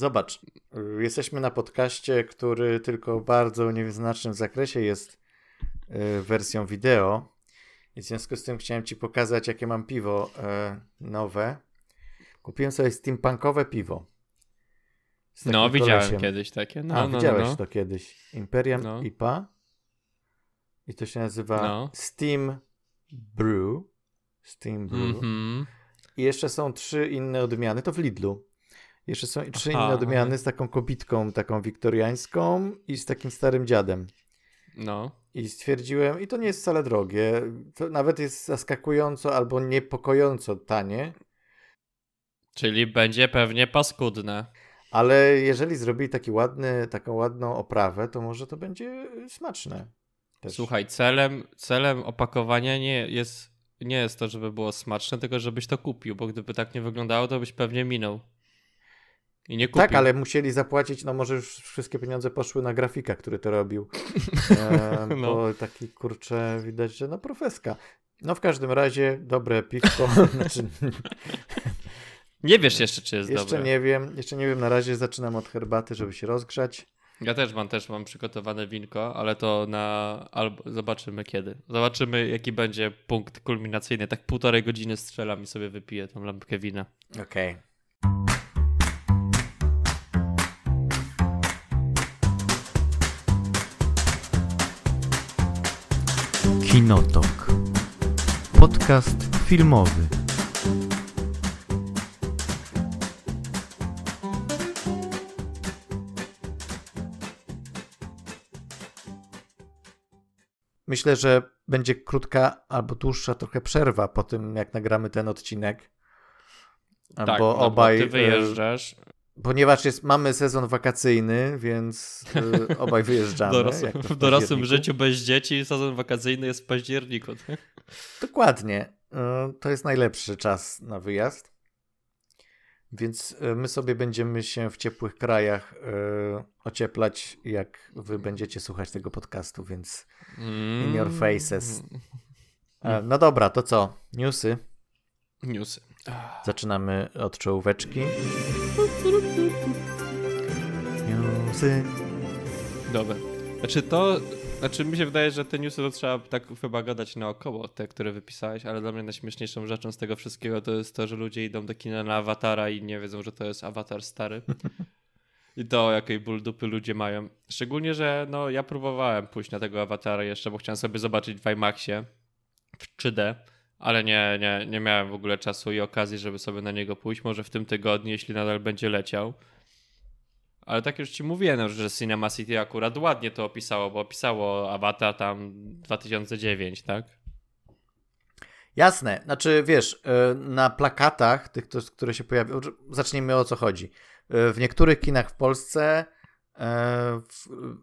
Zobacz, jesteśmy na podcaście, który tylko w bardzo niewyznacznym zakresie jest y, wersją wideo. I w związku z tym chciałem Ci pokazać, jakie mam piwo y, nowe. Kupiłem sobie steampunkowe piwo. No, widziałem kolesiem. kiedyś takie. No, A, no, widziałeś no. to kiedyś. Imperial No. IPA. I to się nazywa No. Steam Brew. Steam Brew. Mhm. I jeszcze są trzy inne odmiany, to w Lidlu. Jeszcze są trzy inne odmiany z taką kobitką, taką wiktoriańską i z takim starym dziadem. No. I stwierdziłem, i to nie jest wcale drogie, to nawet jest zaskakująco albo niepokojąco tanie, Czyli będzie pewnie paskudne. ale jeżeli zrobili taki ładny, taką ładną oprawę, to może to będzie smaczne. Też. Słuchaj, celem, celem opakowania nie jest, nie jest to, żeby było smaczne, tylko żebyś to kupił, bo gdyby tak nie wyglądało, to byś pewnie minął. I nie kupił. Tak, ale musieli zapłacić, no może już wszystkie pieniądze poszły na grafika, który to robił. E, No. Bo taki kurczę, widać, że no profeska. No w każdym razie dobre piwko. znaczy, Nie wiesz jeszcze, czy jest jeszcze dobre. nie wiem, jeszcze nie wiem, na razie zaczynam od herbaty, żeby się rozgrzać. Ja też mam, też mam przygotowane winko, ale to na... Albo zobaczymy kiedy. Zobaczymy, jaki będzie punkt kulminacyjny. Tak półtorej godziny strzelam i sobie wypiję tą lampkę wina. Okej. Kinotok. Podcast filmowy. Myślę, że będzie krótka albo dłuższa trochę przerwa po tym, jak nagramy ten odcinek. tak, bo no, obaj. Bo e, ty wyjeżdżasz. Ponieważ jest, mamy sezon wakacyjny, więc y, obaj wyjeżdżamy. To w dorosłym życiu bez dzieci sezon wakacyjny jest w październiku. Tak? Dokładnie. Y, to jest najlepszy czas na wyjazd. Więc y, my sobie będziemy się w ciepłych krajach y, ocieplać, jak wy będziecie słuchać tego podcastu, więc In your faces. e, no dobra, to co? Newsy. Newsy. Zaczynamy od czołóweczki. Newsy. Dobra. Znaczy to, znaczy mi się wydaje, że te newsy to trzeba tak chyba gadać naokoło, te, które wypisałeś, ale dla mnie najśmieszniejszą rzeczą z tego wszystkiego to jest to, że ludzie idą do kina na awatara i nie wiedzą, że to jest awatar stary. I to jakiej ból dupy ludzie mają. Szczególnie, że no ja próbowałem pójść na tego awatara jeszcze, bo chciałem sobie zobaczyć w IMAXie w 3D, ale nie, nie, nie miałem w ogóle czasu i okazji, żeby sobie na niego pójść. Może w tym tygodniu, jeśli nadal będzie leciał. Ale tak już ci mówiłem, no, że Cinema City akurat ładnie to opisało, bo opisało Avatar tam 2009, tak? Jasne, znaczy wiesz, y, na plakatach, tych, które się pojawią, zacznijmy o co chodzi. Y, W niektórych kinach w Polsce e,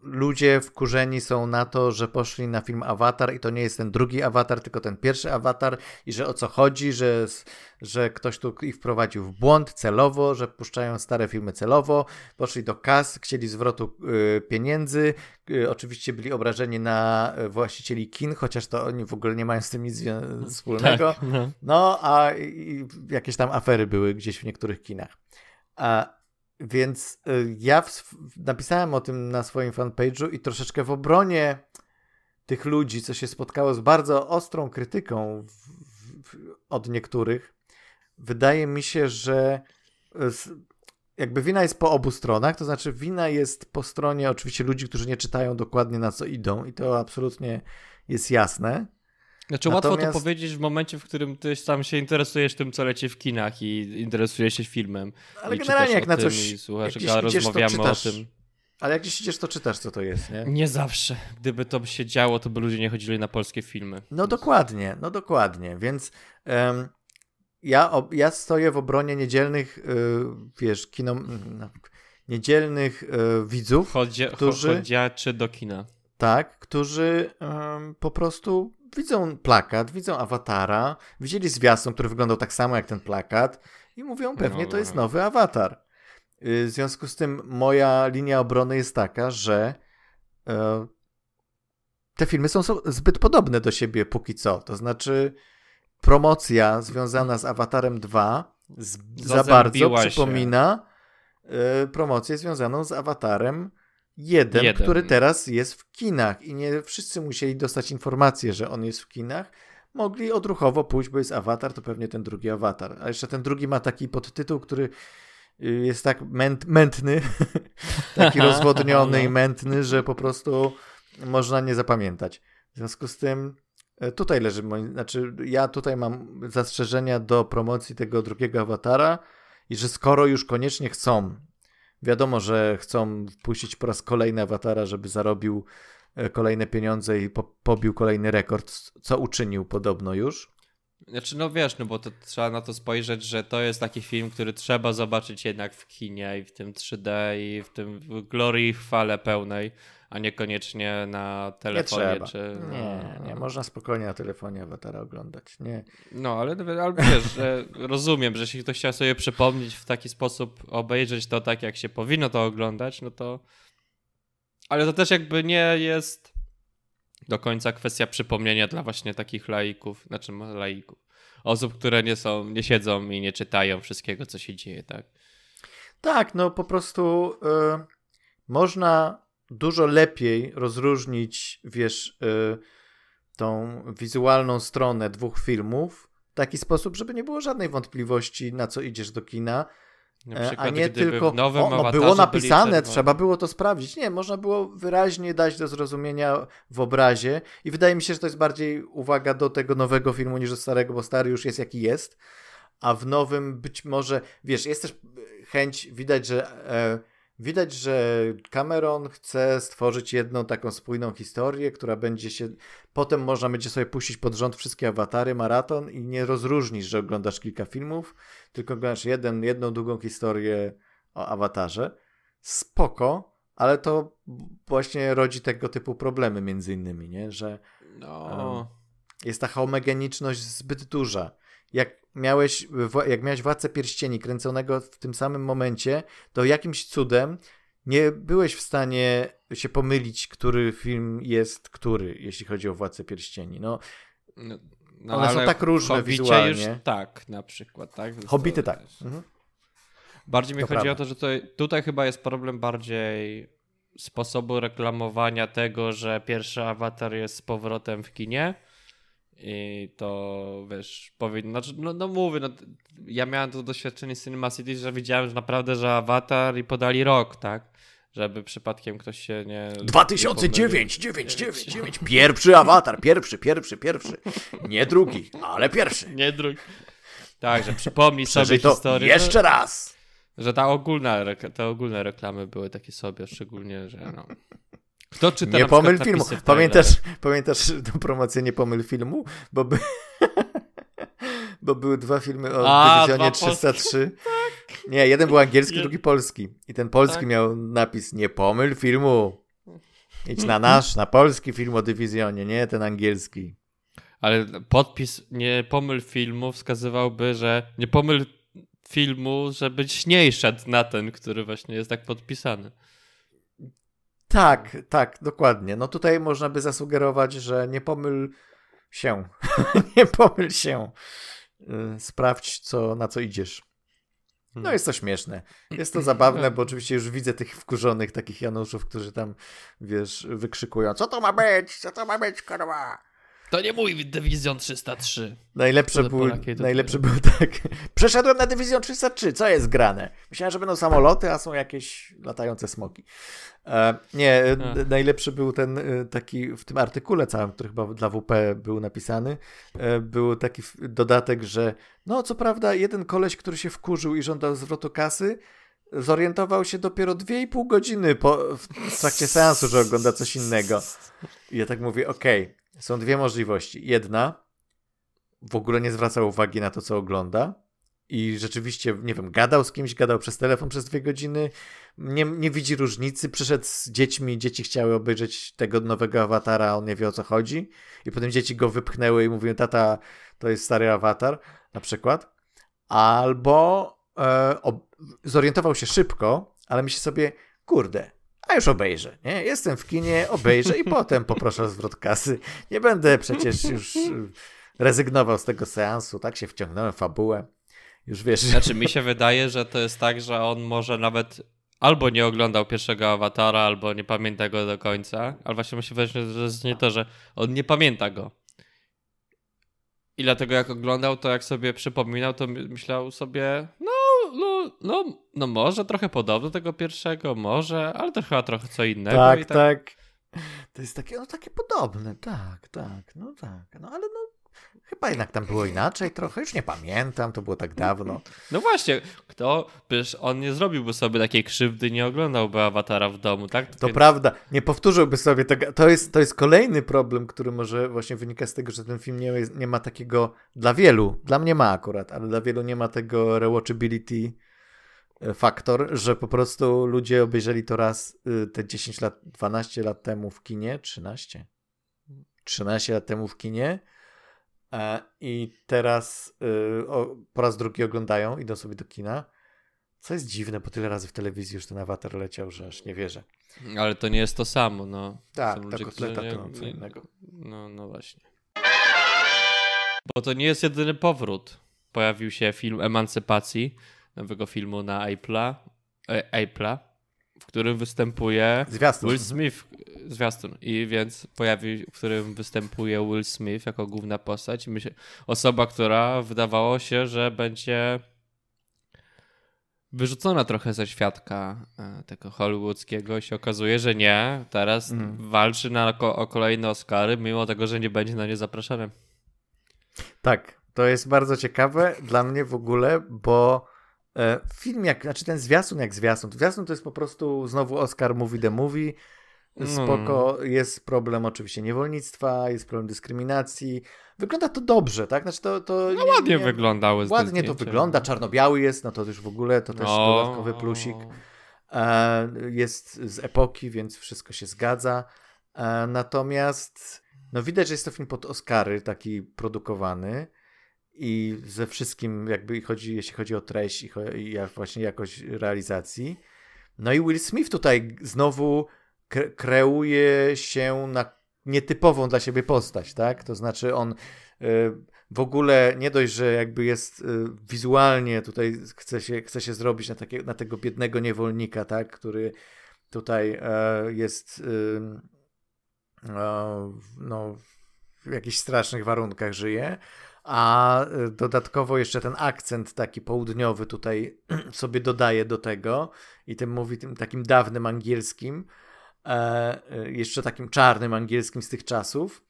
ludzie wkurzeni są na to, że poszli na film Avatar i to nie jest ten drugi Avatar, tylko ten pierwszy Avatar i że o co chodzi, że, że ktoś tu ich wprowadził w błąd celowo, że puszczają stare filmy celowo, poszli do kas, chcieli zwrotu y, pieniędzy, y, oczywiście byli obrażeni na y, właścicieli kin, chociaż to oni w ogóle nie mają z tym nic wspólnego. Tak, no. No, a jakieś tam afery były gdzieś w niektórych kinach. A, więc y, ja w, napisałem o tym na swoim fanpage'u i troszeczkę w obronie tych ludzi, co się spotkało z bardzo ostrą krytyką w, w, od niektórych, wydaje mi się, że y, jakby wina jest po obu stronach, to znaczy wina jest po stronie oczywiście ludzi, którzy nie czytają dokładnie na co idą i to absolutnie jest jasne. Znaczy łatwo to Natomiast- powiedzieć w momencie, w którym ty sam się interesujesz tym, co leci w kinach i interesujesz się filmem. Ale generalnie jak na coś I słuchasz, jak idziesz, rozmawiamy o tym. Ale jak gdzieś idziesz, to czytasz, co to jest, nie? Nie zawsze. Gdyby to się działo, to by ludzie nie chodzili na polskie filmy. No dokładnie, no dokładnie, więc em, ja, ob, ja stoję w obronie niedzielnych, y, wiesz, kino, no, niedzielnych y, widzów, Chodzie, Którzy- Chodziaczy do kina. tak, którzy em, po prostu widzą plakat, widzą awatara, widzieli zwiastun, który wyglądał tak samo jak ten plakat i mówią pewnie No, to jest no. nowy awatar. Y, W związku z tym moja linia obrony jest taka, że e, te filmy są, są zbyt podobne do siebie póki co. To znaczy promocja związana z Awatarem 2 z, za bardzo przypomina y, promocję związaną z awatarem jeden, Jeden. który teraz jest w kinach i nie wszyscy musieli dostać informację, że on jest w kinach. Mogli odruchowo pójść, bo jest awatar, to pewnie ten drugi awatar. A jeszcze ten drugi ma taki podtytuł, który y, jest tak męt, mętny, taki rozwodniony i No. mętny, że po prostu można nie zapamiętać. W związku z tym e, tutaj leży, znaczy ja tutaj mam zastrzeżenia do promocji tego drugiego awatara i że skoro już koniecznie chcą, wiadomo, że chcą wpuścić po raz kolejny awatara, żeby zarobił e, kolejne pieniądze i po, pobił kolejny rekord, co uczynił podobno już. Znaczy, no wiesz, no bo to trzeba na to spojrzeć, że to jest taki film, który trzeba zobaczyć jednak w kinie i w tym 3D i w tym glorii i chwale pełnej, a niekoniecznie na Nie telefonie trzeba. czy... Nie, nie, można spokojnie na telefonie awatara oglądać. Nie. No, ale, ale wiesz, rozumiem, że jeśli ktoś chciał sobie przypomnieć w taki sposób, obejrzeć to tak, jak się powinno to oglądać, no to... Ale to też jakby nie jest do końca kwestia przypomnienia dla właśnie takich laików, znaczy no, laików, osób, które nie są, nie siedzą i nie czytają wszystkiego, co się dzieje, tak? Tak, no po prostu y, można dużo lepiej rozróżnić, wiesz, y, tą wizualną stronę dwóch filmów w taki sposób, żeby nie było żadnej wątpliwości, na co idziesz do kina. Na E, przykład, a nie tylko o, no było napisane, byli trzeba było to sprawdzić. Nie, można było wyraźnie dać do zrozumienia w obrazie i wydaje mi się, że to jest bardziej uwaga do tego nowego filmu niż do starego, bo stary już jest jaki jest, a w nowym być może, wiesz, jest też chęć, widać, że e, widać, że Cameron chce stworzyć jedną taką spójną historię, która będzie się, potem można będzie sobie puścić pod rząd wszystkie awatary, maraton i nie rozróżnisz, że oglądasz kilka filmów, tylko oglądasz jeden, jedną długą historię o awatarze. Spoko, ale to właśnie rodzi tego typu problemy między innymi, nie? że No, jest ta homogeniczność zbyt duża. Jak miałeś, jak miałeś Władcę Pierścieni kręconego w tym samym momencie, to jakimś cudem nie byłeś w stanie się pomylić, który film jest który, jeśli chodzi o Władcę Pierścieni. No, no, no One są tak różne Hobbicie wizualnie. już tak, na przykład, tak? To tak. Mhm. Bardziej mi To chodzi prawda. o to, że to, tutaj chyba jest problem bardziej sposobu reklamowania tego, że pierwszy awatar jest z powrotem w kinie. I to wiesz, powinno. Znaczy, no, no mówię, no, ja miałem to doświadczenie z Cinema City, że widziałem że naprawdę, że awatar i podali rok, tak? Żeby przypadkiem ktoś się nie. nie 2009, 9, 9, 9. Pierwszy awatar, pierwszy, pierwszy, pierwszy. Nie drugi, ale pierwszy. Nie drugi. Tak, że przypomnij sobie historię. jeszcze raz. Że ta ogólna, te ogólne reklamy były takie sobie, szczególnie, że no. Kto czyta Nie pomyl filmu. Pamiętasz, pamiętasz tę promocję Nie pomyl filmu? Bo, by... Bo były dwa filmy o A, Dywizjonie dwa polskie. 303. Nie, jeden był angielski, drugi polski. I ten polski Tak. miał napis Nie pomyl filmu. Idź na nasz, na polski film o Dywizjonie, nie ten angielski. Ale podpis nie pomyl filmu wskazywałby, że nie pomyl filmu, żebyś nie szedł na ten, który właśnie jest tak podpisany. Tak, tak, dokładnie. No tutaj można by zasugerować, że nie pomyl się. nie pomyl się. Y, Sprawdź, co, na co idziesz. No jest to śmieszne. Jest to zabawne, bo oczywiście już widzę tych wkurzonych takich Januszów, którzy tam, wiesz, wykrzykują, co to ma być, co to ma być, kurwa. To nie mój Dywizjon 303. Najlepsze to najlepsze były tak. Przeszedłem na Dywizjon 303, co jest grane? Myślałem, że będą samoloty, a są jakieś latające smoki. E, nie, e, Ach. najlepszy był ten e, taki w tym artykule całym, który chyba dla WP był napisany, e, był taki dodatek, że no co prawda jeden koleś, który się wkurzył i żądał zwrotu kasy, zorientował się dopiero 2,5 godziny po, w trakcie seansu, że ogląda coś innego. I ja tak mówię, okej, są dwie możliwości. Jedna, w ogóle nie zwracał uwagi na to, co ogląda i rzeczywiście, nie wiem, gadał z kimś, gadał przez telefon przez dwie godziny, nie, nie widzi różnicy, przyszedł z dziećmi, dzieci chciały obejrzeć tego nowego awatara, on nie wie o co chodzi i potem dzieci go wypchnęły i mówiły, tata, to jest stary awatar, na przykład. Albo e, ob- zorientował się szybko, ale myśli sobie, kurde, a już obejrzę, nie? Jestem w kinie, obejrzę i potem poproszę o zwrot kasy. Nie będę przecież już y, rezygnował z tego seansu, tak się wciągnąłem w fabułę. Już wiesz. Znaczy mi się wydaje, że to jest tak, że on może nawet albo nie oglądał pierwszego awatara, albo nie pamięta go do końca, ale właśnie musi wydaje, że jest nie to, że on nie pamięta go. I dlatego jak oglądał, to jak sobie przypominał, to myślał sobie, no, no, no, no może trochę podobno tego pierwszego, może, ale to chyba trochę co innego. Tak, tak, tak. To jest takie, no takie podobne, tak, tak, no tak, no ale no Chyba jednak tam było inaczej trochę, już nie pamiętam, to było tak dawno. No właśnie, kto, przecież on nie zrobiłby sobie takiej krzywdy, nie oglądałby awatara w domu, tak? To Więc... prawda, nie powtórzyłby sobie tego. To jest, to jest kolejny problem, który może właśnie wynika z tego, że ten film nie, nie ma takiego, dla wielu, dla mnie ma akurat, ale dla wielu nie ma tego rewatchability e, faktor, że po prostu ludzie obejrzeli to raz y, te 10 lat, 12 lat temu w kinie, 13? 13 lat temu w kinie I teraz y, o, po raz drugi oglądają, idą sobie do kina. Co jest dziwne, bo tyle razy w telewizji już ten awatar leciał, że aż nie wierzę. Ale to nie jest to samo, no. Tak, ta kotleta to mam co innego. No, no właśnie. Bo to nie jest jedyny powrót. Pojawił się film Emancypacji, nowego filmu na Apple'a, e, Apple'a w którym występuje Zwiastun. Will Smith, zwiastun, i więc pojawi, w którym występuje Will Smith jako główna postać. Myślę, osoba, która wydawało się, że będzie wyrzucona trochę ze świadka e, tego hollywoodzkiego i się okazuje, że nie. Teraz mm. walczy na, o kolejne Oscary, mimo tego, że nie będzie na nie zapraszany. Tak, to jest bardzo ciekawe dla mnie w ogóle, bo film jak, znaczy ten zwiastun jak zwiastun. Zwiastun to jest po prostu znowu Oscar Movie the Movie. Spoko, mm. jest problem oczywiście niewolnictwa, jest problem dyskryminacji. Wygląda to dobrze, tak? Znaczy to, to no nie, ładnie nie, wyglądały Ładnie to wygląda, czarno-biały jest, no to już w ogóle to też o, dodatkowy plusik. E, jest z epoki, więc wszystko się zgadza. E, natomiast no widać, że jest to film pod Oscary, taki produkowany i ze wszystkim jakby chodzi, jeśli chodzi o treść i, i właśnie jakość realizacji. No i Will Smith tutaj znowu kre kreuje się na nietypową dla siebie postać, tak? To znaczy on y, w ogóle nie dość, że jakby jest y, wizualnie tutaj chce się, chce się zrobić na, takie, na tego biednego niewolnika, tak? Który tutaj y, jest no, w jakichś strasznych warunkach żyje, a y, dodatkowo jeszcze ten akcent taki południowy tutaj sobie dodaje do tego i tym mówi tym takim dawnym angielskim, e, y, jeszcze takim czarnym angielskim z tych czasów.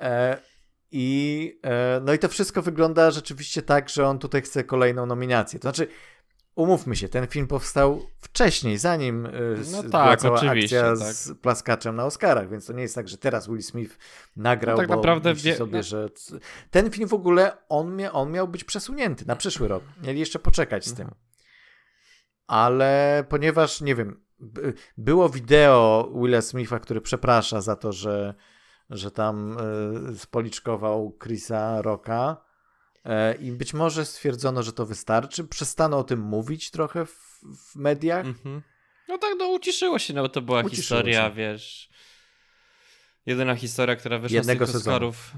E, I, e, no i to wszystko wygląda rzeczywiście tak, że on tutaj chce kolejną nominację. To znaczy, umówmy się, ten film powstał wcześniej, zanim e, no była tak, cała akcja tak. z plaskaczem na Oscarach, więc to nie jest tak, że teraz Will Smith nagrał, no tak bo naprawdę wie... sobie, no. że ten film w ogóle, on, mia... on miał być przesunięty na przyszły rok. Mieli jeszcze poczekać z tym. Mhm. Ale ponieważ, nie wiem, było wideo Willa Smitha, który przeprasza za to, że, że tam y, spoliczkował Chrisa Rocka, I być może stwierdzono, że to wystarczy. Przestano o tym mówić trochę w, w mediach. Mhm. No tak, no uciszyło się, no bo to była uciszyło historia, się. wiesz. Jedyna historia, która wyszła Jednego z tych Oscarów.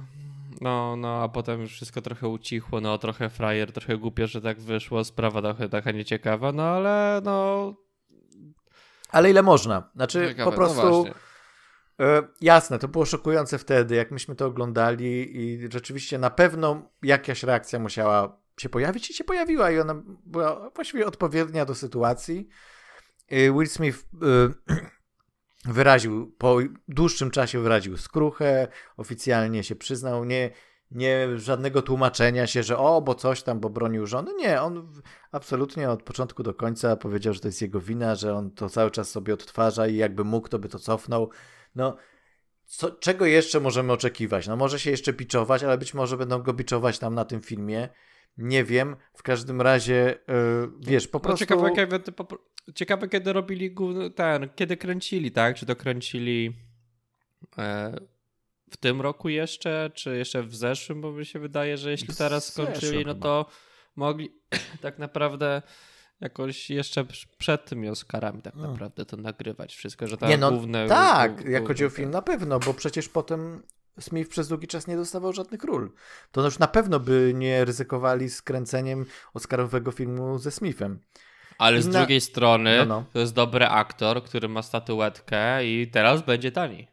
No, no, a potem już wszystko trochę ucichło, no trochę frajer, trochę głupio, że tak wyszło, sprawa trochę taka nieciekawa, no ale no... Ale ile można? Znaczy Ciekawe, po no prostu... No E, jasne, to było szokujące wtedy, jak myśmy to oglądali i rzeczywiście na pewno jakaś reakcja musiała się pojawić i się pojawiła i ona była właściwie odpowiednia do sytuacji. E, Will Smith e, wyraził, po dłuższym czasie wyraził skruchę, oficjalnie się przyznał, nie, nie żadnego tłumaczenia się, że o, bo coś tam, bo bronił żony. Nie, on absolutnie od początku do końca powiedział, że to jest jego wina, że on to cały czas sobie odtwarza i jakby mógł, to by to cofnął. No, co, czego jeszcze możemy oczekiwać? No może się jeszcze biczować, ale być może będą go biczować tam na tym filmie. Nie wiem. W każdym razie, yy, wiesz, po no, prostu... Ciekawe kiedy, ciekawe, kiedy robili ten, kiedy kręcili, tak? Czy to kręcili e, w tym roku jeszcze, czy jeszcze w zeszłym? Bo mi się wydaje, że jeśli teraz skończyli, no to mogli tak naprawdę jakoś jeszcze przed tymi Oscarami tak naprawdę to nagrywać wszystko, że tak Nie, no, główne... Tak, jak chodzi o film na pewno, bo przecież potem Smith przez długi czas nie dostawał żadnych ról. To już na pewno by nie ryzykowali skręceniem Oscarowego filmu ze Smithem. Ale z drugiej strony no, no. to jest dobry aktor, który ma statuetkę i teraz będzie taniej.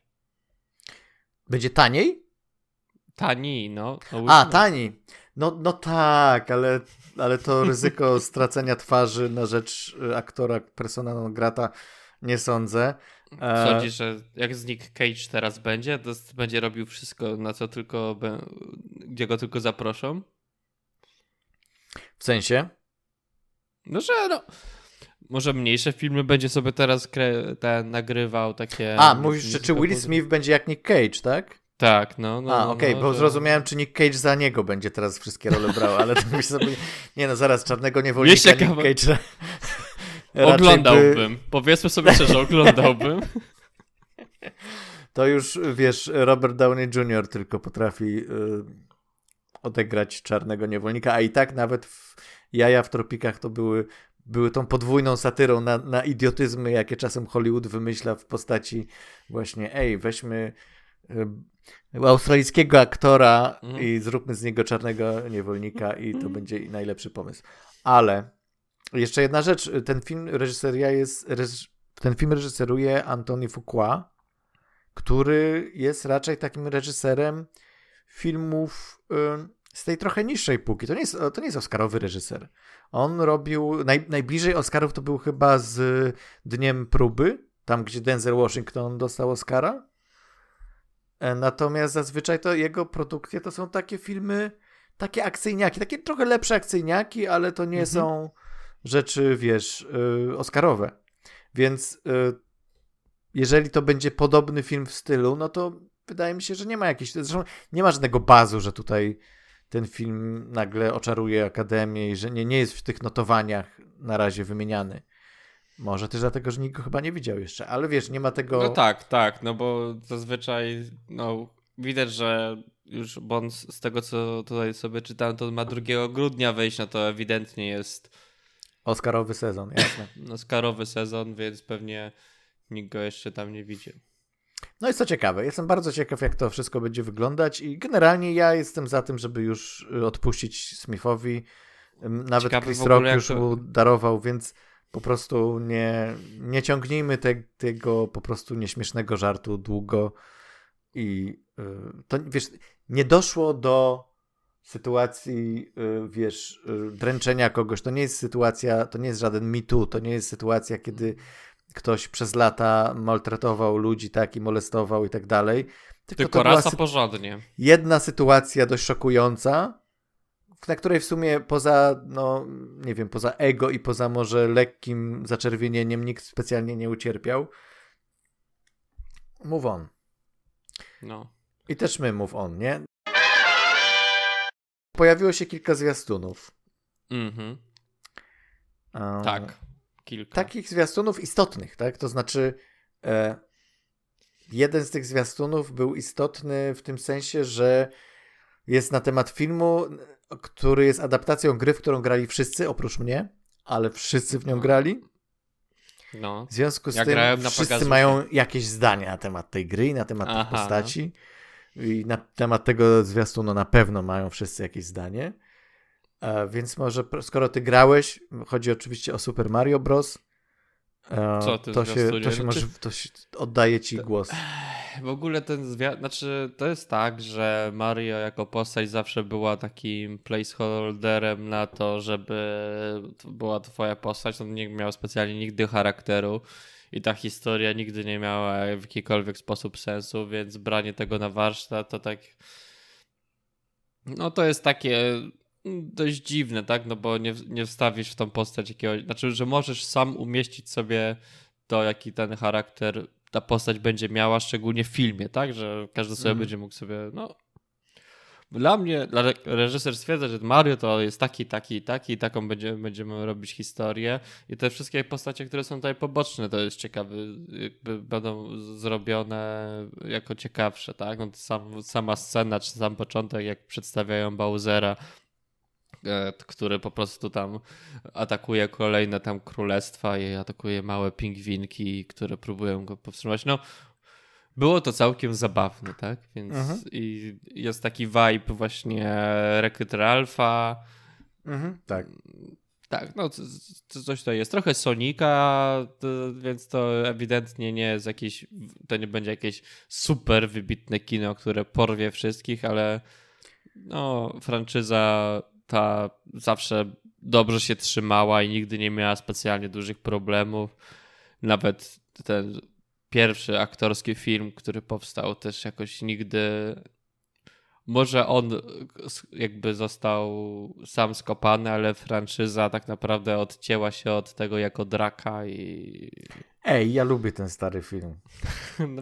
Będzie taniej? Tani, no. no A, tani. No, no tak, ale, ale to ryzyko stracenia twarzy na rzecz y, aktora persona non grata nie sądzę. E, Sądzisz, że jak z Nick Cage teraz będzie, to będzie robił wszystko, na co tylko, gdzie go tylko zaproszą? W sensie? No, że no, może mniejsze filmy będzie sobie teraz ten, nagrywał takie... A, mówisz, że czy Will Smith będzie jak Nick Cage, tak? Tak, no. no A, no, okej, okay, no, bo że... zrozumiałem, czy Nick Cage za niego będzie teraz wszystkie role brał, ale to myślę sobie, nie no, zaraz, czarnego niewolnika Nick kawa... Cage... Oglądałbym, by... powiedzmy sobie szczerze, oglądałbym. To już, wiesz, Robert Downey Jr. tylko potrafi y, odegrać czarnego niewolnika, a i tak nawet w Jaja w tropikach to były były tą podwójną satyrą na, na idiotyzmy, jakie czasem Hollywood wymyśla w postaci właśnie, ej, weźmy y, australijskiego aktora mhm. i zróbmy z niego czarnego niewolnika i to będzie najlepszy pomysł. Ale jeszcze jedna rzecz, ten film reżyseria jest, ten film reżyseruje Antoni Fuqua, który jest raczej takim reżyserem filmów y, z tej trochę niższej półki. To nie jest, to nie jest Oscarowy reżyser. On robił, naj, najbliżej Oscarów to był chyba z Dniem Próby, tam gdzie Denzel Washington dostał Oscara. E, natomiast zazwyczaj to jego produkcje to są takie filmy, takie akcyjniaki, takie trochę lepsze akcyjniaki, ale to nie mhm. są rzeczy, wiesz, yy, Oscarowe. Więc yy, jeżeli to będzie podobny film w stylu, no to wydaje mi się, że nie ma jakiejś, zresztą nie ma żadnego bazu, że tutaj ten film nagle oczaruje Akademię i że nie, nie jest w tych notowaniach na razie wymieniany. Może też dlatego, że nikt go chyba nie widział jeszcze, ale wiesz, nie ma tego... No tak, tak, no bo zazwyczaj no, widać, że już Bond z tego, co tutaj sobie czytałem, to ma 2 grudnia wejść, no to ewidentnie jest... Oscarowy sezon, jasne. Oscarowy sezon, więc pewnie nikt go jeszcze tam nie widzi. No i co ciekawe, jestem bardzo ciekaw, jak to wszystko będzie wyglądać i generalnie ja jestem za tym, żeby już y, odpuścić Smithowi. Nawet Ciekawy Chris Rock już to... mu darował, więc po prostu nie, nie ciągnijmy te, tego po prostu nieśmiesznego żartu długo i y, to, wiesz, nie doszło do sytuacji, y, wiesz, dręczenia kogoś. To nie jest sytuacja, to nie jest żaden mitu, to nie jest sytuacja, kiedy ktoś przez lata maltretował ludzi, tak, i molestował i tak dalej. Tylko, Tylko rasa porządnie. Jedna sytuacja dość szokująca, na której w sumie poza, no nie wiem, poza ego i poza może lekkim zaczerwienieniem nikt specjalnie nie ucierpiał. Move on. No. I też my move on, nie? Pojawiło się kilka zwiastunów. Mhm. Um, tak. Kilka. Takich zwiastunów istotnych, tak? To znaczy, e, jeden z tych zwiastunów był istotny w tym sensie, że jest na temat filmu, który jest adaptacją gry, w którą grali wszyscy, oprócz mnie, ale wszyscy w nią no. grali. No. W związku z ja tym wszyscy mają jakieś zdanie na temat tej gry i na temat Aha, tej postaci. No. I na temat tego zwiastunu na pewno mają wszyscy jakieś zdanie. E, więc może, skoro ty grałeś, chodzi oczywiście o Super Mario Bros. E, Co ty to się, to się może, to się oddaje ci głos. W ogóle ten zwiat, znaczy to jest tak, że Mario jako postać zawsze była takim placeholderem na to, żeby była twoja postać, on nie miał specjalnie nigdy charakteru i ta historia nigdy nie miała w jakikolwiek sposób sensu, więc branie tego na warsztat to tak no to jest takie dość dziwne, tak? No bo nie, nie wstawisz w tą postać jakiegoś. Znaczy, że możesz sam umieścić sobie to, jaki ten charakter ta postać będzie miała, szczególnie w filmie, tak? Że każdy sobie mm. będzie mógł sobie. No. Dla mnie, dla reżyser stwierdza, że Mario to jest taki, taki, taki, i taką będziemy, będziemy robić historię. I te wszystkie postacie, które są tutaj poboczne, to jest ciekawe, będą zrobione jako ciekawsze, tak? No sam, sama scena, czy sam początek, jak przedstawiają Bowsera który po prostu tam atakuje kolejne tam królestwa i atakuje małe pingwinki, które próbują go powstrzymać. No, było to całkiem zabawne, tak? Więc mhm. i jest taki vibe właśnie Rekryt Ralfa. Mhm, tak. Tak, no coś to jest. Trochę Sonika, więc to ewidentnie nie jest jakieś, to nie będzie jakieś super wybitne kino, które porwie wszystkich, ale no, franczyza ta zawsze dobrze się trzymała i nigdy nie miała specjalnie dużych problemów. Nawet ten pierwszy aktorski film, który powstał, też jakoś nigdy. Może on jakby został sam skopany, ale franczyza tak naprawdę odcięła się od tego jako draka i. Ej, ja lubię ten stary film.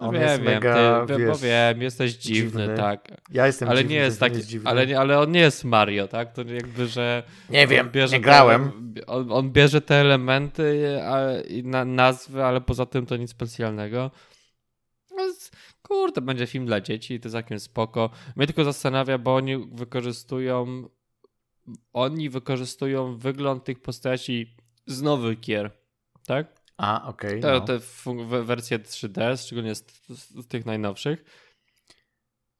no, on wiem, jest wiem, mega, ty, wiesz, bo wiem, jesteś dziwny, dziwny. tak. Ja jestem ale dziwny, nie jest taki, jest ale, ale on nie jest Mario, tak? To jakby, że Nie wiem, nie grałem. Te, on, on, bierze te elementy i na, nazwy, ale poza tym to nic specjalnego. Kurde, będzie film dla dzieci, to całkiem spoko. Mnie tylko zastanawia, bo oni wykorzystują oni wykorzystują wygląd tych postaci z nowych gier, tak? A, okej. Okay, te, no. te wersje 3D, szczególnie z, z, tych najnowszych.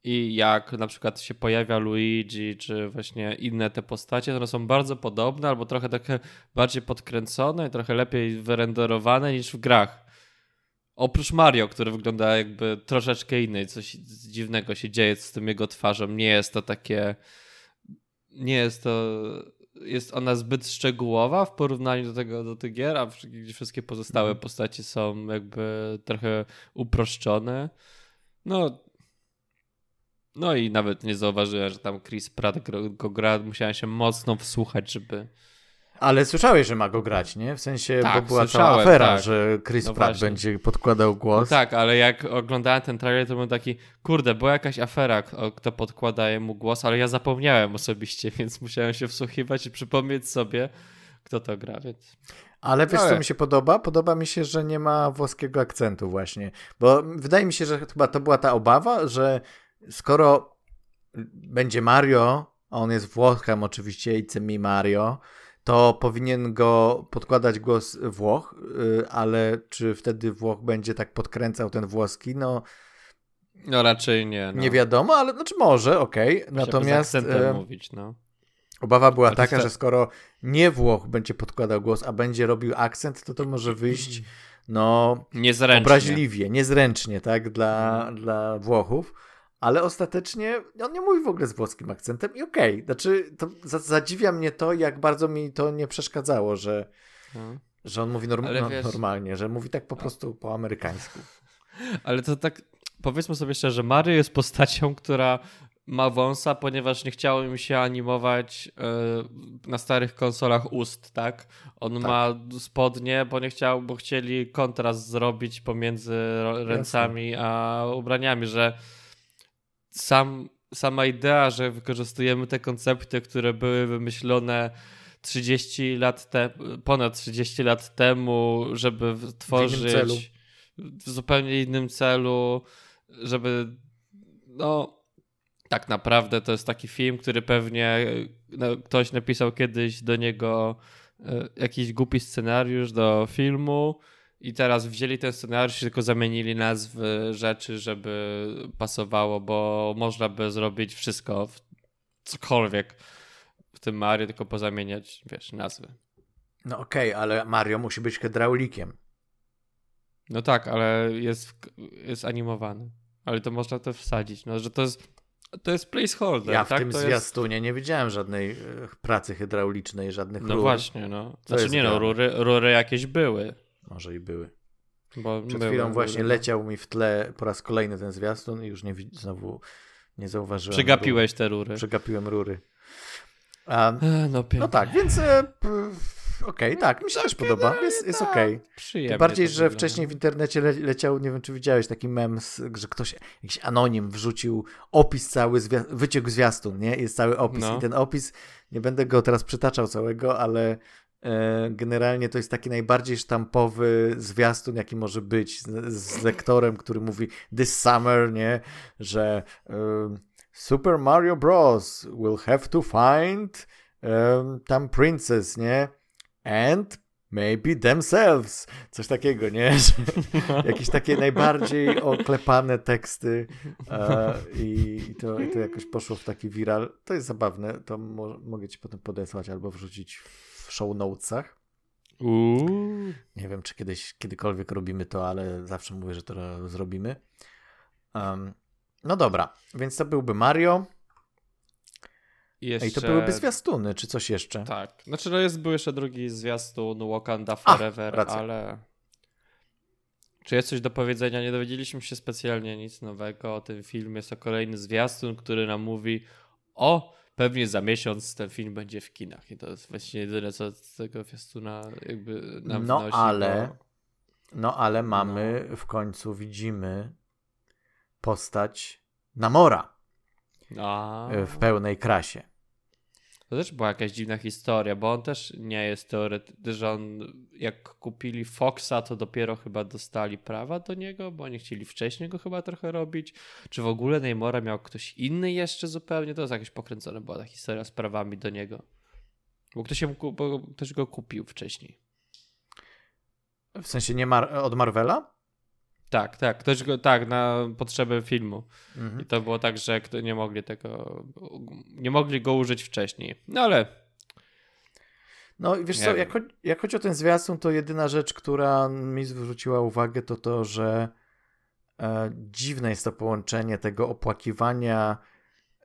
I jak na przykład się pojawia Luigi, czy właśnie inne te postacie, to one są bardzo podobne, albo trochę takie bardziej podkręcone, trochę lepiej wyrenderowane niż w grach. Oprócz Mario, który wygląda jakby troszeczkę inny, coś dziwnego się dzieje z tym jego twarzą. Nie jest to takie. Nie jest to jest ona zbyt szczegółowa w porównaniu do tego, do tych gier, a gdzie wszystkie pozostałe mhm. postacie są jakby trochę uproszczone. No, no i nawet nie zauważyłem, że tam Chris Pratt go gra. Musiałem się mocno wsłuchać, żeby ale słyszałeś, że ma go grać, nie? W sensie, tak, bo była ta afera, tak. że Chris no Pratt właśnie. będzie podkładał głos. No tak, ale jak oglądałem ten trailer, to był taki, kurde, była jakaś afera, kto podkłada mu głos, ale ja zapomniałem osobiście, więc musiałem się wsłuchiwać i przypomnieć sobie, kto to gra, więc... Ale wiesz, co mi się podoba? Podoba mi się, że nie ma włoskiego akcentu właśnie, bo wydaje mi się, że chyba to była ta obawa, że skoro będzie Mario, a on jest Włochem oczywiście, i mi Mario, to powinien go podkładać głos Włoch, y, ale czy wtedy Włoch będzie tak podkręcał ten włoski? No, no raczej nie. No. Nie wiadomo, ale znaczy może, okej. Okay. Natomiast e, mówić, no. obawa była taka, że skoro nie Włoch będzie podkładał głos, a będzie robił akcent, to to może wyjść no niezręcznie. obraźliwie, niezręcznie, tak, dla, hmm. dla Włochów ale ostatecznie on nie mówi w ogóle z włoskim akcentem i okej, okay. znaczy to zadziwia mnie to, jak bardzo mi to nie przeszkadzało, że, hmm. że on mówi norm no, wiesz... normalnie, że mówi tak po prostu po amerykańsku. Ale to tak, powiedzmy sobie szczerze, Mary jest postacią, która ma wąsa, ponieważ nie chciało im się animować yy, na starych konsolach ust, tak? On tak. ma spodnie, bo nie chciał, bo chcieli kontrast zrobić pomiędzy ręcami Jasne. a ubraniami, że sam, sama idea, że wykorzystujemy te koncepty, które były wymyślone 30 lat temu, ponad 30 lat temu, żeby tworzyć w, zupełnie innym celu, żeby no tak naprawdę to jest taki film, który pewnie no, ktoś napisał kiedyś do niego e, jakiś głupi scenariusz do filmu i teraz wzięli ten scenariusz i tylko zamienili nazwy rzeczy, żeby pasowało, bo można by zrobić wszystko, cokolwiek w tym Mario, tylko pozamieniać, wiesz, nazwy. No okej, okay, ale Mario musi być hydraulikiem. No tak, ale jest, jest animowany. Ale to można to wsadzić, no, że to jest to jest placeholder. Ja w tak? tym to zwiastunie jest... nie widziałem żadnej e, pracy hydraulicznej, żadnych no rur. No właśnie, no. Znaczy nie no, rury, rury jakieś były. Może i były. Bo Przed były, chwilą właśnie były. leciał mi w tle po raz kolejny ten zwiastun i już nie znowu nie zauważyłem. Przegapiłeś te rury. Przegapiłem rury. A, e, no, no, tak, więc e, okej, okay, tak, mi się też podoba, jest, jest okej. Okay. Bardziej, że wcześniej w internecie le leciał, nie wiem czy widziałeś taki mem, że ktoś, jakiś anonim wrzucił opis cały, zwia wyciąg zwiastun, nie? Jest cały opis no. i ten opis, nie będę go teraz przytaczał całego, ale generalnie to jest taki najbardziej sztampowy zwiastun, jaki może być, z, lektorem, który mówi this summer, nie, że um, Super Mario Bros. will have to find um, tam princess, nie, and maybe themselves. Coś takiego, nie? Jakieś takie najbardziej oklepane teksty e, i, i, to, i to jakoś poszło w taki viral. To jest zabawne, to mo mogę ci potem podesłać albo wrzucić show notesach. Uuu. Nie wiem, czy kiedyś, kiedykolwiek robimy to, ale zawsze mówię, że to zrobimy. Um, no dobra, więc to byłby Mario. Jeszcze... Ej, to byłyby zwiastuny, czy coś jeszcze? Tak. Znaczy, no jest, był jeszcze drugi zwiastun Wakanda Forever, A, ale... Czy jest coś do powiedzenia? Nie dowiedzieliśmy się specjalnie nic nowego o tym filmie. Jest to kolejny zwiastun, który nam mówi o, pewnie za miesiąc ten film będzie w kinach. I to jest właśnie jedyne, co z tego zwiastuna jakby nam No wnosi, ale, bo... no ale mamy, w końcu widzimy postać Namora A... e, w pełnej krasie. To też była jakaś dziwna historia, bo on też nie jest teoretyczny, że on jak kupili Foxa, to dopiero chyba dostali prawa do niego, bo oni chcieli wcześniej go chyba trochę robić. Czy w ogóle Neymora miał ktoś inny jeszcze zupełnie? To jest jakieś pokręcone była ta historia z prawami do niego. Bo ktoś, się, bo ktoś go kupił wcześniej. W sensie nie Mar od Marvela? Tak, tak, ktoś go, tak, na potrzeby filmu. Mhm. I to było tak, że nie mogli tego, nie mogli go użyć wcześniej. No ale No i wiesz Nie co, jak, jak chodzi o ten zwiastun, to jedyna rzecz, która mi zwróciła uwagę, to to, że e, dziwne jest to połączenie tego opłakiwania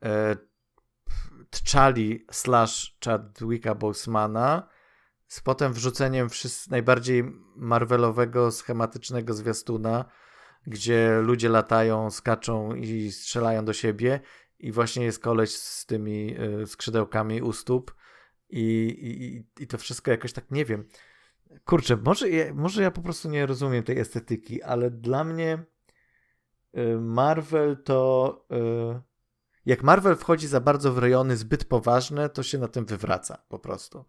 e, T'Challi slash Chadwicka Bosemana z potem wrzuceniem najbardziej Marvelowego, schematycznego zwiastuna, gdzie ludzie latają, skaczą i strzelają do siebie i właśnie jest koleś z tymi e, skrzydełkami u stóp i, i, i to wszystko jakoś tak, nie wiem. Kurczę, może ja, może ja po prostu nie rozumiem tej estetyki, ale dla mnie y, Marvel to. y, Jak Marvel wchodzi za bardzo w rejony zbyt poważne, to się na tym wywraca po prostu.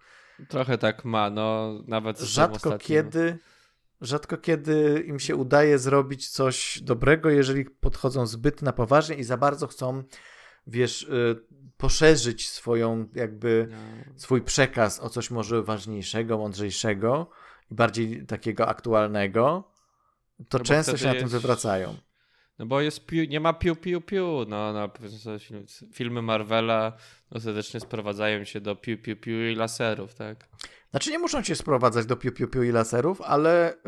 Trochę tak ma, no nawet Rzadko kiedy. Rzadko kiedy im się udaje zrobić coś dobrego, jeżeli podchodzą zbyt na poważnie i za bardzo chcą, wiesz, y, poszerzyć swoją jakby No. swój przekaz o coś może ważniejszego, mądrzejszego i bardziej takiego aktualnego, to bo często się na tym wywracają. No bo jest piu, nie ma piu, piu, piu. No, no filmy Marvela ostatecznie sprowadzają się do piu, piu, piu i laserów, tak? Znaczy nie muszą się sprowadzać do piu, piu, piu i laserów, ale y,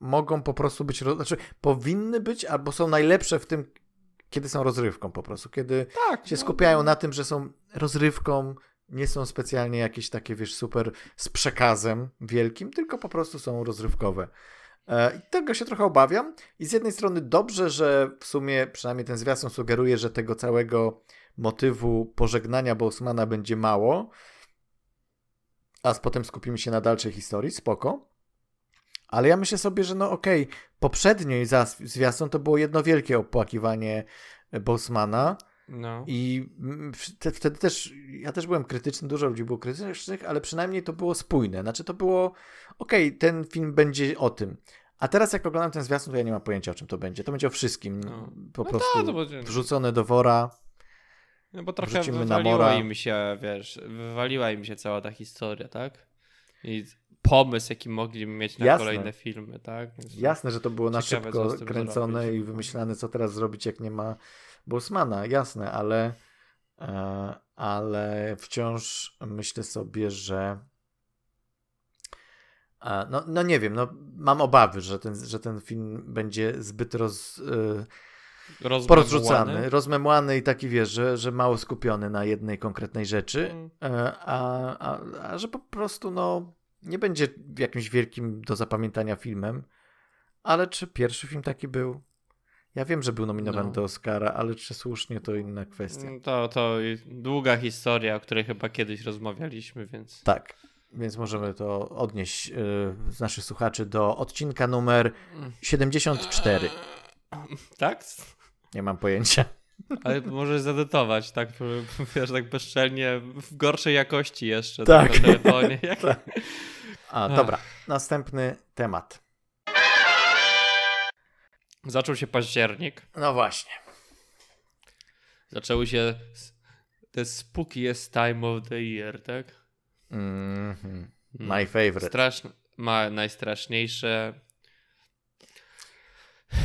mogą po prostu być, znaczy powinny być albo są najlepsze w tym, kiedy są rozrywką po prostu, kiedy Tak. się skupiają na tym, że są rozrywką, nie są specjalnie jakieś takie, wiesz, super z przekazem wielkim, tylko po prostu są rozrywkowe. E, I tego się trochę obawiam. I z jednej strony dobrze, że w sumie przynajmniej ten zwiastun sugeruje, że tego całego motywu pożegnania Bosmana będzie mało, a potem skupimy się na dalszej historii, spoko. Ale ja myślę sobie, że no okej, poprzedniej za zwiastun to było jedno wielkie opłakiwanie Bosmana. No. I wte- wtedy też, ja też byłem krytyczny, dużo ludzi było krytycznych, ale przynajmniej to było spójne. Znaczy to było, okej, ten film będzie o tym. A teraz jak oglądam ten zwiastun, to ja nie mam pojęcia o czym to będzie. To będzie o wszystkim. No. Po No prostu to będzie- wrzucone do wora. No bo trochę mora. im się, wiesz, wywaliła im się cała ta historia, tak? I pomysł, jaki mogliby mieć na Jasne. kolejne filmy, tak? Więc Jasne, że to było na szybko kręcone zrobić. i wymyślane, co teraz zrobić, jak nie ma Bosmana. Jasne, ale, e, ale wciąż myślę sobie, że e, no, no nie wiem, no, mam obawy, że ten, że ten film będzie zbyt roz, e, rozmemłany. porozrzucany, rozmemłany i taki, wiesz, że, że mało skupiony na jednej konkretnej rzeczy, Mm. a, a, a że po prostu no, nie będzie jakimś wielkim do zapamiętania filmem, ale czy pierwszy film taki był? Ja wiem, że był nominowany No. do Oscara, ale czy słusznie to inna kwestia. Mm, To, to długa historia, o której chyba kiedyś rozmawialiśmy, więc Tak, więc możemy to odnieść e, z naszych słuchaczy do odcinka numer 74. tak? Nie mam pojęcia. Ale możesz zedytować, tak, wiesz, tak bezczelnie, w gorszej jakości jeszcze, Tak. tak, na telefonie. Tak. A, dobra, następny temat. Zaczął się październik, No właśnie. zaczęły się the spookiest time of the year, tak? Mhm. My favorite. Straszne, ma najstraszniejsze.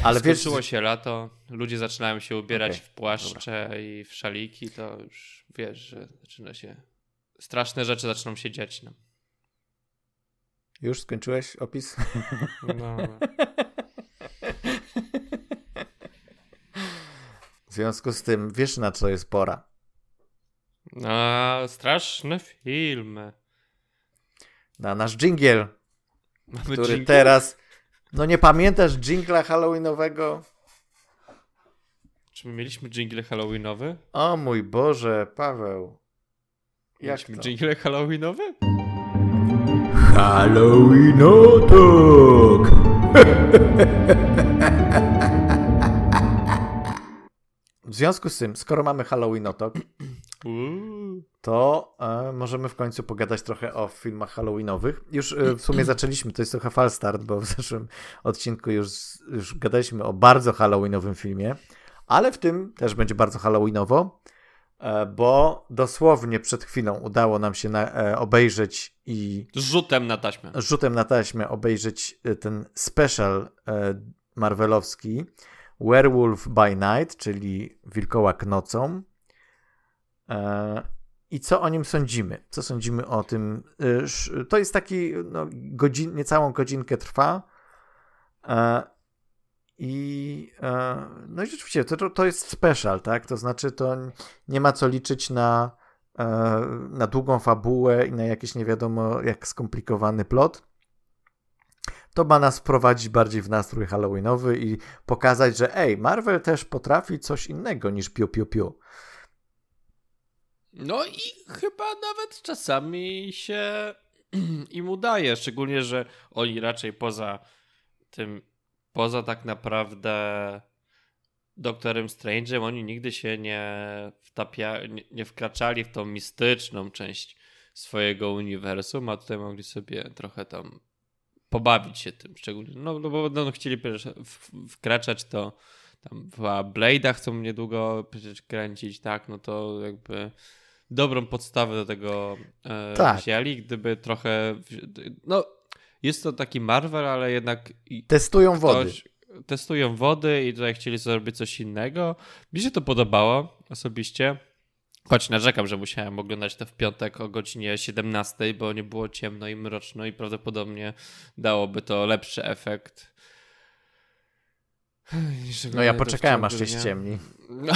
Ale wiesz, Skończyło się lato, ludzie zaczynają się ubierać Okej, w płaszcze i w szaliki, to już wiesz, że zaczyna się. Straszne rzeczy zaczną się dziać. No. już skończyłeś opis? No, W związku z tym, wiesz na co jest pora. no, straszne filmy. Na nasz dżingiel, Mamy który dżingiel? teraz... No nie pamiętasz dżingla halloweenowego? Czy my mieliśmy jingle halloweenowy? O mój Boże, Paweł. Jak Mieliśmy to? jingle halloweenowy? Halloweenotok! W związku z tym, skoro mamy Halloweenotok, Uuu. to e, możemy w końcu pogadać trochę o filmach halloweenowych. Już e, w sumie zaczęliśmy, to jest trochę fal start, bo w zeszłym odcinku już, już gadaliśmy o bardzo halloweenowym filmie, ale w tym też będzie bardzo halloweenowo, e, bo dosłownie przed chwilą udało nam się na, e, obejrzeć i rzutem na taśmę. rzutem na taśmę obejrzeć e, ten special e, marvelowski Werewolf by Night, czyli Wilkołak nocą. E, I co o nim sądzimy? Co sądzimy o tym? E, To jest taki, no, godzin, niecałą godzinkę trwa. E, I no i rzeczywiście, to, to jest special, tak? To znaczy, to nie ma co liczyć na, na długą fabułę i na jakiś nie wiadomo jak skomplikowany plot. To ma nas wprowadzić bardziej w nastrój halloweenowy i pokazać, że ej, Marvel też potrafi coś innego niż piu piu piu. No i chyba nawet czasami się im udaje, szczególnie, że oni raczej poza tym, poza tak naprawdę Doktorem Strange'em, oni nigdy się nie, wtapia, nie, nie wkraczali w tą mistyczną część swojego uniwersum, a tutaj mogli sobie trochę tam pobawić się tym, szczególnie, no, no bo no, chcieli przecież wkraczać to tam w Blade'a chcą niedługo przecież kręcić, tak, no to jakby dobrą podstawę do tego e, Tak. wzięli, gdyby trochę, no jest to taki Marvel, ale jednak Testują wody. ktoś, testują wody i tutaj chcieli zrobić coś innego. Mi się to podobało osobiście. Choć narzekam, że musiałem oglądać to w piątek o godzinie 17, bo nie było ciemno i mroczno i prawdopodobnie dałoby to lepszy efekt. No ja poczekałem, aż się ściemni. No,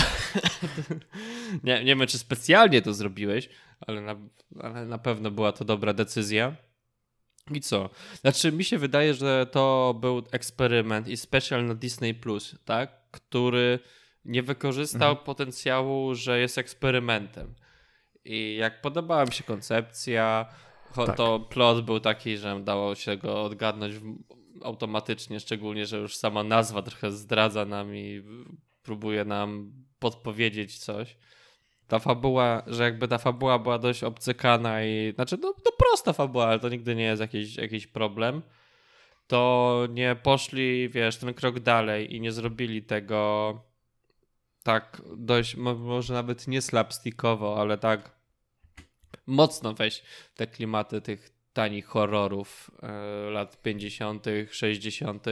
nie, nie wiem, czy specjalnie to zrobiłeś, ale na, ale na pewno była to dobra decyzja. I co? Znaczy, mi się wydaje, że to był eksperyment i special na Disney Plus, tak? Który nie wykorzystał Mhm. potencjału, że jest eksperymentem. I jak podobała mi się koncepcja, Tak. to plot był taki, że dało się go odgadnąć automatycznie, szczególnie, że już sama nazwa trochę zdradza nam i próbuje nam podpowiedzieć coś. Ta fabuła, że jakby ta fabuła była dość obcykana i znaczy no, no prosta fabuła, ale to nigdy nie jest jakiś, jakiś problem. To nie poszli, wiesz, ten krok dalej i nie zrobili tego tak dość, mo- może nawet nie slapstickowo, ale tak mocno wejść w te klimaty tych tanich horrorów e, lat 50., 60.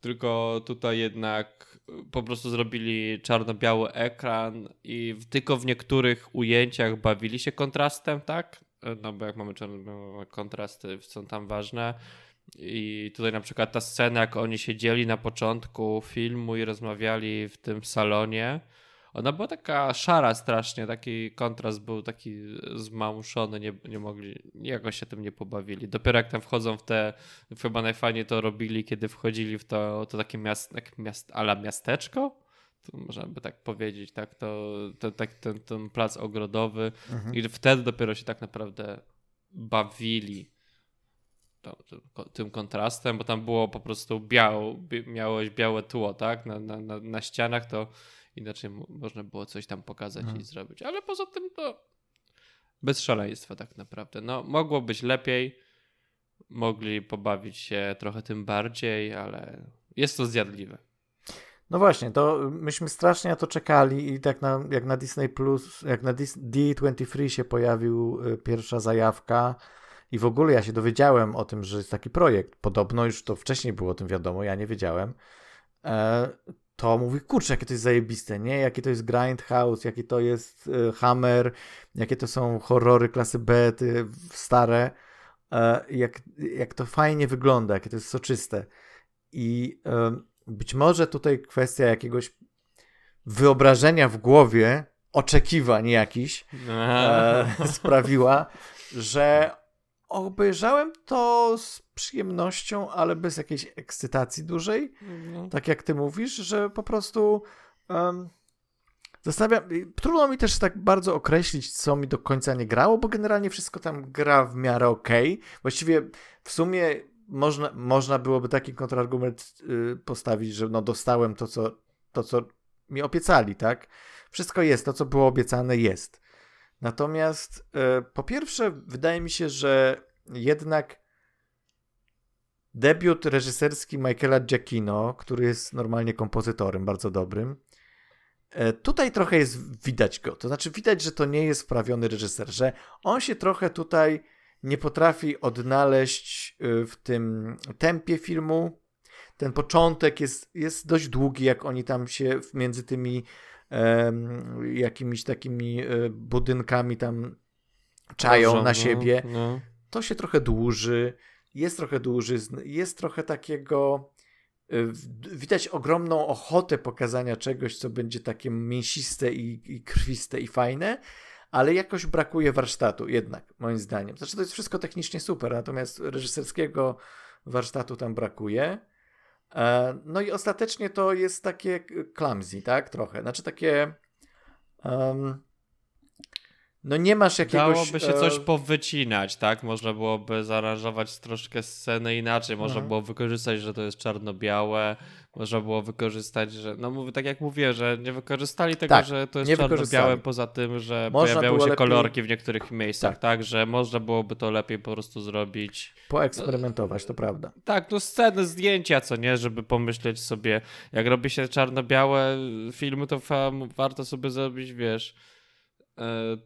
Tylko tutaj jednak po prostu zrobili czarno-biały ekran i tylko w niektórych ujęciach bawili się kontrastem, tak? E, No bo jak mamy czarno-białe kontrasty są tam ważne. I tutaj na przykład ta scena, jak oni siedzieli na początku filmu i rozmawiali w tym salonie, ona była taka szara strasznie, taki kontrast był taki zmamuszony, nie, nie mogli, jakoś się tym nie pobawili. Dopiero jak tam wchodzą w te, chyba najfajniej to robili, kiedy wchodzili w to, to takie miast, jak miast, ala miasteczko, to można by tak powiedzieć, tak, to, to tak, ten, ten plac ogrodowy Mhm. i wtedy dopiero się tak naprawdę bawili tym kontrastem, bo tam było po prostu biało, bi- miałeś białe tło, tak, na, na, na, na ścianach, to inaczej mo- można było coś tam pokazać Mhm. i zrobić, ale poza tym to bez szaleństwa tak naprawdę. No, mogło być lepiej, mogli pobawić się trochę tym bardziej, ale jest to zjadliwe. No właśnie, to myśmy strasznie na to czekali i tak na, jak na Disney Plus, jak na Dis- D23 się pojawił y, pierwsza zajawka i w ogóle ja się dowiedziałem o tym, że jest taki projekt, podobno już to wcześniej było o tym wiadomo, ja nie wiedziałem, e, to mówi, kurczę, jakie to jest zajebiste, nie? Jakie to jest Grindhouse, jakie to jest e, Hammer, jakie to są horrory klasy B, ty, stare, e, jak, jak to fajnie wygląda, jakie to jest soczyste. I e, być może tutaj kwestia jakiegoś wyobrażenia w głowie, oczekiwań jakichś e, sprawiła, że obejrzałem to z przyjemnością, ale bez jakiejś ekscytacji dużej. Mhm. Tak jak ty mówisz, że po prostu um, zastanawiam, trudno mi też tak bardzo określić, co mi do końca nie grało, bo generalnie wszystko tam gra w miarę okej. Okay. Właściwie w sumie można, można byłoby taki kontrargument y, postawić, że no dostałem to co, to, co mi obiecali, tak? Wszystko jest, to co było obiecane jest. Natomiast e, po pierwsze, wydaje mi się, że jednak debiut reżyserski Michaela Giacchino, który jest normalnie kompozytorem bardzo dobrym, e, tutaj trochę jest widać go. To znaczy widać, że to nie jest wprawiony reżyser, że on się trochę tutaj nie potrafi odnaleźć e, w tym tempie filmu. Ten początek jest, jest dość długi, jak oni tam się między tymi jakimiś takimi e, budynkami tam czają na siebie. No. To się trochę dłuży, jest trochę dłużyzn, jest trochę takiego e, widać ogromną ochotę pokazania czegoś, co będzie takie mięsiste i, i krwiste i fajne, ale jakoś brakuje warsztatu jednak, moim zdaniem. Znaczy to jest wszystko technicznie super, natomiast reżyserskiego warsztatu tam brakuje. E, no i ostatecznie to jest takie clumsy, tak? Trochę. Znaczy takie. Um, no nie masz jakiegoś... Dałoby się coś e, powycinać, tak? Można byłoby zaaranżować troszkę scenę inaczej, można mhm. było wykorzystać, że to jest czarno-białe, można było wykorzystać, że... No mówię, tak jak mówię, że nie wykorzystali tego, tak, że to jest czarno-białe, poza tym, że można pojawiały się lepiej... kolorki w niektórych miejscach, tak. tak. Że można byłoby to lepiej po prostu zrobić... Poeksperymentować, to prawda. Tak, no sceny, zdjęcia, co nie? Żeby pomyśleć sobie, jak robi się czarno-białe filmy, to warto sobie zrobić, wiesz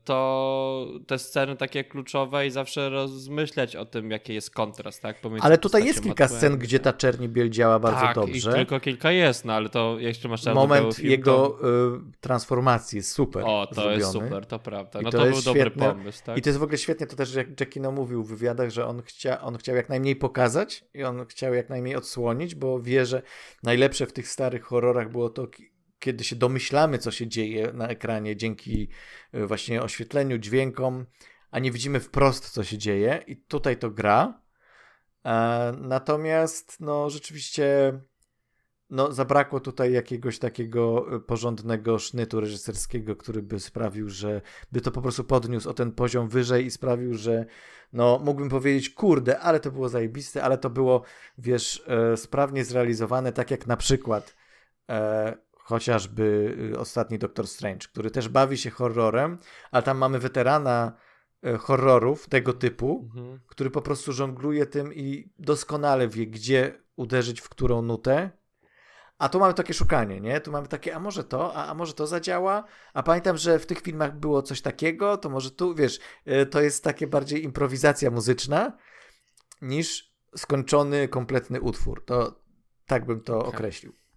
to te sceny takie kluczowe i zawsze rozmyśleć o tym, jaki jest kontrast, tak? Pomiędzy ale tutaj jest kilka scen, gdzie ta czerni biel działa bardzo tak, dobrze. I tylko kilka jest, no ale to jeszcze masz Moment film, jego to... y, transformacji jest super. O, to zrobiony. jest super, to prawda. No I to, to był świetne. dobry pomysł, tak? I to jest w ogóle świetnie, to też jak Jackino mówił w wywiadach, że on, chcia, on chciał jak najmniej pokazać i on chciał jak najmniej odsłonić, bo wie, że najlepsze w tych starych horrorach było to, kiedy się domyślamy, co się dzieje na ekranie dzięki e, właśnie oświetleniu, dźwiękom, a nie widzimy wprost, co się dzieje, i tutaj to gra. E, natomiast, no, rzeczywiście, no, zabrakło tutaj jakiegoś takiego e, porządnego sznytu reżyserskiego, który by sprawił, że by to po prostu podniósł o ten poziom wyżej i sprawił, że no, mógłbym powiedzieć, kurde, ale to było zajebiste, ale to było, wiesz, sprawnie zrealizowane, tak jak na przykład chociażby y, ostatni Doctor Strange, który też bawi się horrorem, ale tam mamy weterana e, horrorów tego typu, mhm. który po prostu żongluje tym i doskonale wie, gdzie uderzyć w którą nutę. A tu mamy takie szukanie, nie? Tu mamy takie, a może to, a, a może to zadziała. A pamiętam, że w tych filmach było coś takiego, to może tu, wiesz, e, to jest takie bardziej improwizacja muzyczna niż skończony, kompletny utwór. To tak bym to okay. określił.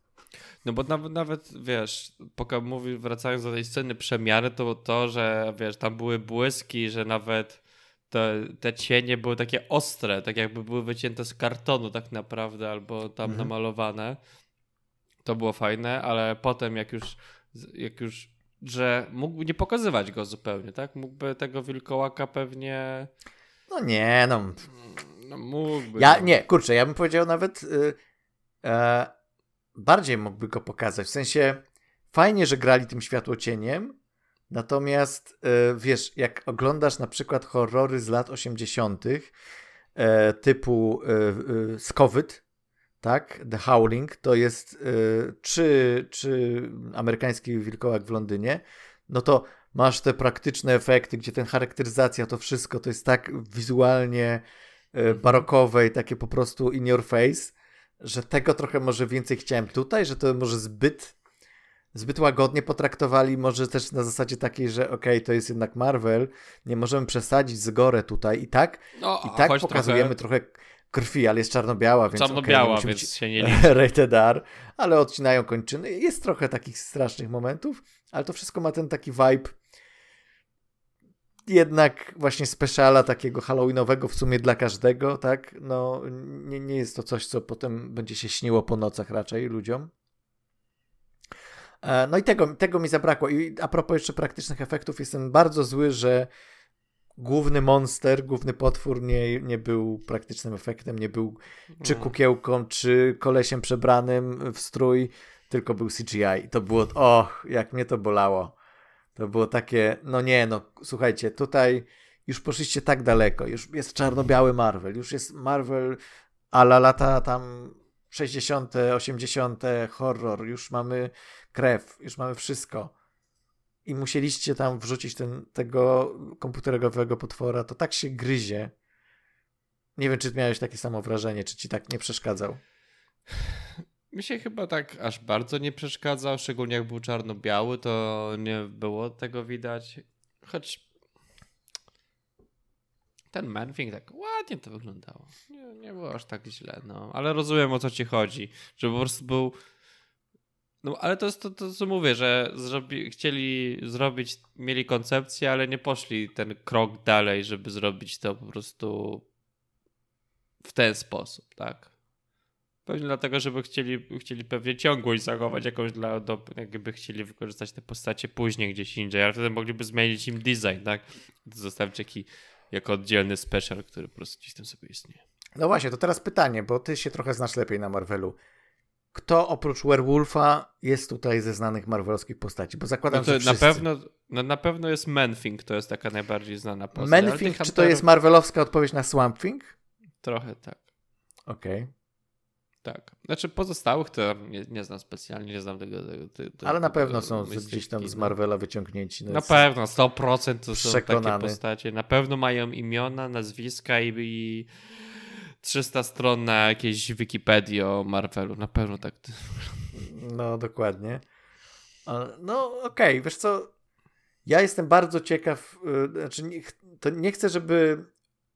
No bo nawet, nawet wiesz, poka mówi, wracając do tej sceny przemiany, to to, że wiesz, tam były błyski, że nawet te, te cienie były takie ostre, tak jakby były wycięte z kartonu tak naprawdę, albo tam mhm. namalowane. To było fajne, ale potem jak już, jak już, że mógłby nie pokazywać go zupełnie, tak? Mógłby tego wilkołaka pewnie... No nie, no... No mógłby. Ja, no. nie, kurczę, ja bym powiedział nawet... Yy, bardziej mógłby go pokazać. W sensie fajnie, że grali tym światłocieniem, natomiast e, wiesz, jak oglądasz na przykład horrory z lat 80., e, typu e, Scovid, tak? The Howling, to jest czy, czy amerykański wilkołak w Londynie, no to masz te praktyczne efekty, gdzie ten charakteryzacja, to wszystko to jest tak wizualnie barokowe i takie po prostu in your face, że tego trochę może więcej chciałem tutaj, że to może zbyt zbyt łagodnie potraktowali, może też na zasadzie takiej, że okej, okay, to jest jednak Marvel, nie możemy przesadzić z gore tutaj i tak, no, i tak pokazujemy trochę... trochę krwi, ale jest czarno-biała, więc Czarno-biała, okay, więc się nie liczy. Rated R, ale odcinają kończyny. Jest trochę takich strasznych momentów, ale to wszystko ma ten taki vibe jednak właśnie speciala takiego halloweenowego w sumie dla każdego, tak? No nie, nie jest to coś, co potem będzie się śniło po nocach raczej ludziom. E, no i tego, tego mi zabrakło. I a propos jeszcze praktycznych efektów, jestem bardzo zły, że główny monster, główny potwór nie, nie był praktycznym efektem, nie był czy no. kukiełką, czy kolesiem przebranym w strój, tylko był CGI. I to było, och, jak mnie to bolało. To było takie, no nie, no słuchajcie, tutaj już poszliście tak daleko, już jest czarno-biały Marvel, już jest Marvel ala lata tam 60., 80., horror, już mamy krew, już mamy wszystko. I musieliście tam wrzucić ten, tego komputerowego potwora, to tak się gryzie. Nie wiem, czy miałeś takie samo wrażenie, czy ci tak nie przeszkadzał. Mi się chyba tak aż bardzo nie przeszkadzał, szczególnie jak był czarno-biały, to nie było tego widać. Choć ten Manfing tak ładnie to wyglądało. Nie, nie było aż tak źle, no. Ale rozumiem o co ci chodzi. Że po prostu był. No ale to jest to, to co mówię, że zrobi, chcieli zrobić, mieli koncepcję, ale nie poszli ten krok dalej, żeby zrobić to po prostu w ten sposób, tak? Pewnie dlatego, żeby chcieli, chcieli pewnie ciągłość zachować jakąś dla, do, jakby chcieli wykorzystać te postacie później gdzieś indziej, ale wtedy mogliby zmienić im design, tak? Zostawić taki jako oddzielny special, który po prostu gdzieś tam sobie istnieje. No właśnie, to teraz pytanie, bo ty się trochę znasz lepiej na Marvelu. Kto oprócz Werewolfa jest tutaj ze znanych marvelowskich postaci? Bo zakładam, no to że wszyscy. na pewno, no na pewno jest Manthing, to jest taka najbardziej znana postać. Manthing, czy to jest marvelowska odpowiedź na Swamp Thing? Trochę tak. Okej. Okay. Tak. Znaczy pozostałych to nie, nie znam specjalnie, nie znam tego. tego, tego Ale na pewno są gdzieś tam z Marvela wyciągnięci. No na pewno, 100% to są przekonany. takie postacie. Na pewno mają imiona, nazwiska i, i 300 stron na jakiejś Wikipedii o Marvelu. Na pewno tak. No, dokładnie. No, okej, okay. wiesz co, ja jestem bardzo ciekaw, y, znaczy nie, to nie chcę, żeby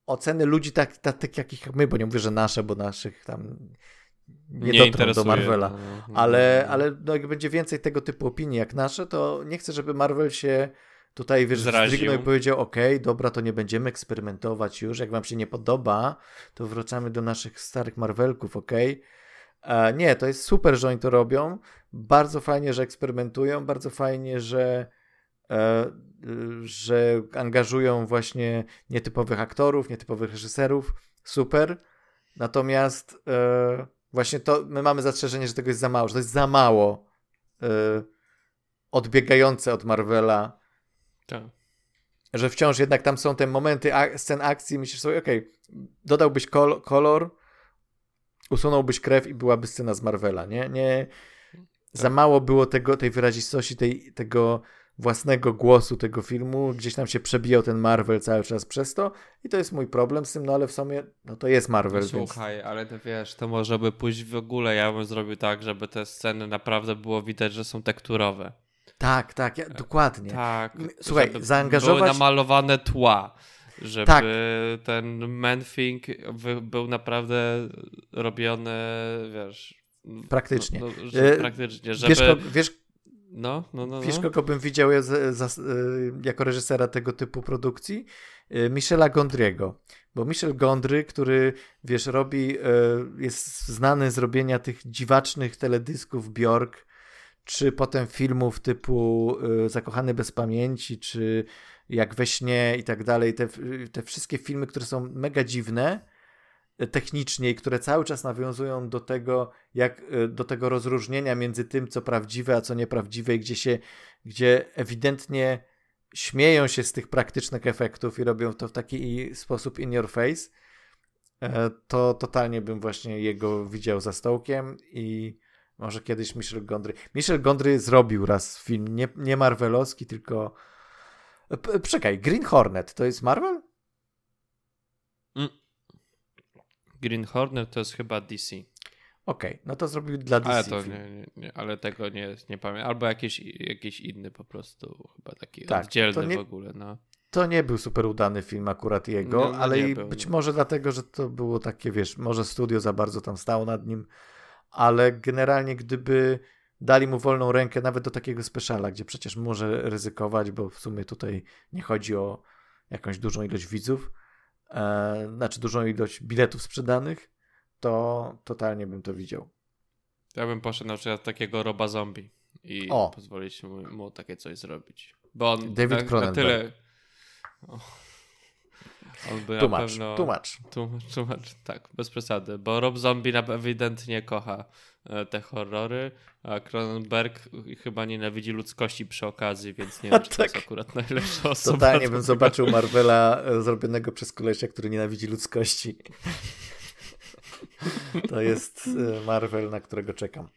oceny ludzi tak, tak, tak jakich my, bo nie mówię, że nasze, bo naszych tam nie, nie dotrą do Marvela. No, no, ale, no. ale no, jak będzie więcej tego typu opinii jak nasze, to nie chcę, żeby Marvel się tutaj wiesz, zdrygnął i powiedział, ok, dobra, to nie będziemy eksperymentować już, jak wam się nie podoba, to wracamy do naszych starych Marvelków, ok? E, nie, to jest super, że oni to robią, bardzo fajnie, że eksperymentują, bardzo fajnie, że e, że angażują właśnie nietypowych aktorów, nietypowych reżyserów, super, natomiast e, Właśnie to, my mamy zastrzeżenie, że tego jest za mało, że to jest za mało yy, odbiegające od Marvela. Tak. Że wciąż jednak tam są te momenty a, scen akcji, myślisz sobie, okej, okay, dodałbyś kol kolor, usunąłbyś krew i byłaby scena z Marvela, nie? nie tak. Za mało było tego, tej wyrazistości, tej, tego własnego głosu tego filmu, gdzieś tam się przebijał ten Marvel cały czas przez to i to jest mój problem z tym, no ale w sumie no to jest Marvel. No, słuchaj, więc... ale to wiesz, to może by pójść w ogóle, ja bym zrobił tak, żeby te sceny naprawdę było widać, że są tekturowe. Tak, tak, ja, dokładnie. Tak. Słuchaj, zaangażować... Były namalowane tła żeby tak. ten Manthing był naprawdę robiony, wiesz... Praktycznie. No, no, że, praktycznie, żeby... Wiesz, wiesz, no, no, no. No. kogo bym widział ja z, jako reżysera tego typu produkcji? Y, Michela Gondriego. Bo Michel Gondry, który, wiesz, robi, y, jest znany z robienia tych dziwacznych teledysków Bjork, czy potem filmów typu y, Zakochany bez pamięci, czy Jak we śnie i tak dalej. Te, te wszystkie filmy, które są mega dziwne, technicznie które cały czas nawiązują do tego, jak, e, do tego rozróżnienia między tym, co prawdziwe, a co nieprawdziwe, i gdzie się, gdzie ewidentnie śmieją się z tych praktycznych efektów i robią to w taki sposób in your face, e, to totalnie bym właśnie jego widział za stołkiem i może kiedyś Michel Gondry. Michel Gondry zrobił raz film, nie, nie Marvelowski, tylko. P czekaj, Green Hornet to jest Marvel? Mm. Green Hornet to jest chyba DC. Okej, no to zrobił dla DC Ale to nie, nie, nie, ale tego nie, nie pamiętam. Albo jakiś, jakiś inny po prostu, chyba taki Tak, oddzielny w ogóle, no. To nie był super udany film akurat jego, No, no ale i był, być może dlatego, że to było takie, wiesz, może studio za bardzo tam stało nad nim, ale generalnie gdyby dali mu wolną rękę nawet do takiego speciala, gdzie przecież może ryzykować, bo w sumie tutaj nie chodzi o jakąś dużą ilość widzów, e, znaczy dużą ilość biletów sprzedanych, to totalnie bym to widział. Ja bym poszedł na przykład takiego Roba Zombie i O. pozwolić mu, mu takie coś zrobić. Bo on David na, na tyle... O. On by Tłumacz, pewno... tłumacz. Tłumacz, tłumacz, tak, bez przesady, bo Rob Zombie ewidentnie kocha e, te horrory, a Cronenberg chyba nienawidzi ludzkości przy okazji, więc nie wiem, czy to jest Tak. akurat najlepsza osoba. Totalnie bym zobaczył Marvela e, zrobionego przez kolesia, który nienawidzi ludzkości. To jest e, Marvel, na którego czekam.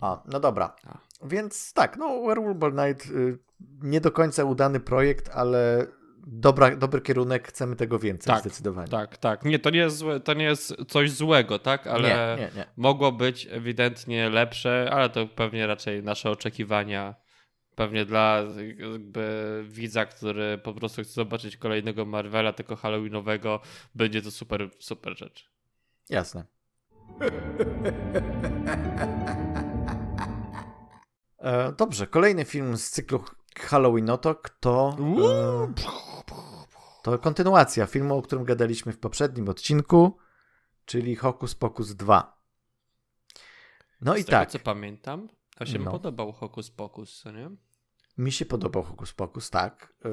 A, no dobra. Więc tak, no Werewolf by Night y, nie do końca udany projekt, ale dobra, dobry kierunek, chcemy tego więcej Tak, zdecydowanie. Tak, tak. Nie, to nie jest, złe, to nie jest coś złego, tak? Ale Nie, nie, nie. mogło być ewidentnie lepsze, ale to pewnie raczej nasze oczekiwania. Pewnie dla jakby widza, który po prostu chce zobaczyć kolejnego Marvela, tylko Halloweenowego, będzie to super, super rzecz. Jasne. E, dobrze, kolejny film z cyklu Halloweenotok to, e, to kontynuacja filmu, o którym gadaliśmy w poprzednim odcinku, czyli Hokus Pokus 2. No i Z tego, tak, co pamiętam, a się No. podobał Hokus Pokus, co nie? mi się podobał Hokus Pokus, tak. E,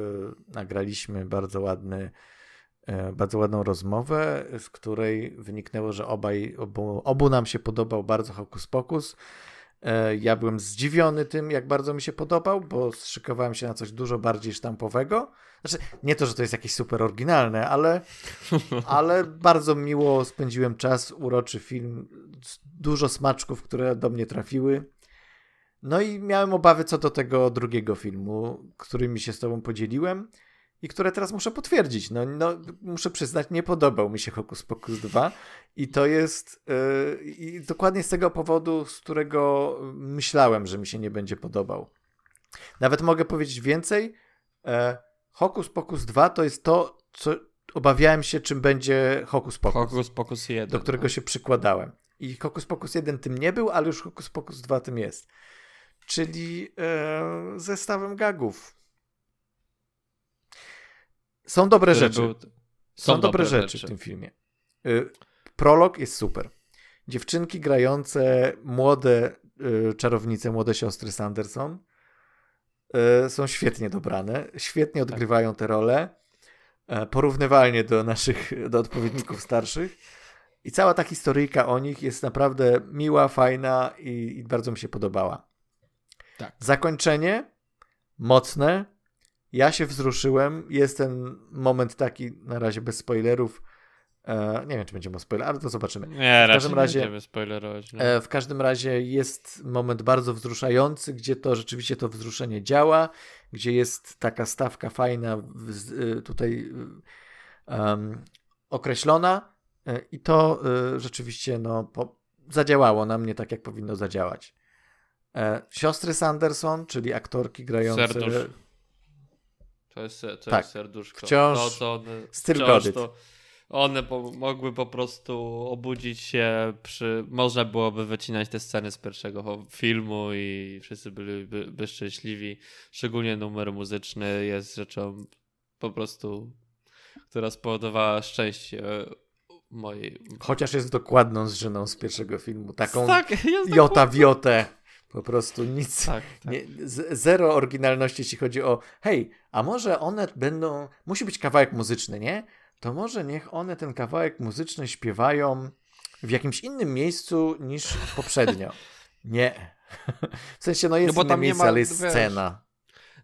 nagraliśmy bardzo ładny e, bardzo ładną rozmowę, z której wyniknęło, że obaj, obu, obu nam się podobał bardzo Hokus Pokus. E, Ja byłem zdziwiony tym, jak bardzo mi się podobał, bo szykowałem się na coś dużo bardziej sztampowego. Znaczy, nie to, że to jest jakieś super oryginalne, ale, ale bardzo miło spędziłem czas, uroczy film, dużo smaczków, które do mnie trafiły. No i miałem obawy co do tego drugiego filmu, którymi się z tobą podzieliłem i które teraz muszę potwierdzić. No, no muszę przyznać, nie podobał mi się Hokus Pokus 2 i to jest yy, i dokładnie z tego powodu, z którego myślałem, że mi się nie będzie podobał. Nawet mogę powiedzieć więcej. E, Hokus Pokus 2 to jest to, co obawiałem się, czym będzie Hokus Pokus, Hokus Pokus 1. do którego się przykładałem. I Hokus Pokus 1 tym nie był, ale już Hokus Pokus 2 tym jest. Czyli e, zestawem gagów. Są dobre rzeczy. był- Są, dobre, rzeczy, w tym filmie. Y, Prolog jest super. Dziewczynki grające młode y, czarownice, młode siostry Sanderson y, są świetnie dobrane, świetnie Tak. odgrywają te role, e, porównywalnie do naszych, do odpowiedników starszych. I cała ta historyjka o nich jest naprawdę miła, fajna i, i bardzo mi się podobała. Tak. Zakończenie mocne. Ja się wzruszyłem. Jest ten moment taki, na razie bez spoilerów. E, nie wiem, czy będziemy spoiler, ale to zobaczymy. Nie, każdym raczej razie- nie będziemy spoilerować. No. E, w każdym razie jest moment bardzo wzruszający, gdzie to rzeczywiście to wzruszenie działa, gdzie jest taka stawka fajna w, y, tutaj em, określona y, i to y, rzeczywiście no, po, zadziałało na mnie tak, jak powinno zadziałać. E, siostry Sanderson, czyli aktorki grające Serdusz. To jest, to Tak. jest serduszko. Wciąż to, to one, still wciąż to one po, mogły po prostu obudzić się przy... Można byłoby wycinać te sceny z pierwszego filmu i wszyscy byliby by szczęśliwi. Szczególnie numer muzyczny jest rzeczą po prostu, która spowodowała szczęście mojej... chociaż jest dokładną zżyną z pierwszego filmu, taką Tak, jota w jotę. Po prostu nic. Tak, tak. Nie, zero oryginalności, jeśli chodzi o hej, a może one będą, musi być kawałek muzyczny, nie? To może niech one ten kawałek muzyczny śpiewają w jakimś innym miejscu niż poprzednio. Nie. W sensie, no jest No inne miejsce, ma, ale jest wiesz, scena.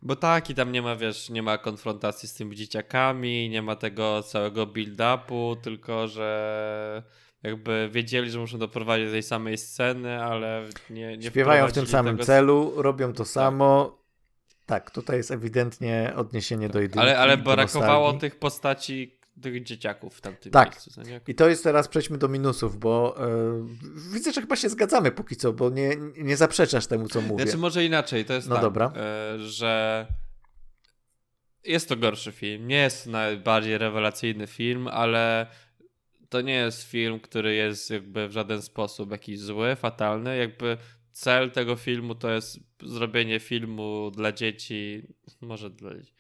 Bo tak, i tam nie ma, wiesz, nie ma konfrontacji z tymi dzieciakami, nie ma tego całego build-upu, tylko że jakby wiedzieli, że muszą doprowadzić do tej samej sceny, ale nie, nie Śpiewają w tym samym tego... celu, robią to samo. Tak, tutaj jest ewidentnie odniesienie do jedynki. Ale, ale brakowało tych postaci, tych dzieciaków w tamtym Tak. miejscu. Nie? I to jest teraz, przejdźmy do minusów, bo e, widzę, że chyba się zgadzamy póki co, bo nie, nie zaprzeczasz temu, co mówię. Znaczy może inaczej, to jest No tak, dobra. e, że jest to gorszy film. Nie jest to najbardziej rewelacyjny film, ale to nie jest film, który jest jakby w żaden sposób jakiś zły, fatalny. Jakby cel tego filmu to jest zrobienie filmu dla dzieci, może dla dzieci,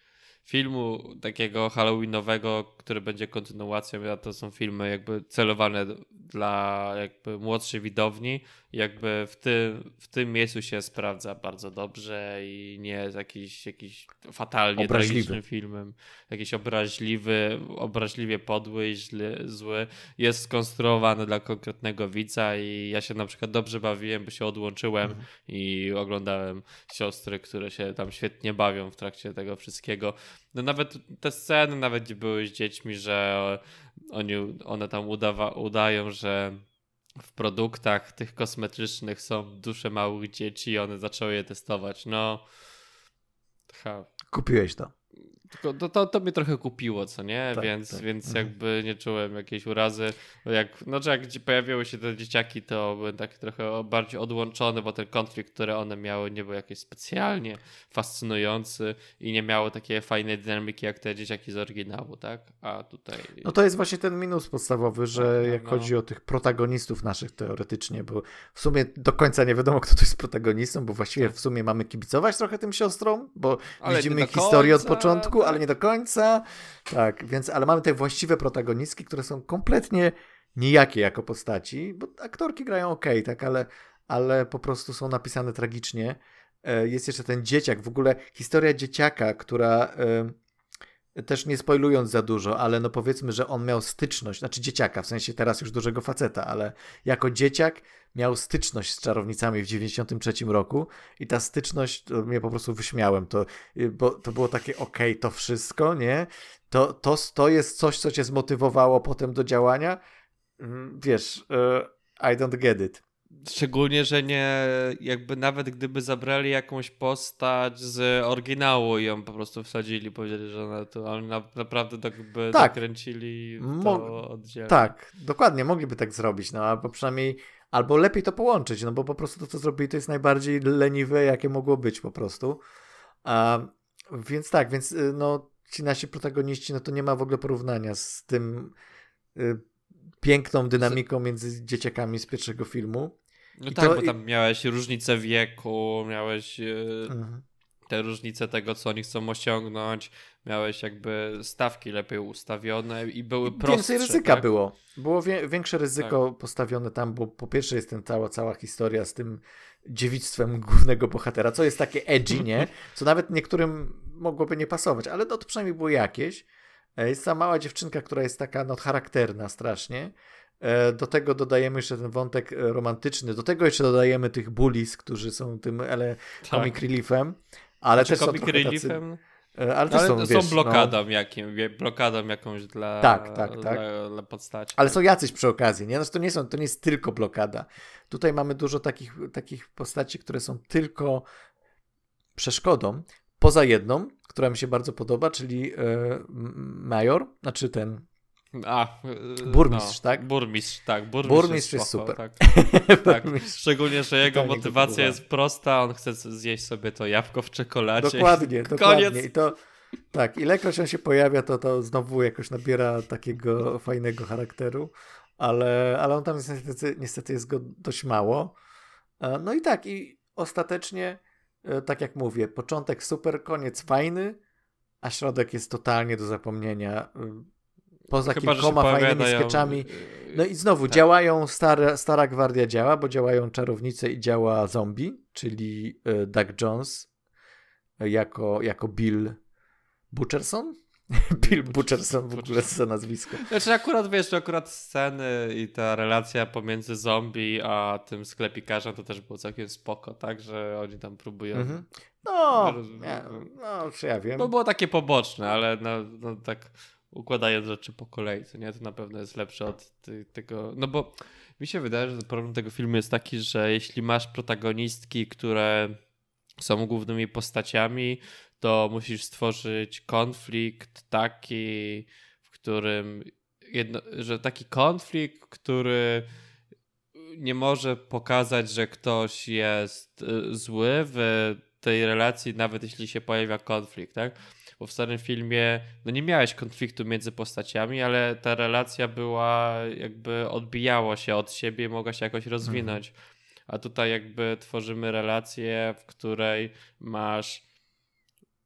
filmu takiego halloweenowego, który będzie kontynuacją, a to są filmy jakby celowane dla jakby młodszej widowni. Jakby w tym, w tym miejscu się sprawdza bardzo dobrze i nie jest jakiś, jakiś fatalnie Obraźliwy. tragicznym filmem. Jakiś obraźliwy, obraźliwie podły i źle, zły. Jest skonstruowany dla konkretnego widza i ja się na przykład dobrze bawiłem, bo się odłączyłem Mhm. i oglądałem siostry, które się tam świetnie bawią w trakcie tego wszystkiego. No nawet te sceny, nawet gdzie były z dziećmi, że oni, one tam udawa, udają, że w produktach tych kosmetycznych są dusze małych dzieci i one zaczęły je testować. No, ha, Kupiłeś to. Tylko to, to, to mnie trochę kupiło, co nie? Tak, więc tak. więc Mhm. jakby nie czułem jakiejś urazy. Jak, znaczy jak pojawiły się te dzieciaki, to byłem tak trochę bardziej odłączony, bo ten konflikt, który one miały, nie był jakiś specjalnie fascynujący i nie miało takiej fajnej dynamiki jak te dzieciaki z oryginału, tak? A tutaj. No to jest właśnie ten minus podstawowy, że Tak, no, jak no. chodzi o tych protagonistów naszych teoretycznie, bo w sumie do końca nie wiadomo, kto tu jest protagonistą, bo właściwie Tak. w sumie mamy kibicować trochę tym siostrom, bo Ale widzimy historię od początku, ale nie do końca. Tak, więc, ale mamy te właściwe protagonistki, które są kompletnie nijakie jako postaci, bo aktorki grają ok, tak, ale, ale po prostu są napisane tragicznie. E, Jest jeszcze ten dzieciak, w ogóle historia dzieciaka, która e, też nie spoilując za dużo, ale no powiedzmy, że on miał styczność, znaczy dzieciaka, w sensie teraz już dużego faceta, ale jako dzieciak miał styczność z czarownicami w 93 roku i ta styczność, to mnie po prostu wyśmiałem, to, y, bo to było takie okej, to wszystko, nie? To, to, to jest coś, co cię zmotywowało potem do działania? Mm, Wiesz, y, I don't get it. Szczególnie, że nie, jakby nawet gdyby zabrali jakąś postać z oryginału i ją po prostu wsadzili, powiedzieli, że ona to, oni na, naprawdę tak by Tak. dokręcili Mo- to oddzielnie. Tak, dokładnie, mogliby tak zrobić, no albo przynajmniej, albo lepiej to połączyć, no bo po prostu to, co zrobili, to jest najbardziej leniwe, jakie mogło być po prostu. A, więc tak, więc y, no ci nasi protagoniści, no to nie ma w ogóle porównania z tym y, piękną dynamiką między dzieciakami z pierwszego filmu. No I tak, to- bo tam miałeś różnicę wieku, miałeś e, Mhm. Te różnice tego, co oni chcą osiągnąć, miałeś jakby stawki lepiej ustawione i były prostsze. Więcej ryzyka tak? było. Było wie, większe ryzyko postawione tam, bo po pierwsze jest ten cała, cała historia z tym dziewictwem głównego bohatera, co jest takie edgy, nie? Co nawet niektórym mogłoby nie pasować, ale no to przynajmniej było jakieś. E, Jest ta mała dziewczynka, która jest taka no, charakterna strasznie. E, Do tego dodajemy jeszcze ten wątek e, romantyczny. Do tego jeszcze dodajemy tych bullies, którzy są tym Tak. comic reliefem. Ale Znaczy, też są comic tacy, reliefem, e, ale też ale są, są, wiesz, no, blokadą jakim, wie- blokadą jakąś dla, Tak, tak, tak. dla, dla postaci. Ale są jacyś przy okazji, nie? Znaczy, to, nie są, to nie jest tylko blokada. Tutaj mamy dużo takich, takich postaci, które są tylko przeszkodą, poza jedną, która mi się bardzo podoba, czyli e, major, znaczy ten A, y, Burmistrz, tak? Burmistrz, tak. Burmistrz, Burmistrz jest spoko, super. Tak. tak. Szczególnie, że jego motywacja jest prosta, on chce zjeść sobie to jabłko w czekoladzie. Dokładnie, Koniec. dokładnie. I to tak, ilekroć on się pojawia, to, to znowu jakoś nabiera takiego fajnego charakteru, ale, ale on tam jest niestety, niestety jest go dość mało. E, No i tak, i ostatecznie, e, tak jak mówię, początek super, koniec fajny, a środek jest totalnie do zapomnienia. Poza Chyba, kilkoma fajnymi sketchami. y, No i znowu tak. działają, stara, stara gwardia działa, bo działają czarownice i działa zombie, czyli e, Doug Jones e, jako, jako Bill Butcherson? Bill Butcherson w ogóle za nazwisko. Znaczy akurat wiesz, akurat sceny i ta relacja pomiędzy zombie a tym sklepikarzem to też było całkiem spoko, tak? Że oni tam próbują. Mhm. No, no, czy ja wiem. No było takie poboczne, ale no, no tak układając rzeczy po kolei, to nie? To na pewno jest lepsze od ty, tego. No bo mi się wydaje, że problem tego filmu jest taki, że jeśli masz protagonistki, które są głównymi postaciami, to musisz stworzyć konflikt taki, w którym jedno, że taki konflikt, który nie może pokazać, że ktoś jest y, zły w tej relacji, nawet jeśli się pojawia konflikt, tak? Bo w starym filmie no nie miałeś konfliktu między postaciami, ale ta relacja była jakby odbijała się od siebie i mogła się jakoś rozwinąć. Mhm. A tutaj jakby tworzymy relację, w której masz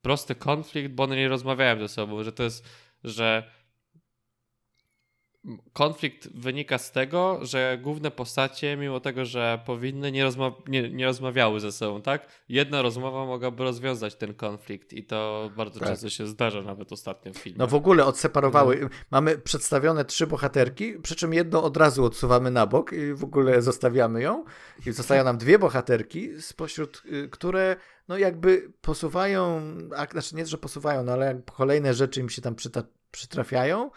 prosty konflikt, bo one nie rozmawiają ze sobą, że to jest, że konflikt wynika z tego, że główne postacie, mimo tego, że powinny, nie, rozma nie, nie rozmawiały ze sobą, tak? Jedna rozmowa mogłaby rozwiązać ten konflikt i to bardzo tak. często się zdarza nawet ostatnio w filmie. No w ogóle odseparowały. No. Mamy przedstawione trzy bohaterki, przy czym jedną od razu odsuwamy na bok i w ogóle zostawiamy ją. I zostają nam dwie bohaterki, spośród y, które no jakby posuwają, a, znaczy nie, że posuwają, no ale kolejne rzeczy im się tam przyta- przytrafiają,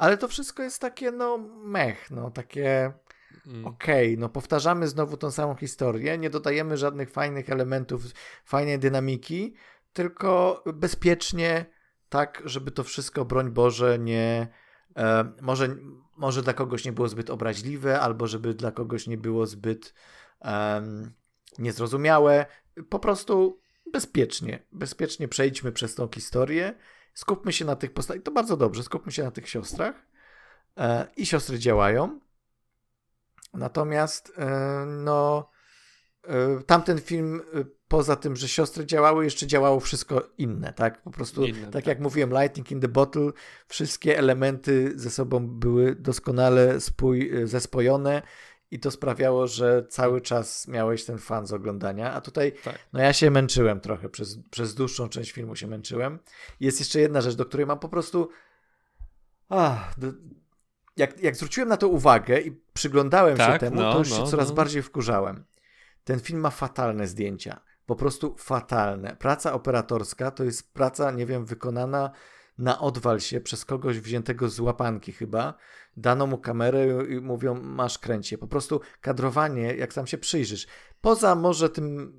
ale to wszystko jest takie, no, mech, no, takie. Mm. Okej, okay, no powtarzamy znowu tą samą historię, nie dodajemy żadnych fajnych elementów, fajnej dynamiki, tylko bezpiecznie, tak, żeby to wszystko, broń Boże, nie. E, może, może dla kogoś nie było zbyt obraźliwe, albo żeby dla kogoś nie było zbyt niezrozumiałe. Po prostu bezpiecznie, bezpiecznie przejdźmy przez tą historię Skupmy się na tych postaciach. To bardzo dobrze. Skupmy się na tych siostrach. E, I siostry działają. Natomiast, e, no, e, tamten film, e, poza tym, że siostry działały, jeszcze działało wszystko inne, tak? Po prostu, inne, tak, tak, jak mówiłem, Lightning in the Bottle, wszystkie elementy ze sobą były doskonale spój, e, zespojone i to sprawiało, że cały czas miałeś ten fan z oglądania, a tutaj tak. no ja się męczyłem trochę, przez, przez dłuższą część filmu się męczyłem. Jest jeszcze jedna rzecz, do której mam po prostu ah, do... jak, jak zwróciłem na to uwagę i przyglądałem tak, się temu, no, to już no, się coraz no. bardziej wkurzałem. Ten film ma fatalne zdjęcia. Po prostu fatalne. Praca operatorska to jest praca, nie wiem, wykonana na odwal się przez kogoś wziętego z łapanki chyba, dano mu kamerę i mówią, masz kręcie. Po prostu kadrowanie, jak tam się przyjrzysz, poza może tym,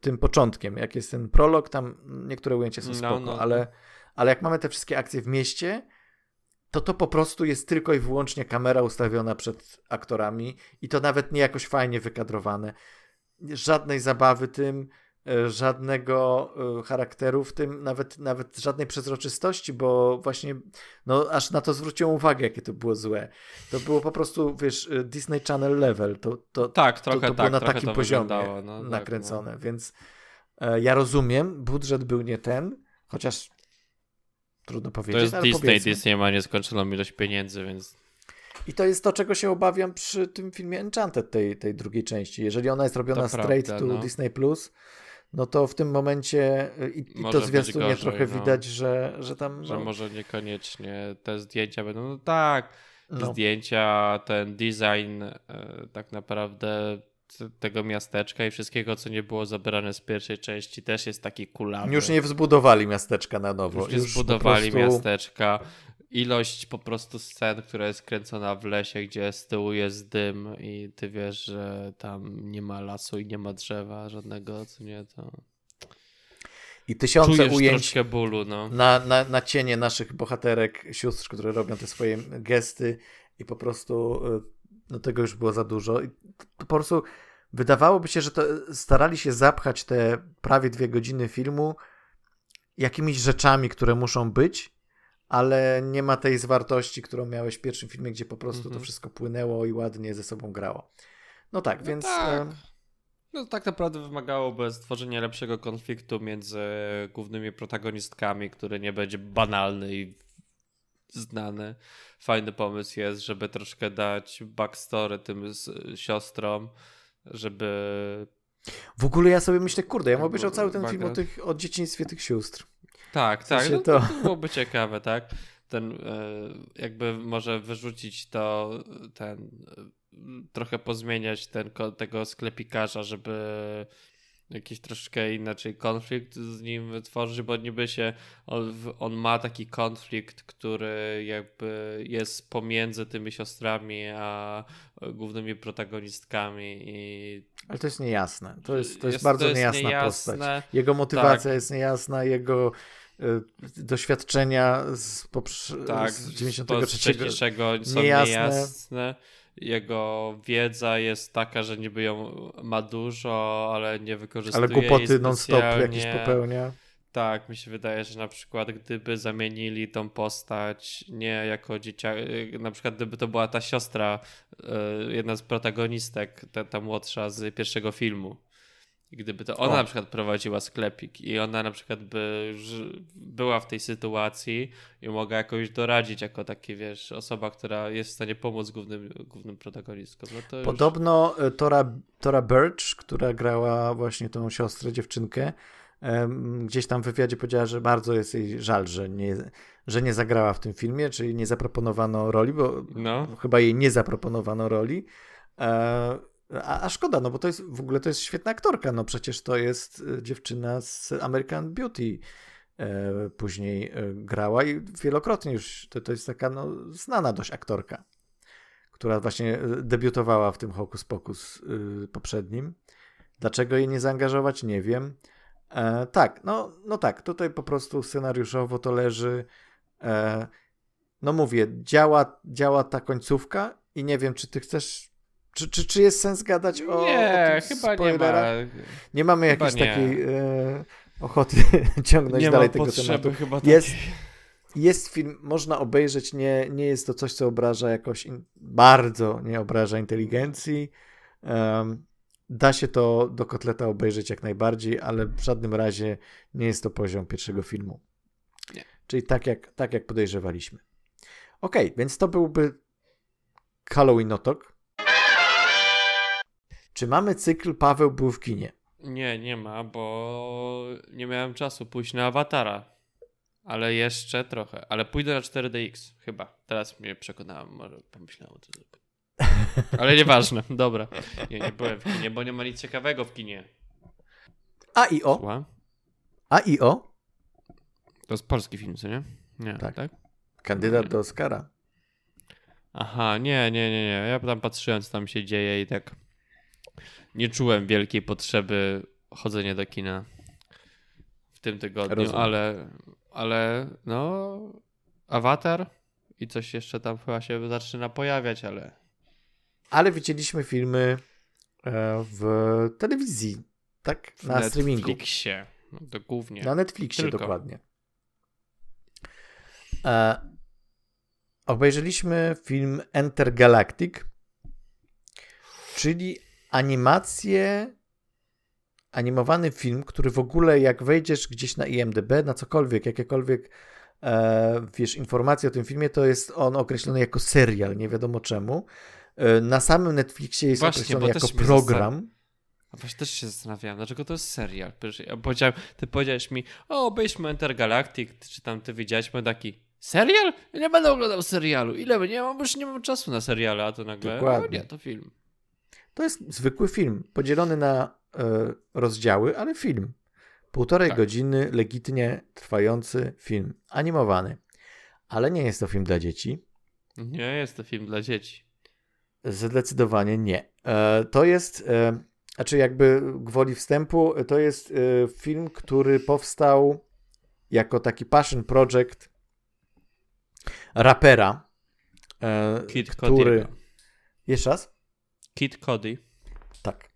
tym początkiem, jak jest ten prolog, tam niektóre ujęcia są no, spoko, no, no. Ale, ale jak mamy te wszystkie akcje w mieście, to to po prostu jest tylko i wyłącznie kamera ustawiona przed aktorami i to nawet nie jakoś fajnie wykadrowane. Żadnej zabawy tym, żadnego e, charakteru, w tym nawet, nawet żadnej przezroczystości, bo właśnie no, aż na to zwróciłem uwagę, jakie to było złe. To było po prostu, wiesz, e, Disney Channel level. To, to, tak, trochę to, to tak, było na takim poziomie no, tak, nakręcone, tak, no. więc e, ja rozumiem, budżet był nie ten, chociaż trudno powiedzieć. To jest Disney, powiedzmy. Disney ma nieskończoną ilość pieniędzy, więc i to jest to, czego się obawiam przy tym filmie Enchanted, tej, tej drugiej części. Jeżeli ona jest robiona to straight prawda, to no. Disney Plus, no to w tym momencie y, i, i to zwiastunie gorzej, trochę no. widać, że, że tam... Że no... może niekoniecznie te zdjęcia będą, no tak, no. zdjęcia, ten design e, tak naprawdę tego miasteczka i wszystkiego, co nie było zabrane z pierwszej części, też jest taki kulawy. Już nie wzbudowali miasteczka na nowo. Już nie Już zbudowali prostu... miasteczka ilość po prostu scen, która jest kręcona w lesie, gdzie z tyłu jest dym i ty wiesz, że tam nie ma lasu i nie ma drzewa żadnego, co nie, to... I tysiące Czujesz ujęć bólu, no. na, na, na cienie naszych bohaterek, sióstr, które robią te swoje gesty i po prostu y, no tego już było za dużo. I po prostu wydawałoby się, że to starali się zapchać te prawie dwie godziny filmu jakimiś rzeczami, które muszą być, ale nie ma tej zwartości, którą miałeś w pierwszym filmie, gdzie po prostu mm -hmm. to mhm. wszystko płynęło i ładnie ze sobą grało. No tak, no więc. Tak. No tak naprawdę wymagałoby stworzenia lepszego konfliktu między głównymi protagonistkami, który nie będzie banalny i znany. Fajny pomysł jest, żeby troszkę dać backstory tym siostrom, żeby. W ogóle ja sobie myślę, kurde, ja mógłbym o cały ten film o, tych, o dzieciństwie tych sióstr. Tak, tak. No, to... to byłoby ciekawe, tak? Ten e, jakby może wyrzucić to, ten trochę pozmieniać ten, tego sklepikarza, żeby jakiś troszkę inaczej konflikt z nim wytworzyć, bo niby się on, on, ma taki konflikt, który jakby jest pomiędzy tymi siostrami a głównymi protagonistkami i ale to jest niejasne. To jest, to jest, jest bardzo to jest niejasna niejasne. postać. Jego motywacja tak. jest niejasna, jego doświadczenia z, poprze- tak, z 93 są niejasne. niejasne. Jego wiedza jest taka, że niby ją ma dużo, ale nie wykorzystuje Ale głupoty non-stop jakieś popełnia. Tak, mi się wydaje, że na przykład gdyby zamienili tą postać nie jako dzieciak, na przykład gdyby to była ta siostra, e, jedna z protagonistek, ta, ta młodsza z pierwszego filmu, gdyby to ona o. na przykład prowadziła sklepik i ona na przykład by była w tej sytuacji i mogła jakoś doradzić jako taki, wiesz, osoba, która jest w stanie pomóc głównym, głównym protagonistkom. No Podobno już... Tora, Tora Birch, która grała właśnie tą siostrę, dziewczynkę, gdzieś tam w wywiadzie powiedziała, że bardzo jest jej żal, że nie, że nie zagrała w tym filmie, czyli nie zaproponowano roli, bo no. chyba jej nie zaproponowano roli. A, a, szkoda, no bo to jest w ogóle to jest świetna aktorka. No przecież to jest e, dziewczyna z American Beauty. E, później grała i wielokrotnie już to, to jest taka no, znana dość aktorka, która właśnie debiutowała w tym Hokus Pokus poprzednim. Dlaczego jej nie zaangażować, nie wiem. E, tak, no, no tak, tutaj po prostu scenariuszowo to leży. E, no mówię, działa, działa ta końcówka i nie wiem, czy ty chcesz. Czy, czy, czy jest sens gadać o. Nie, o chyba spoilerach? nie ma. Nie mamy chyba jakiejś nie. takiej e, ochoty ciągnąć nie dalej tego tematu. Chyba jest, jest film, można obejrzeć, nie, nie jest to coś, co obraża jakoś in, bardzo, nie obraża inteligencji. Um, Da się to do kotleta obejrzeć jak najbardziej, ale w żadnym razie nie jest to poziom pierwszego filmu. Nie. Czyli tak jak, tak jak podejrzewaliśmy. Ok, więc to byłby Halloween Notok. Czy mamy cykl Paweł był w kinie? Nie, nie ma, bo nie miałem czasu pójść na Awatara. Ale jeszcze trochę. Ale pójdę na 4DX chyba. Teraz mnie przekonałem, może pomyślałem o tym. Ale nieważne, dobra. Nie, nie byłem w kinie, bo nie ma nic ciekawego w kinie. A i o? Słucham? A i o? To jest polski film, co nie? Nie, tak. tak? Kandydat do Oscara. Aha, nie, nie, nie, nie. Ja tam patrzyłem, co tam się dzieje i tak nie czułem wielkiej potrzeby chodzenia do kina w tym tygodniu, Rozumiem. ale, ale no, Avatar i coś jeszcze tam chyba się zaczyna pojawiać, ale ale widzieliśmy filmy e, w telewizji, tak? Na streamingu. Netflixie, no głównie. Na Netflixie Tylko. dokładnie. E, obejrzeliśmy film Enter Galactic, czyli animację, animowany film, który w ogóle jak wejdziesz gdzieś na IMDb, na cokolwiek, jakiekolwiek e, wiesz, informacje o tym filmie, to jest on określony jako serial, nie wiadomo czemu. E, na samym Netflixie jest Właśnie, określony jako program. A właśnie też się zastanawiałem, dlaczego to jest serial. Ja ty powiedziałeś mi, o, obejrzmy Intergalactic, czy tam ty widziałeś, byłem taki, serial? Ja nie będę oglądał serialu. Ile? Nie mam, już nie mam czasu na seriale, a to nagle, Dokładnie. o nie, to film. To jest zwykły film, podzielony na e, rozdziały, ale film. Półtorej tak. godziny legitnie trwający film, animowany. Ale nie jest to film dla dzieci. Nie jest to film dla dzieci. Zdecydowanie nie. E, to jest, e, znaczy jakby gwoli wstępu, to jest e, film, który powstał jako taki passion project rapera, Kid który... Jeszcze raz? Kid Cody. Tak.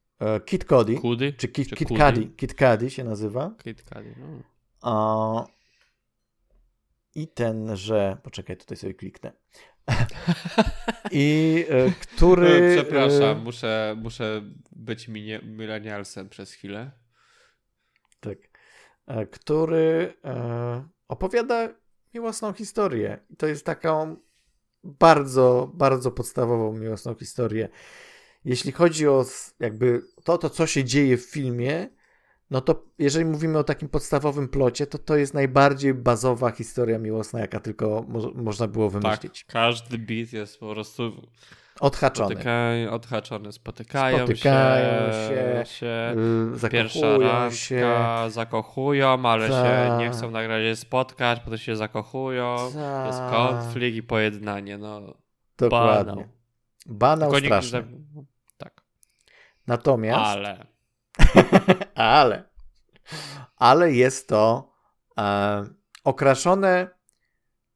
Kid Cody. Cody? Czy Kid, Kid Cudi. Kid Cudi się nazywa. Kid Cudi, no. A, I tenże... Poczekaj, tutaj sobie kliknę. I e, który. No, przepraszam, e, muszę, muszę być milenialsem przez chwilę. Tak. E, który opowiada miłosną historię. I to jest taką bardzo, bardzo podstawową miłosną historię. Jeśli chodzi o jakby to, to co się dzieje w filmie, no to jeżeli mówimy o takim podstawowym plocie, to to jest najbardziej bazowa historia miłosna, jaka tylko mo można było tak, wymyślić. Tak, każdy beat jest po prostu odhaczony. Spotykają, odhaczony, spotykają, spotykają się, się, się yy, pierwsza randka, się, zakochują, ale ta. się nie chcą na razie spotkać, potem się zakochują, ta. jest konflikt i pojednanie, no. Dokładnie. Banał, banał straszny. Natomiast... Ale ale, ale jest to e, okraszone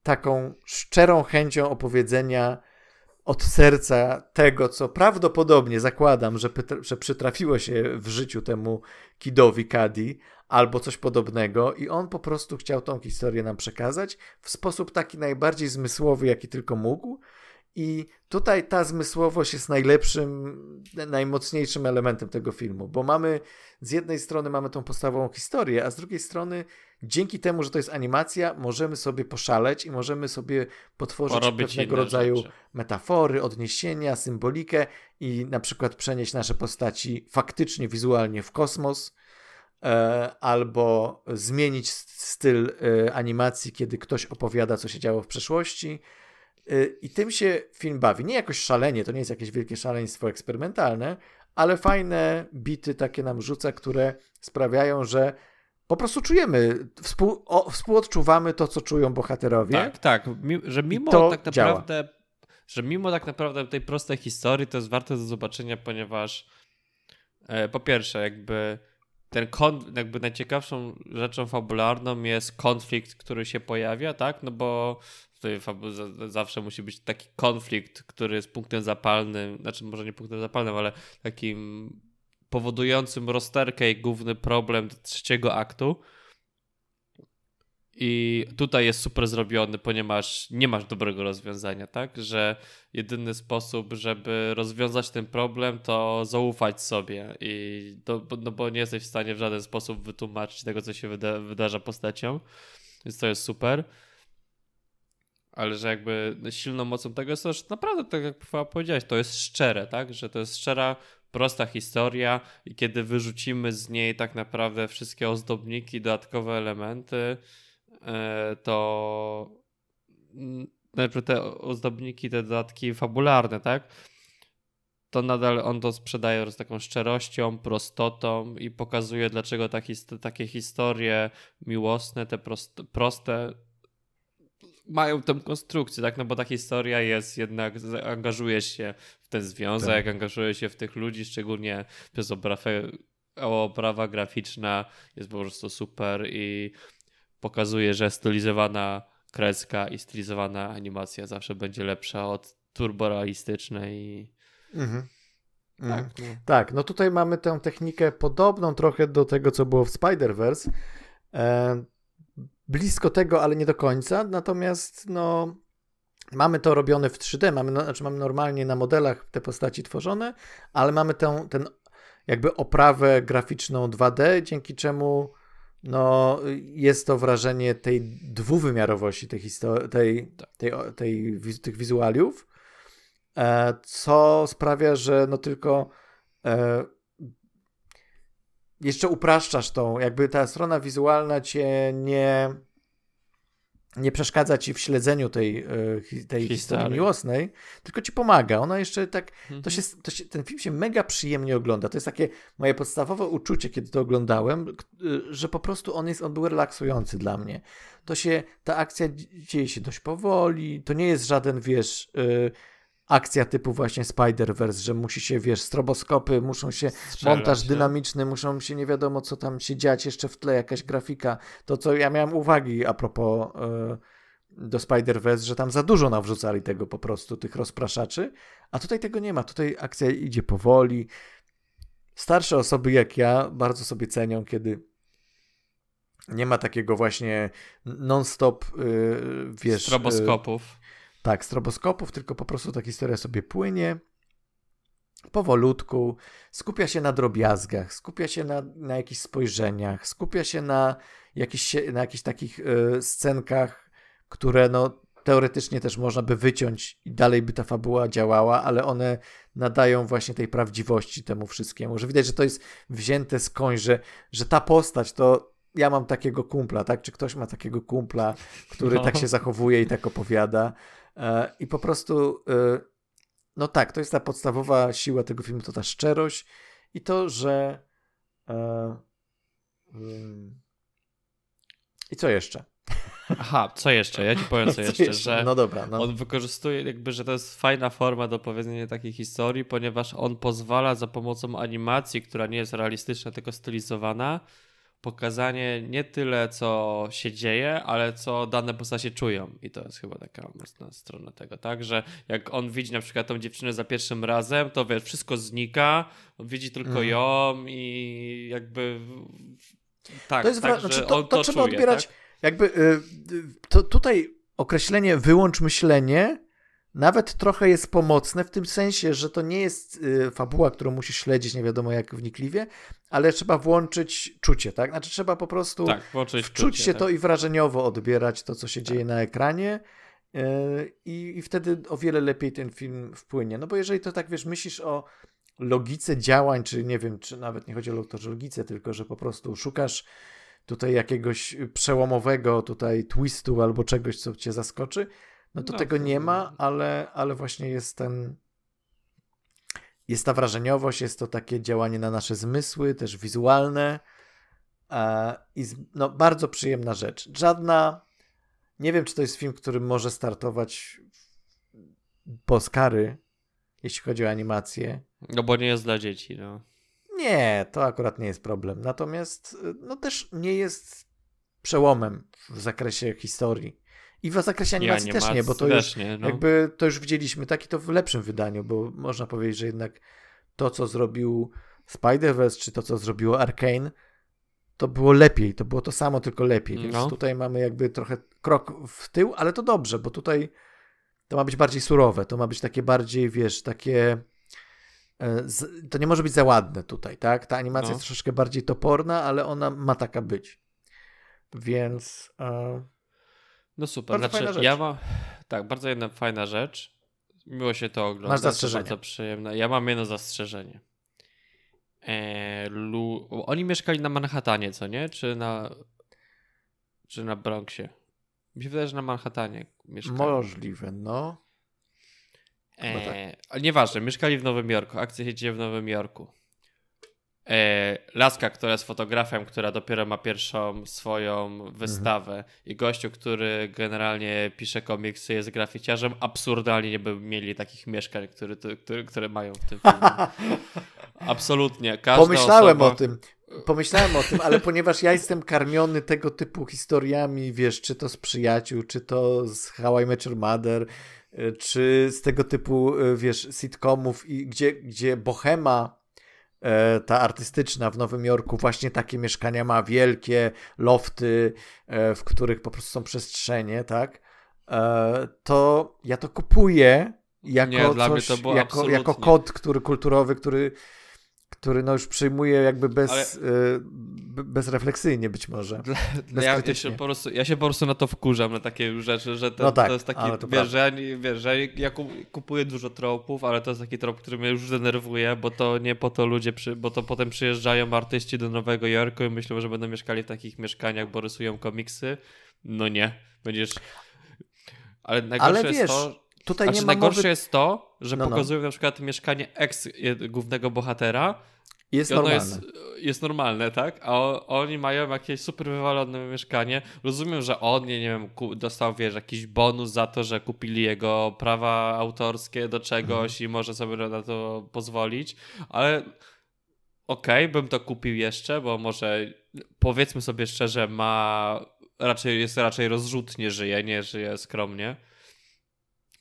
taką szczerą chęcią opowiedzenia od serca tego, co prawdopodobnie zakładam, że, że przytrafiło się w życiu temu Kidowi Kadi albo coś podobnego i on po prostu chciał tą historię nam przekazać w sposób taki najbardziej zmysłowy, jaki tylko mógł. I tutaj ta zmysłowość jest najlepszym, najmocniejszym elementem tego filmu, bo mamy z jednej strony mamy tą podstawową historię, a z drugiej strony dzięki temu, że to jest animacja, możemy sobie poszaleć i możemy sobie potworzyć Porobić pewnego rodzaju rzeczy. metafory, odniesienia, symbolikę i na przykład przenieść nasze postaci faktycznie, wizualnie w kosmos e, albo zmienić styl e, animacji, kiedy ktoś opowiada, co się działo w przeszłości. E, I tym się film bawi. Nie jakoś szalenie, to nie jest jakieś wielkie szaleństwo eksperymentalne, ale fajne bity takie nam rzuca, które sprawiają, że po prostu czujemy, współ, o, współodczuwamy to, co czują bohaterowie. Tak, tak, Mi, że mimo tak naprawdę, działa. że mimo tak naprawdę tej prostej historii to jest warte do zobaczenia, ponieważ e, po pierwsze, jakby ten kon, jakby najciekawszą rzeczą fabularną jest konflikt, który się pojawia, tak? No bo zawsze musi być taki konflikt, który jest punktem zapalnym, znaczy może nie punktem zapalnym, ale takim powodującym rozterkę i główny problem trzeciego aktu. I tutaj jest super zrobiony, ponieważ nie masz dobrego rozwiązania, tak? Że jedyny sposób, żeby rozwiązać ten problem, to zaufać sobie. I to, no bo nie jesteś w stanie w żaden sposób wytłumaczyć tego, co się wyda wydarza postacią. Więc to jest super. Ale że jakby silną mocą tego jest to, że naprawdę, tak jak powiedziałeś, to jest szczere, tak? Że to jest szczera prosta historia i kiedy wyrzucimy z niej tak naprawdę wszystkie ozdobniki, dodatkowe elementy, e, to najpierw te ozdobniki, te dodatki fabularne, tak? To nadal on to sprzedaje z taką szczerością, prostotą i pokazuje, dlaczego ta takie historie miłosne, te proste, proste mają tę konstrukcję, tak? No bo ta historia jest jednak, angażujesz się w ten związek, tak. angażujesz się w tych ludzi, szczególnie przez oprawę, oprawa graficzna jest po prostu super i pokazuje, że stylizowana kreska i stylizowana animacja zawsze będzie lepsza od turborealistycznej. Mhm. Tak, mhm. no. tak, no tutaj mamy tę technikę podobną trochę do tego, co było w Spider-Verse. Blisko tego, ale nie do końca. Natomiast no, mamy to robione w 3D, mamy, no, znaczy mamy normalnie na modelach te postaci tworzone, ale mamy tę, ten jakby oprawę graficzną 2D, dzięki czemu no, jest to wrażenie tej dwuwymiarowości tej histori- tej, tej, tej, tej, tych wizualiów, e, co sprawia, że no tylko e, jeszcze upraszczasz tą, jakby ta strona wizualna cię nie nie przeszkadza ci w śledzeniu tej, e, tej historii miłosnej, tylko ci pomaga. Ona jeszcze tak, to mhm. się, to się, ten film się mega przyjemnie ogląda. To jest takie moje podstawowe uczucie, kiedy to oglądałem, e, że po prostu on jest, on był relaksujący dla mnie. To się, ta akcja dzieje się dość powoli, to nie jest żaden, wiesz, yy, akcja typu właśnie Spider-Verse, że musi się, wiesz, stroboskopy, muszą się, Strzelać, montaż się. dynamiczny, muszą się nie wiadomo co tam się dziać, jeszcze w tle jakaś grafika. To co ja miałem uwagi a propos yy, do Spider-Verse, że tam za dużo nawrzucali tego po prostu, tych rozpraszaczy, a tutaj tego nie ma. Tutaj akcja idzie powoli. Starsze osoby jak ja bardzo sobie cenią, kiedy nie ma takiego właśnie non-stop, yy, wiesz... Stroboskopów. Tak, stroboskopów, tylko po prostu ta historia sobie płynie powolutku, skupia się na drobiazgach, skupia się na, na jakichś spojrzeniach, skupia się na, jakichś, na jakichś takich y, scenkach, które no, teoretycznie też można by wyciąć i dalej by ta fabuła działała, ale one nadają właśnie tej prawdziwości temu wszystkiemu, że widać, że to jest wzięte skądś, że, że ta postać to ja mam takiego kumpla, tak? Czy ktoś ma takiego kumpla, który no. tak się zachowuje i tak opowiada. E, I po prostu, e, no tak, to jest ta podstawowa siła tego filmu, to ta szczerość i to, że. E, mm, I co jeszcze? Aha, co jeszcze? Ja ci powiem co, co jeszcze, jeszcze, że no dobra, no. on wykorzystuje jakby, że to jest fajna forma do powiedzenia takiej historii, ponieważ on pozwala za pomocą animacji, która nie jest realistyczna, tylko stylizowana, pokazanie nie tyle, co się dzieje, ale co dane postacie czują. I to jest chyba taka mocna strona tego, tak? Że jak on widzi na przykład tą dziewczynę za pierwszym razem, to wiesz, wszystko znika, on widzi tylko mm. ją i jakby tak, to jest tak, znaczy, to, to, to, trzeba czuje, odbierać tak? jakby y, to tutaj określenie wyłącz myślenie nawet trochę jest pomocne w tym sensie, że to nie jest y, fabuła, którą musisz śledzić nie wiadomo jak wnikliwie, ale trzeba włączyć czucie, tak? Znaczy trzeba po prostu tak, wczuć czucie, się tak. to i wrażeniowo odbierać to, co się tak. dzieje na ekranie y, i, i wtedy o wiele lepiej ten film wpłynie. No bo jeżeli to tak, wiesz, myślisz o logice działań, czy nie wiem, czy nawet nie chodzi o to, że logice, tylko że po prostu szukasz tutaj jakiegoś przełomowego tutaj twistu albo czegoś, co cię zaskoczy, no to no, tego nie ma, ale, ale właśnie jest ten. Jest ta wrażeniowość, jest to takie działanie na nasze zmysły, też wizualne. E, I no, bardzo przyjemna rzecz. Żadna. Nie wiem, czy to jest film, który może startować po Oscary, jeśli chodzi o animację. No bo nie jest dla dzieci, no. Nie, to akurat nie jest problem. Natomiast no też nie jest przełomem w zakresie historii. I w zakresie animacji, też nie, bo to już nie, no. jakby to już widzieliśmy, tak i to w lepszym wydaniu, bo można powiedzieć, że jednak to, co zrobił Spider-Verse, czy to, co zrobiło Arkane, to było lepiej, to było to samo, tylko lepiej, więc no. tutaj mamy jakby trochę krok w tył, ale to dobrze, bo tutaj to ma być bardziej surowe, to ma być takie bardziej, wiesz, takie e, to nie może być za ładne tutaj, tak? Ta animacja no. jest troszeczkę bardziej toporna, ale ona ma taka być. Więc e, no super. Bardzo znaczy, ja mam. Tak, bardzo jedna fajna rzecz. Miło się to ogląda. Masz zastrzeżenie. Bardzo przyjemne. Ja mam jedno zastrzeżenie. Eee, Lu... Oni mieszkali na Manhattanie, co nie? Czy na. Czy na Bronxie? Mi się wydaje, że na Manhattanie mieszkali. Możliwe, no. Eee, tak. Nieważne, mieszkali w Nowym Jorku. Akcja się dzieje w Nowym Jorku laska, która jest fotografem, która dopiero ma pierwszą swoją wystawę mhm. i gościu, który generalnie pisze komiksy, jest graficiarzem, absurdalnie nie by mieli takich mieszkań, które, które, które mają w tym filmie. Absolutnie. Każda Pomyślałem osoba... o tym. Pomyślałem o tym, ale ponieważ ja jestem karmiony tego typu historiami, wiesz, czy to z przyjaciół, czy to z How I Met Your Mother, e, czy z tego typu, e, wiesz, sitcomów, i gdzie, gdzie bohema E, ta artystyczna w Nowym Jorku właśnie takie mieszkania ma, wielkie lofty, e, w których po prostu są przestrzenie, tak? E, to ja to kupuję jako, Nie, coś, jako, jako kod który, kulturowy, który który no już przyjmuje jakby bez, Ale... y, bezrefleksyjnie być może. Dla, ja, ja, się po prostu, ja się po prostu na to wkurzam, na takie rzeczy, że to, no tak, to jest taki, to wiesz, że ja, wiesz, że ja kupuję dużo tropów, ale to jest taki trop, który mnie już denerwuje, bo to nie po to ludzie, przy, bo to potem przyjeżdżają artyści do Nowego Jorku i myślą, że będą mieszkali w takich mieszkaniach, bo rysują komiksy. No nie, będziesz... Ale najgorsze ale wiesz, jest to, Tutaj znaczy, nie ma najgorsze mowy... jest to, że no, no. pokazują no. na przykład mieszkanie ex głównego bohatera jest normalne. Jest, jest, normalne, tak? A o, oni mają jakieś super wywalone mieszkanie. Rozumiem, że on, nie, nie wiem, dostał, wiesz, jakiś bonus za to, że kupili jego prawa autorskie do czegoś mhm. i może sobie na to pozwolić, ale okej, okay, bym to kupił jeszcze, bo może powiedzmy sobie szczerze, ma raczej, jest raczej rozrzutnie żyje, nie żyje skromnie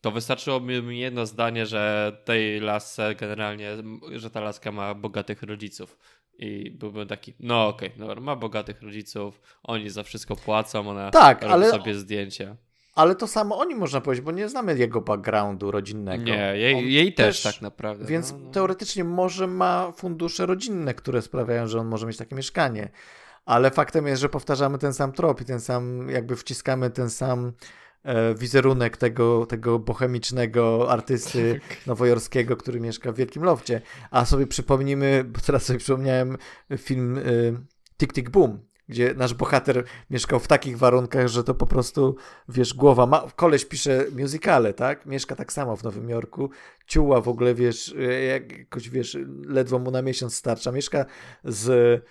to wystarczyło mi jedno zdanie, że tej lasce generalnie, że ta laska ma bogatych rodziców. I byłbym taki, no okej, okay, dobra, ma bogatych rodziców, oni za wszystko płacą, ona tak, ale... sobie zdjęcia. Ale to samo oni można powiedzieć, bo nie znamy jego backgroundu rodzinnego. Nie, jej, jej też, też, tak naprawdę. Więc no, no. teoretycznie może ma fundusze rodzinne, które sprawiają, że on może mieć takie mieszkanie. Ale faktem jest, że powtarzamy ten sam trop i ten sam, jakby wciskamy ten sam wizerunek tego, tego bohemicznego artysty tak. nowojorskiego, który mieszka w Wielkim Lofcie. A sobie przypomnimy, bo teraz sobie przypomniałem film y, Tick Tick Boom, gdzie nasz bohater mieszkał w takich warunkach, że to po prostu, wiesz, głowa ma... Koleś pisze musicale, tak? Mieszka tak samo w Nowym Jorku. Ciuła w ogóle, wiesz, jakoś, wiesz, ledwo mu na miesiąc starcza. Mieszka z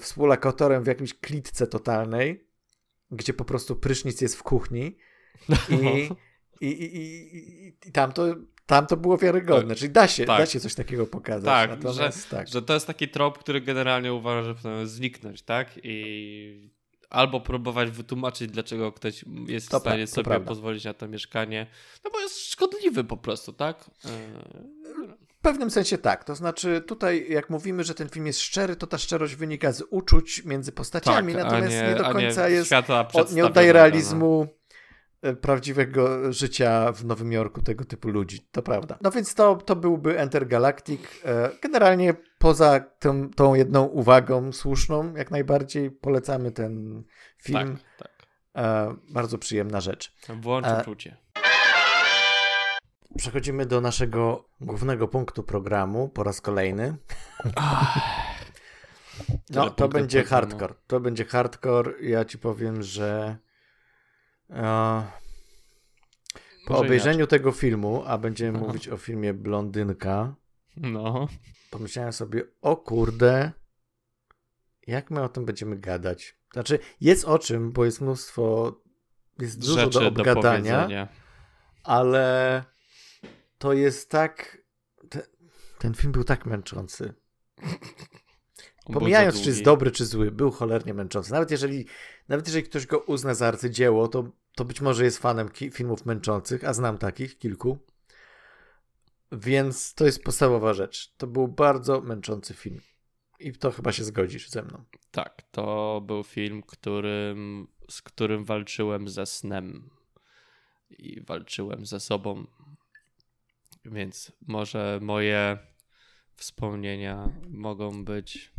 współlokatorem w jakimś klitce totalnej, gdzie po prostu prysznic jest w kuchni i, I, i, i, i tam, to, tam to było wiarygodne, czyli da się, tak. da się coś takiego pokazać. Tak, że, tak, że to jest taki trop, który generalnie uważa, że powinien zniknąć, tak? I albo próbować wytłumaczyć, dlaczego ktoś jest to w stanie sobie prawda. pozwolić na to mieszkanie, no bo jest szkodliwy po prostu, tak? W pewnym sensie tak. To znaczy, tutaj, jak mówimy, że ten film jest szczery, to ta szczerość wynika z uczuć między postaciami, tak, natomiast nie, nie, do końca nie jest. Nie oddaje realizmu. No E, prawdziwego życia w Nowym Jorku tego typu ludzi. To prawda. No więc to, to byłby Enter Galactic. E, generalnie poza tą, tą jedną uwagą słuszną, jak najbardziej polecamy ten film. Tak, tak. E, bardzo przyjemna rzecz. Włącz uczucie. Przechodzimy do naszego głównego punktu programu po raz kolejny. no, to będzie hardcore. To będzie hardcore. Ja ci powiem, że po obejrzeniu inaczej. tego filmu, a będziemy Aha. mówić o filmie Blondynka, no. pomyślałem sobie, o kurde, jak my o tym będziemy gadać? Znaczy, jest o czym, bo jest mnóstwo, jest dużo Rzeczy do obgadania, do ale to jest tak, te, ten film był tak męczący. Pomijając, czy jest dobry, czy zły, był cholernie męczący. Nawet jeżeli, nawet jeżeli ktoś go uzna za arcydzieło, to, to być może jest fanem filmów męczących, a znam takich kilku. Więc to jest podstawowa rzecz. To był bardzo męczący film. I to chyba się zgodzisz ze mną. Tak, to był film, którym, z którym walczyłem ze snem. I walczyłem ze sobą. Więc może moje wspomnienia mogą być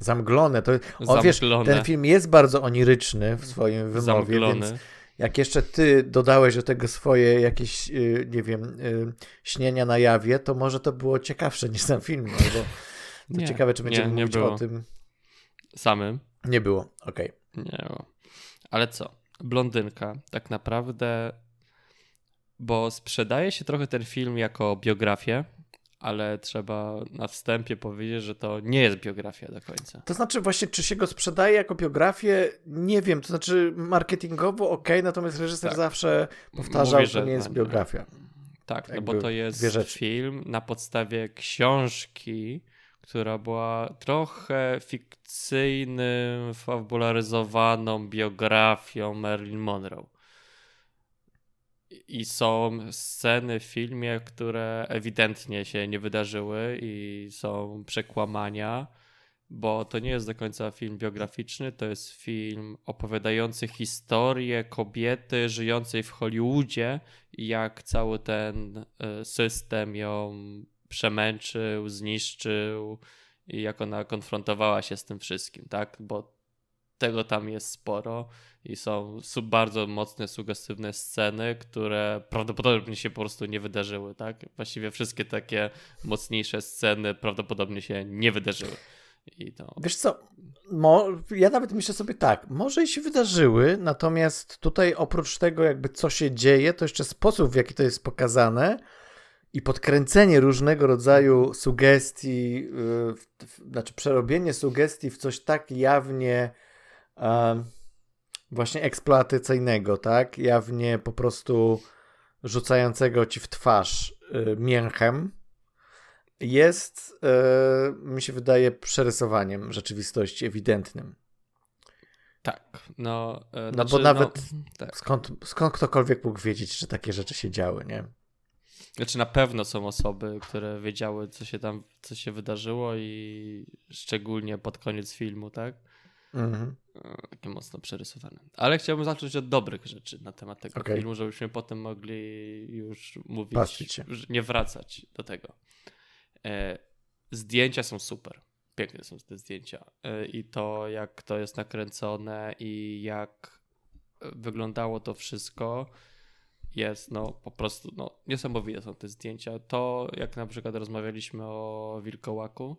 Zamglone. To, o, Wiesz, ten film jest bardzo oniryczny w swoim wymowie, Zamglony. więc jak jeszcze ty dodałeś do tego swoje jakieś, y, nie wiem, y, śnienia na jawie, to może to było ciekawsze niż ten film, no, bo to nie, ciekawe, czy będziemy nie, nie mówić było. o tym samym. Nie było, okej. Okay. Nie było. Ale co? Blondynka tak naprawdę, bo sprzedaje się trochę ten film jako biografię, ale trzeba na wstępie powiedzieć, że to nie jest biografia do końca. To znaczy właśnie, czy się go sprzedaje jako biografię, nie wiem, to znaczy marketingowo ok, natomiast reżyser tak. zawsze powtarzał, Mówi, że to nie jest biografia. Tak, no bo to jest film na podstawie książki, która była trochę fikcyjnym, fabularyzowaną biografią Marilyn Monroe. I są sceny w filmie, które ewidentnie się nie wydarzyły i są przekłamania, bo to nie jest do końca film biograficzny, to jest film opowiadający historię kobiety żyjącej w Hollywoodzie i jak cały ten e, system ją przemęczył, zniszczył i jak ona konfrontowała się z tym wszystkim, tak? Bo tego tam jest sporo i są bardzo mocne, sugestywne sceny, które prawdopodobnie się po prostu nie wydarzyły, tak? Właściwie wszystkie takie mocniejsze sceny prawdopodobnie się nie wydarzyły. I to... Wiesz co, mo, ja nawet myślę sobie tak, może i się wydarzyły, natomiast tutaj oprócz tego jakby co się dzieje, to jeszcze sposób w jaki to jest pokazane i podkręcenie różnego rodzaju sugestii, yy, w, w, znaczy przerobienie sugestii w coś tak jawnie yy, właśnie eksploatacyjnego, tak? Jawnie po prostu rzucającego ci w twarz y, mięchem, jest, y, mi się wydaje, przerysowaniem rzeczywistości ewidentnym. Tak, no. Y, no znaczy, bo nawet no, tak. skąd, skąd ktokolwiek mógł wiedzieć, że takie rzeczy się działy, nie? Znaczy na pewno są osoby, które wiedziały, co się tam, co się wydarzyło i szczególnie pod koniec filmu, tak? Mhm. E, takie mocno przerysowane. Ale chciałbym zacząć od dobrych rzeczy na temat tego okay. filmu, żebyśmy potem mogli już mówić, nie wracać do tego. E, zdjęcia są super. Piękne są te zdjęcia. E, I to, jak to jest nakręcone i jak wyglądało to wszystko jest no po prostu no, niesamowite są te zdjęcia. To jak na przykład rozmawialiśmy o Wilkołaku,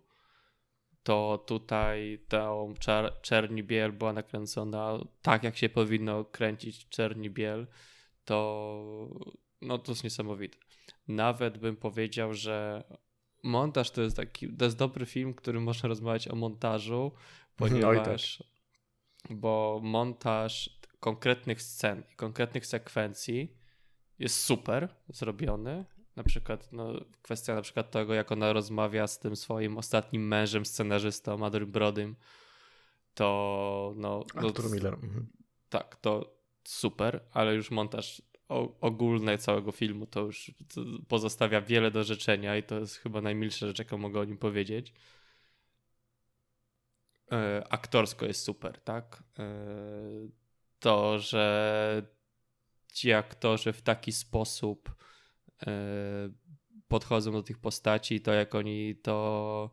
to tutaj tą czer czerni biel była nakręcona tak, jak się powinno kręcić czerni biel, to no to jest niesamowite. Nawet bym powiedział, że montaż to jest taki, to jest dobry film, który można rozmawiać o montażu, ponieważ bo montaż konkretnych scen, konkretnych sekwencji jest super zrobiony. Na przykład no, kwestia na przykład tego, jak ona rozmawia z tym swoim ostatnim mężem, scenarzystą, Adrym Brodym, to no... Arthur no, Miller. Mhm. Tak, to super, ale już montaż ogólny całego filmu to już pozostawia wiele do życzenia i to jest chyba najmilsza rzecz, jaką mogę o nim powiedzieć. E, aktorsko jest super, tak? E, to, że ci aktorzy w taki sposób podchodzą do tych postaci, to jak oni to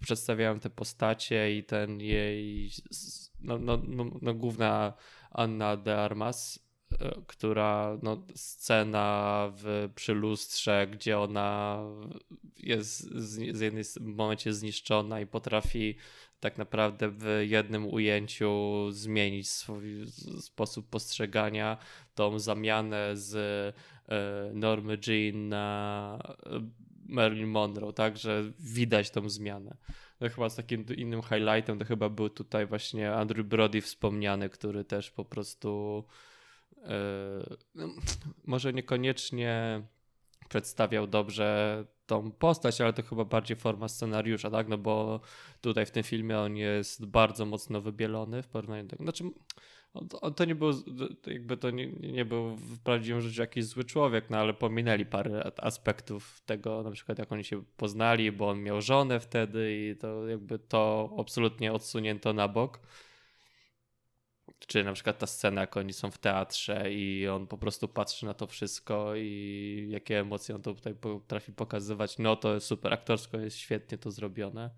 przedstawiają te postacie i ten jej no, no, no, no główna Anna de Armas, e, która no, scena w, przy lustrze, gdzie ona jest z, z jednej momencie zniszczona i potrafi tak naprawdę w jednym ujęciu zmienić swój sposób postrzegania, tą zamianę z e, Normy Jean na e, Marilyn Monroe, tak, że widać tą zmianę. No chyba z takim innym highlightem to chyba był tutaj właśnie Andrew Brody wspomniany, który też po prostu yy, może niekoniecznie przedstawiał dobrze tą postać, ale to chyba bardziej forma scenariusza, tak? No bo tutaj w tym filmie on jest bardzo mocno wybielony w porównaniu do tego. Znaczy, on, to nie był, jakby to nie, nie był w prawdziwym życiu jakiś zły człowiek, no ale pominęli parę aspektów tego, na przykład jak oni się poznali, bo on miał żonę wtedy i to jakby to absolutnie odsunięto na bok. Czy na przykład ta scena, jak oni są w teatrze i on po prostu patrzy na to wszystko i jakie emocje on to tutaj potrafi pokazywać, no to jest super, aktorsko jest świetnie to zrobione.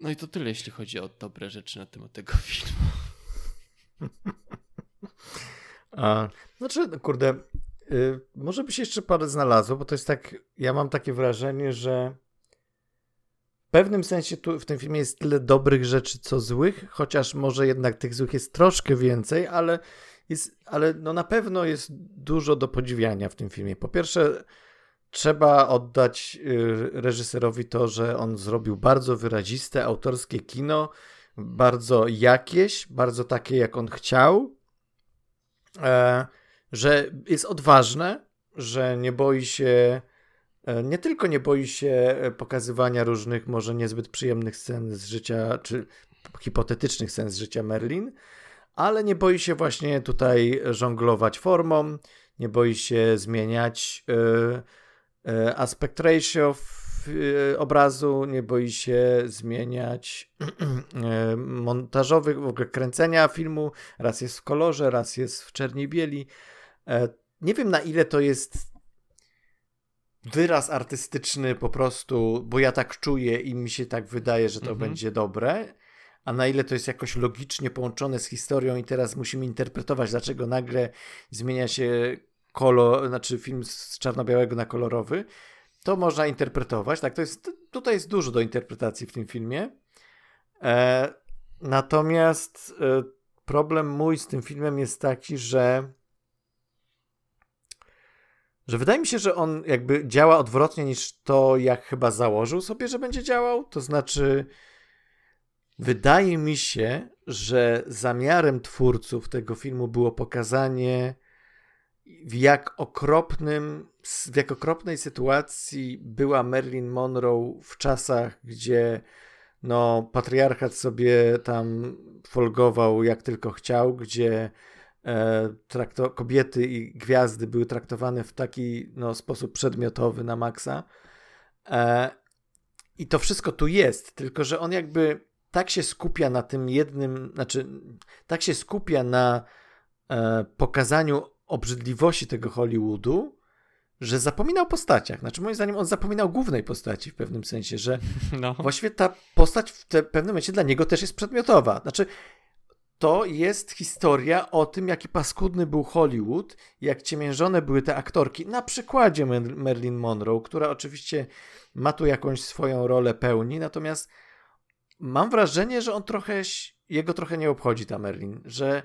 No i to tyle, jeśli chodzi o dobre rzeczy na temat tego filmu. A, znaczy, no kurde, y, może by się jeszcze parę znalazło, bo to jest tak, ja mam takie wrażenie, że pewnym sensie tu w tym filmie jest tyle dobrych rzeczy, co złych, chociaż może jednak tych złych jest troszkę więcej, ale, jest, ale no na pewno jest dużo do podziwiania w tym filmie. Po pierwsze, trzeba oddać y, reżyserowi to, że on zrobił bardzo wyraziste, autorskie kino, bardzo jakieś, bardzo takie, jak on chciał, e, że jest odważne, że nie boi się, nie tylko nie boi się pokazywania różnych, może niezbyt przyjemnych scen z życia, czy hipotetycznych scen z życia Merlin, ale nie boi się właśnie tutaj żonglować formą, nie boi się zmieniać e, aspect ratio w Y, obrazu, nie boi się zmieniać y, montażowych, w ogóle kręcenia filmu. Raz jest w kolorze, raz jest w czerni bieli. E, nie wiem na ile to jest wyraz artystyczny po prostu, bo ja tak czuję i mi się tak wydaje, że to mhm. będzie dobre, a na ile to jest jakoś logicznie połączone z historią i teraz musimy interpretować, dlaczego nagle zmienia się kolor, znaczy film z czarno-białego na kolorowy to można interpretować. Tak, to jest, tutaj jest dużo do interpretacji w tym filmie. E, natomiast e, problem mój z tym filmem jest taki, że że wydaje mi się, że on jakby działa odwrotnie niż to, jak chyba założył sobie, że będzie działał. To znaczy, wydaje mi się, że zamiarem twórców tego filmu było pokazanie w jak okropnym, w jak okropnej sytuacji była Marilyn Monroe w czasach, gdzie no, patriarchat sobie tam folgował jak tylko chciał, gdzie trakto, kobiety i gwiazdy były traktowane w taki no, sposób przedmiotowy na maksa. E, I to wszystko tu jest, tylko że on jakby tak się skupia na tym jednym, znaczy tak się skupia na e, pokazaniu obrzydliwości tego Hollywoodu, że zapominał o postaciach. Znaczy, moim zdaniem, on zapominał głównej postaci w pewnym sensie, że no. właściwie ta postać w te, pewnym momencie dla niego też jest przedmiotowa. Znaczy, to jest historia o tym, jaki paskudny był Hollywood, jak ciemiężone były te aktorki. Na przykładzie Marilyn Monroe, która oczywiście ma tu jakąś swoją rolę pełni, natomiast mam wrażenie, że on trochę, jego trochę nie obchodzi ta Merlin, że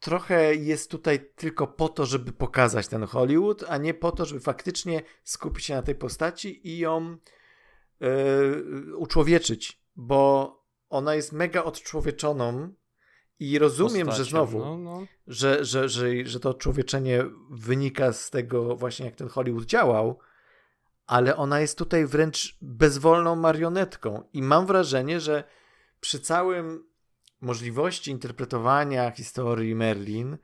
trochę jest tutaj tylko po to, żeby pokazać ten Hollywood, a nie po to, żeby faktycznie skupić się na tej postaci i ją yy, uczłowieczyć, bo ona jest mega odczłowieczoną I rozumiem, postacią. że znowu, No, no. że, że, że, że to człowieczenie wynika z tego właśnie, jak ten Hollywood działał, ale ona jest tutaj wręcz bezwolną marionetką. I mam wrażenie, że przy całym możliwości interpretowania historii Merlin,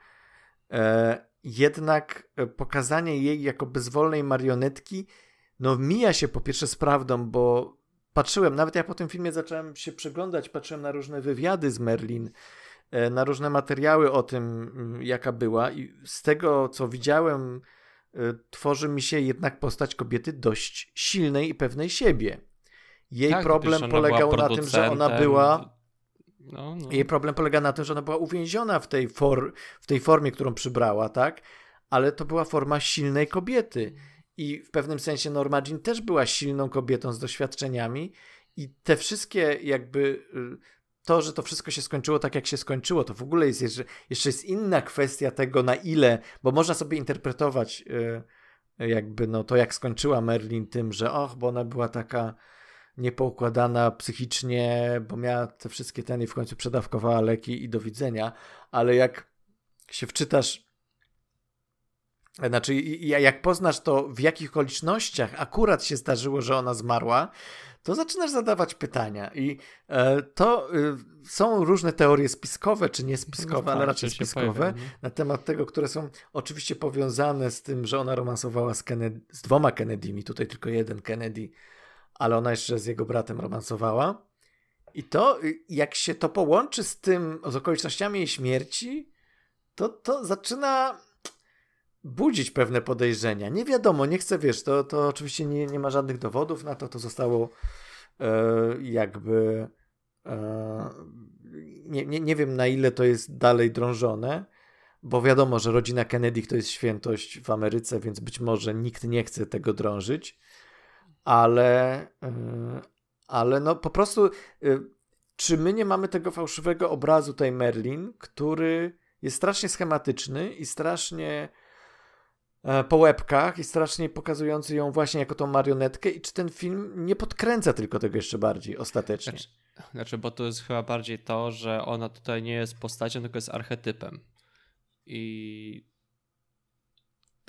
e, jednak e, pokazanie jej jako bezwolnej marionetki, no mija się po pierwsze z prawdą, bo patrzyłem, nawet ja po tym filmie zacząłem się przeglądać, patrzyłem na różne wywiady z Merlin, na różne materiały o tym, mm, jaka była i z tego, co widziałem, e, tworzy mi się jednak postać kobiety dość silnej i pewnej siebie. Jej Tak, problem polegał na tym, że ona była No, no. jej problem polega na tym, że ona była uwięziona w tej, for, w tej formie, którą przybrała, tak? Ale to była forma silnej kobiety. I w pewnym sensie Norma Jean też była silną kobietą z doświadczeniami. I te wszystkie jakby y, to, że to wszystko się skończyło tak, jak się skończyło, to w ogóle jest jeszcze, jeszcze jest inna kwestia tego, na ile, bo można sobie interpretować y, jakby no to, jak skończyła Merlin tym, że och, bo ona była taka niepoukładana psychicznie, bo miała te wszystkie ten i w końcu przedawkowała leki i do widzenia, ale jak się wczytasz znaczy, jak poznasz to, w jakich okolicznościach akurat się zdarzyło, że ona zmarła, to zaczynasz zadawać pytania. I e, to y, są różne teorie spiskowe, czy nie spiskowe, No ale raczej spiskowe, pojawiają, nie? na temat tego, które są oczywiście powiązane z tym, że ona romansowała z, Kennedy, z dwoma Kennedymi, tutaj tylko jeden Kennedy, ale ona jeszcze z jego bratem romansowała. I to, y, jak się to połączy z tym, z okolicznościami jej śmierci, to, to zaczyna budzić pewne podejrzenia. Nie wiadomo, nie chcę, wiesz, to, to oczywiście nie, nie ma żadnych dowodów na to, to zostało e, jakby e, nie, nie, nie wiem na ile to jest dalej drążone, bo wiadomo, że rodzina Kennedy to jest świętość w Ameryce, więc być może nikt nie chce tego drążyć, ale, e, ale no po prostu e, czy my nie mamy tego fałszywego obrazu tej Merlin, który jest strasznie schematyczny i strasznie po łebkach i strasznie pokazujący ją właśnie jako tą marionetkę i czy ten film nie podkręca tylko tego jeszcze bardziej ostatecznie. Znaczy, znaczy, bo to jest chyba bardziej to, że ona tutaj nie jest postacią, tylko jest archetypem. I.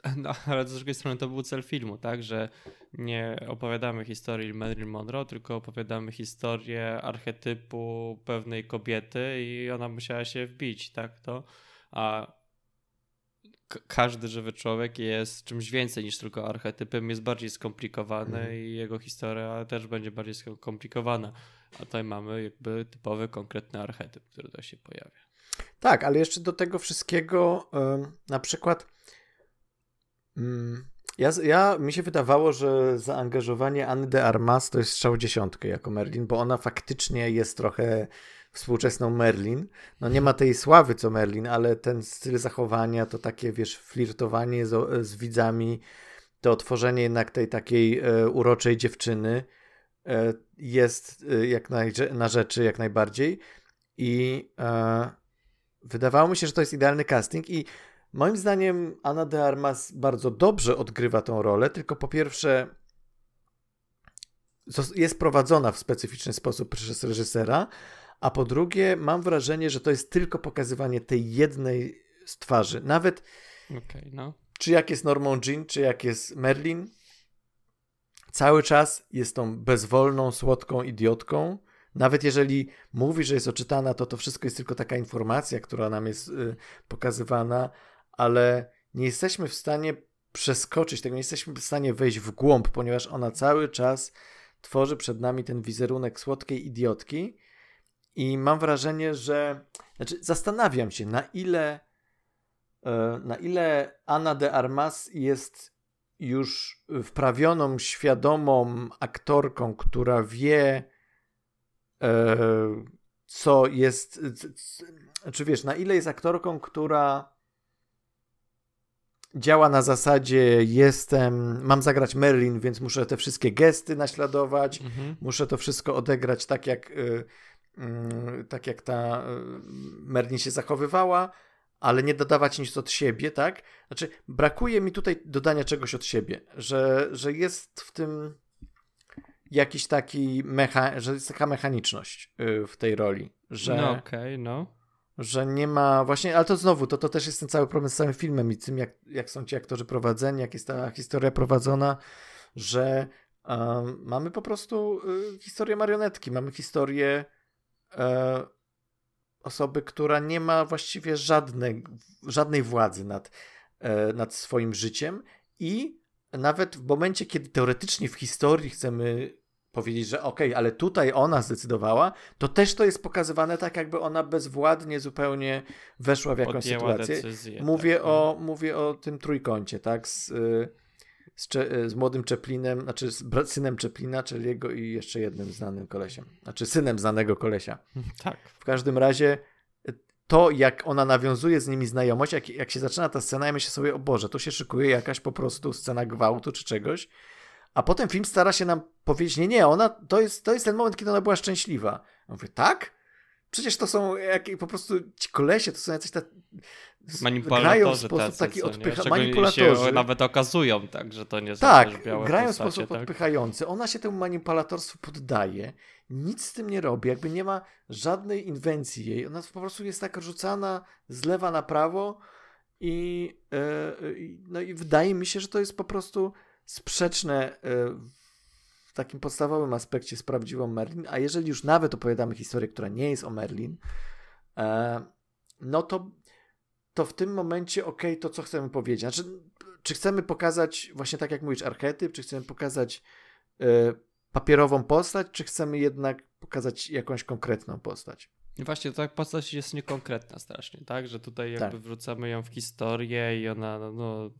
No, ale z drugiej strony to był cel filmu, tak? Że nie opowiadamy historii Marilyn Monroe, tylko opowiadamy historię archetypu pewnej kobiety i ona musiała się wbić, tak? To, a każdy żywy człowiek jest czymś więcej niż tylko archetypem, jest bardziej skomplikowany Mhm. i jego historia też będzie bardziej skomplikowana. A tutaj mamy jakby typowy, konkretny archetyp, który tutaj się pojawia. Tak, ale jeszcze do tego wszystkiego na przykład ym, ja, ja mi się wydawało, że zaangażowanie Anny de Armas to jest strzał dziesiątkę jako Merlin, bo ona faktycznie jest trochę współczesną Merlin. No nie ma tej sławy co Merlin, ale ten styl zachowania, to takie wiesz, flirtowanie z, z widzami, to otworzenie jednak tej takiej e, uroczej dziewczyny e, jest e, jak naj, na rzeczy jak najbardziej i e, wydawało mi się, że to jest idealny casting i moim zdaniem Anna de Armas bardzo dobrze odgrywa tą rolę, tylko po pierwsze jest prowadzona w specyficzny sposób przez reżysera, a po drugie mam wrażenie, że to jest tylko pokazywanie tej jednej z twarzy. Nawet Okej, no. czy jak jest Normą Jean, czy jak jest Merlin, cały czas jest tą bezwolną, słodką idiotką. Nawet jeżeli mówi, że jest oczytana, to to wszystko jest tylko taka informacja, która nam jest y, pokazywana, ale nie jesteśmy w stanie przeskoczyć tego, nie jesteśmy w stanie wejść w głąb, ponieważ ona cały czas tworzy przed nami ten wizerunek słodkiej idiotki i mam wrażenie, że znaczy zastanawiam się, na ile e, na ile Anna de Armas jest już wprawioną, świadomą aktorką, która wie, e, co jest. Czy wiesz, na ile jest aktorką, która działa na zasadzie jestem, mam zagrać Merlin, więc muszę te wszystkie gesty naśladować, Mhm. muszę to wszystko odegrać tak jak, y, tak jak ta y, Merlin się zachowywała, ale nie dodawać nic od siebie, tak? Znaczy, brakuje mi tutaj dodania czegoś od siebie, że, że jest w tym jakiś taki mecha, że jest taka mechaniczność y, w tej roli, że, No okej, no. że nie ma właśnie, ale to znowu, to, to też jest ten cały problem z całym filmem i tym, jak, jak są ci aktorzy prowadzeni, jak jest ta historia prowadzona, że um, mamy po prostu y, historię marionetki, mamy historię y, osoby, która nie ma właściwie żadnej, żadnej władzy nad, y, nad swoim życiem i nawet w momencie, kiedy teoretycznie w historii chcemy powiedzieć, że okej, okay, ale tutaj ona zdecydowała, to też to jest pokazywane tak, jakby ona bezwładnie zupełnie weszła w jakąś Podjęła sytuację. Decyzję, mówię, tak. o, no. mówię o tym trójkącie, tak, z, z, z młodym Czeplinem, znaczy z synem Czeplina, czyli jego i jeszcze jednym znanym kolesiem, znaczy synem znanego kolesia. Tak. W każdym razie to, jak ona nawiązuje z nimi znajomość, jak, jak się zaczyna ta scena, ja myślę sobie, o Boże, to się szykuje jakaś po prostu scena gwałtu czy czegoś, a potem film stara się nam powiedzieć, nie, nie, ona, to jest, to jest ten moment, kiedy ona była szczęśliwa. Ja mówię, tak? Przecież to są jak, po prostu ci kolesie, to są jacyś tak grają w sposób taki odpychający. Manipulatorzy. Się nawet okazują tak, że to nie są tak, grają w sposób tak? odpychający. Ona się temu manipulatorstwu poddaje, nic z tym nie robi, jakby nie ma żadnej inwencji jej. Ona po prostu jest tak rzucana z lewa na prawo i, yy, no i wydaje mi się, że to jest po prostu sprzeczne yy, w takim podstawowym aspekcie z prawdziwą Merlin, a jeżeli już nawet opowiadamy historię, która nie jest o Merlin, e, no to, to w tym momencie, ok, to co chcemy powiedzieć? Znaczy, czy chcemy pokazać, właśnie tak jak mówisz, archetyp, czy chcemy pokazać e, papierową postać, czy chcemy jednak pokazać jakąś konkretną postać? I właśnie tak postać jest niekonkretna strasznie, tak? Że tutaj jakby tak. wrzucamy ją w historię i ona, no, no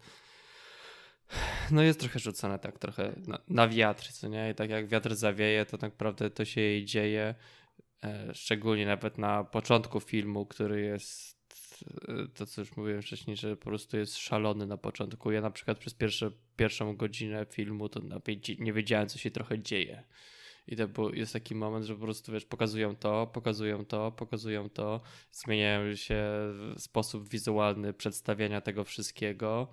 no jest trochę rzucone tak trochę na, na, wiatr, co nie? I tak jak wiatr zawieje, to tak naprawdę to się jej dzieje. E, szczególnie nawet na początku filmu, który jest e, to, co już mówiłem wcześniej, że po prostu jest szalony na początku. Ja na przykład przez pierwsze, pierwszą godzinę filmu to nie wiedziałem, co się trochę dzieje. I to był, jest taki moment, że po prostu wiesz, pokazują to, pokazują to, pokazują to, zmieniają się sposób wizualny przedstawiania tego wszystkiego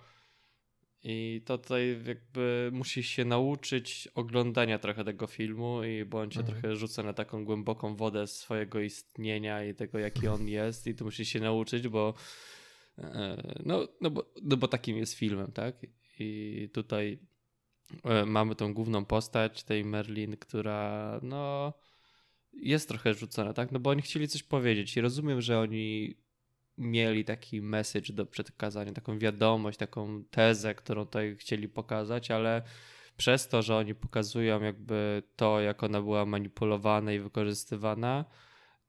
i to tutaj jakby musisz się nauczyć oglądania trochę tego filmu i bądź mhm. trochę rzucę na taką głęboką wodę swojego istnienia i tego, jaki on jest i to musisz się nauczyć, bo e, no, no, bo, no bo takim jest filmem, tak? I tutaj e, mamy tą główną postać tej Merlin, która no jest trochę rzucona, tak? No bo oni chcieli coś powiedzieć i rozumiem, że oni mieli taki message do przekazania, taką wiadomość, taką tezę, którą tutaj chcieli pokazać, ale przez to, że oni pokazują jakby to, jak ona była manipulowana i wykorzystywana,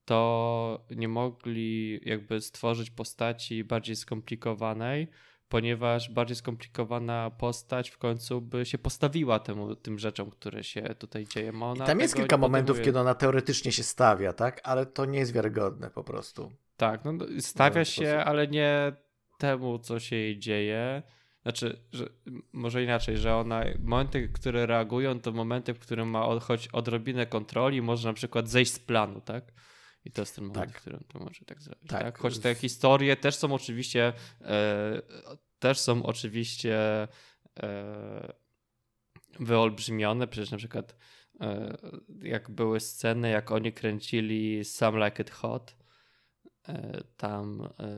to nie mogli jakby stworzyć postaci bardziej skomplikowanej, ponieważ bardziej skomplikowana postać w końcu by się postawiła temu, tym rzeczom, które się tutaj dzieją. Ona tam jest kilka momentów, kiedy ona teoretycznie się stawia, tak? Ale to nie jest wiarygodne po prostu. Tak, no, stawia się, ale nie temu, co się jej dzieje. Znaczy, że, może inaczej, że ona, momenty, które reagują, to momenty, w którym ma od, choć odrobinę kontroli, może na przykład zejść z planu, tak? I to jest ten moment, tak. w którym to może tak zrobić. Tak. tak? Choć te historie też są oczywiście, e, też są oczywiście e, wyolbrzymione. Przecież na przykład e, jak były sceny, jak oni kręcili Some Like It Hot, tam e,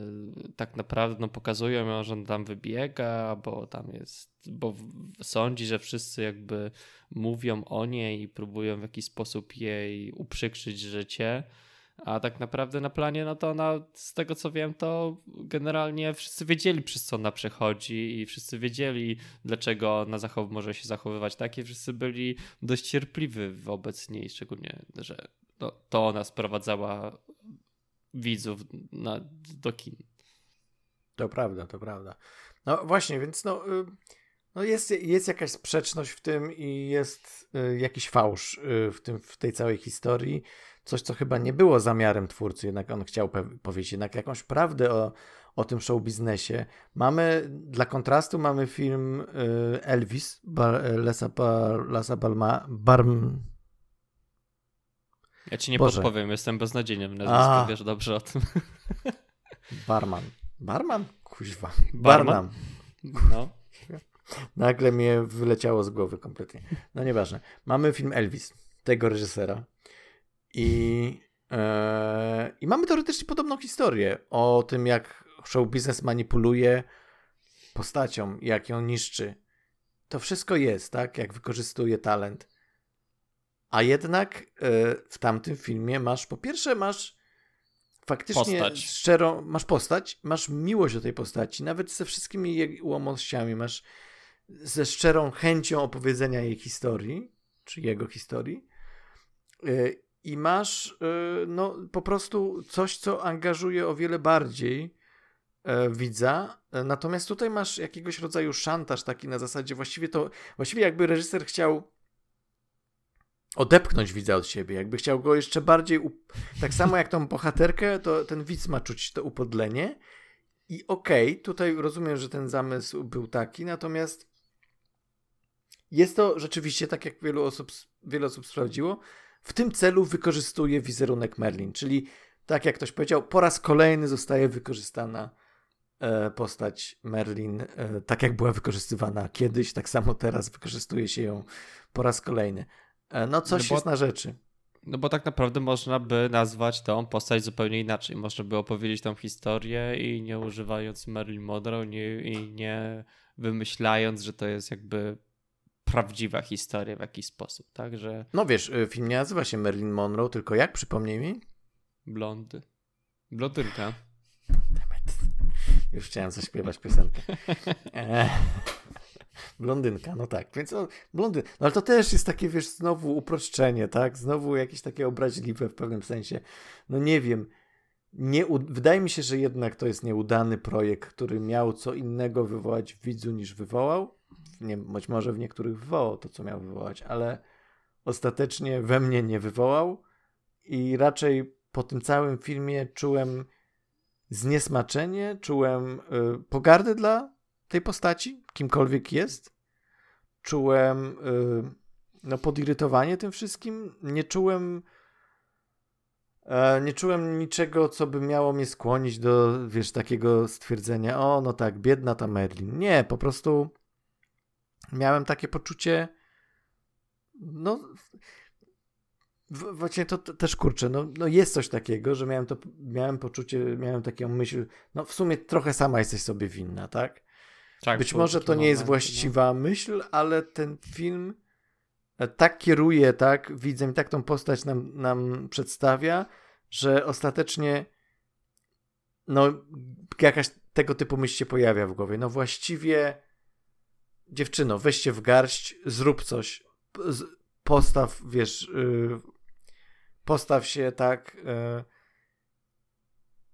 tak naprawdę no, pokazują ją, że on tam wybiega, bo tam jest, bo sądzi, że wszyscy jakby mówią o niej i próbują w jakiś sposób jej uprzykrzyć życie. A tak naprawdę na planie, no to ona, z tego co wiem, to generalnie wszyscy wiedzieli, przez co ona przechodzi i wszyscy wiedzieli, dlaczego ona zachow- może się zachowywać tak i wszyscy byli dość cierpliwi wobec niej, szczególnie, że no, to ona sprowadzała widzów na, do kin. To prawda, to prawda. No właśnie, więc no, y, no jest, jest jakaś sprzeczność w tym i jest y, jakiś fałsz y, w, tym, w tej całej historii. Coś, co chyba nie było zamiarem twórcy, jednak on chciał powiedzieć jednak jakąś prawdę o, o tym show biznesie. Mamy, dla kontrastu mamy film Elvis, Lesa, Lasa Balma, Barm, ja ci nie Boże. podpowiem, jestem beznadziejny w nazwisku, wiesz dobrze o tym. Barman. Barman? Kuźwa. Barman? No. Nagle mnie wyleciało z głowy kompletnie. No nieważne. Mamy film Elvis, tego reżysera. I Eee, I mamy teoretycznie podobną historię o tym, jak show biznes manipuluje postacią, jak ją niszczy. To wszystko jest, tak? Jak wykorzystuje talent. A jednak e, w tamtym filmie masz, po pierwsze, masz faktycznie Postać. szczerą, masz postać, masz miłość do tej postaci, nawet ze wszystkimi jej ułomnościami, masz ze szczerą chęcią opowiedzenia jej historii, czy jego historii. E, I masz e, no, po prostu coś, co angażuje o wiele bardziej widza. Natomiast tutaj masz jakiegoś rodzaju szantaż taki na zasadzie właściwie to, właściwie jakby reżyser chciał odepchnąć widza od siebie, jakby chciał go jeszcze bardziej, up... tak samo jak tą bohaterkę, to ten widz ma czuć to upodlenie. I okej, okay, tutaj rozumiem, że ten zamysł był taki, natomiast jest to rzeczywiście, tak jak wielu osób, wiele osób sprawdziło, w tym celu wykorzystuje wizerunek Merlin, czyli tak jak ktoś powiedział, po raz kolejny zostaje wykorzystana e, postać Merlin, e, tak jak była wykorzystywana kiedyś, tak samo teraz wykorzystuje się ją po raz kolejny. E, no coś No bo- jest na rzeczy. No bo tak naprawdę można by nazwać tą postać zupełnie inaczej. Można by opowiedzieć tą historię i nie używając Marilyn Monroe nie, i nie wymyślając, że to jest jakby prawdziwa historia w jakiś sposób, tak? Że No wiesz, e, film nie nazywa się Merlin Monroe, tylko jak, przypomnij mi? blondy. Blondynka. Już chciałem zaśpiewać piosenkę. Blondynka, no tak. Więc o, blondyn. No ale to też jest takie, wiesz, znowu uproszczenie, tak? Znowu jakieś takie obraźliwe w pewnym sensie. No nie wiem. Nie, wydaje mi się, że jednak to jest nieudany projekt, który miał co innego wywołać w widzu niż wywołał. Nie, być może w niektórych wywołał to, co miał wywołać, ale ostatecznie we mnie nie wywołał i raczej po tym całym filmie czułem zniesmaczenie, czułem y, pogardę dla tej postaci, kimkolwiek jest. Czułem y, no, podirytowanie tym wszystkim. Nie czułem e, nie czułem niczego, co by miało mnie skłonić do, wiesz, takiego stwierdzenia, o, no tak, biedna ta Merlin. Nie, po prostu miałem takie poczucie, no, właśnie to też kurczę, no, no jest coś takiego, że miałem to, miałem poczucie, miałem taką myśl, no w sumie trochę sama jesteś sobie winna, tak? Tak, Być może to nie jest moment, właściwa myśl, ale ten film e, tak kieruje, tak, widzę, i tak tą postać nam, nam przedstawia, że ostatecznie no jakaś tego typu myśl się pojawia w głowie. No właściwie dziewczyno, weź się w garść, zrób coś, postaw, wiesz, y, postaw się tak, y,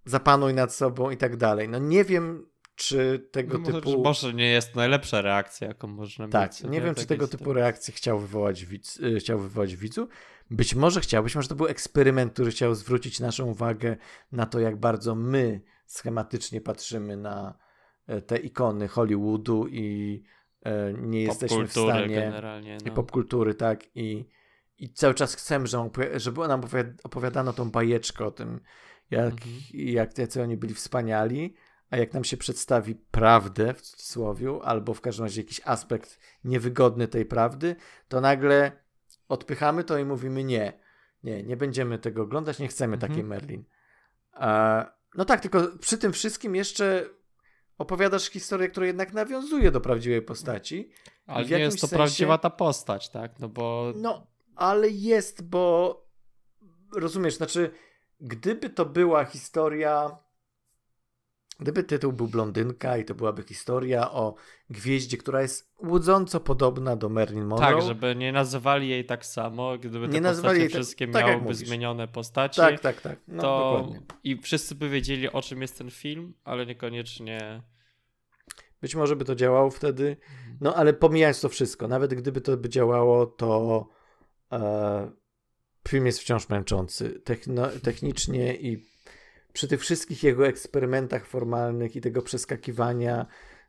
zapanuj nad sobą i tak dalej. No nie wiem, czy tego No, typu... może nie jest najlepsza reakcja, jaką można Tak, mieć. nie sobie wiem, czy tego typu reakcje chciał wywołać, widz, y, chciał wywołać widzu. Być może chciał, być może to był eksperyment, który chciał zwrócić naszą uwagę na to, jak bardzo my schematycznie patrzymy na e, te ikony Hollywoodu i e, nie jesteśmy w stanie generalnie. i No. popkultury, tak, i, i cały czas chcemy, żeby, nam opowiad- opowiadano tą bajeczkę o tym, jak, Mhm. jak jacy oni byli wspaniali, a jak nam się przedstawi prawdę, w cudzysłowie, albo w każdym razie jakiś aspekt niewygodny tej prawdy, to nagle odpychamy to i mówimy nie, nie, nie będziemy tego oglądać, nie chcemy Mhm. takiej Merlin. E, no tak, tylko przy tym wszystkim jeszcze opowiadasz historię, która jednak nawiązuje do prawdziwej postaci. Ale nie jest to sensie- prawdziwa ta postać, tak? No bo No, ale jest, bo rozumiesz, znaczy, gdyby to była historia, gdyby tytuł był Blondynka i to byłaby historia o gwieździe, która jest łudząco podobna do Marilyn Monroe. tak, żeby nie nazywali jej tak samo, gdyby te Nie nazywali postacie jej tak- wszystkie tak miałyby mówisz. zmienione postacie, Tak, tak, tak. No, to dokładnie. i wszyscy by wiedzieli o czym jest ten film, ale niekoniecznie Być może by to działało wtedy, no ale pomijając to wszystko, nawet gdyby to by działało, to e, film jest wciąż męczący. Techno, technicznie i przy tych wszystkich jego eksperymentach formalnych i tego przeskakiwania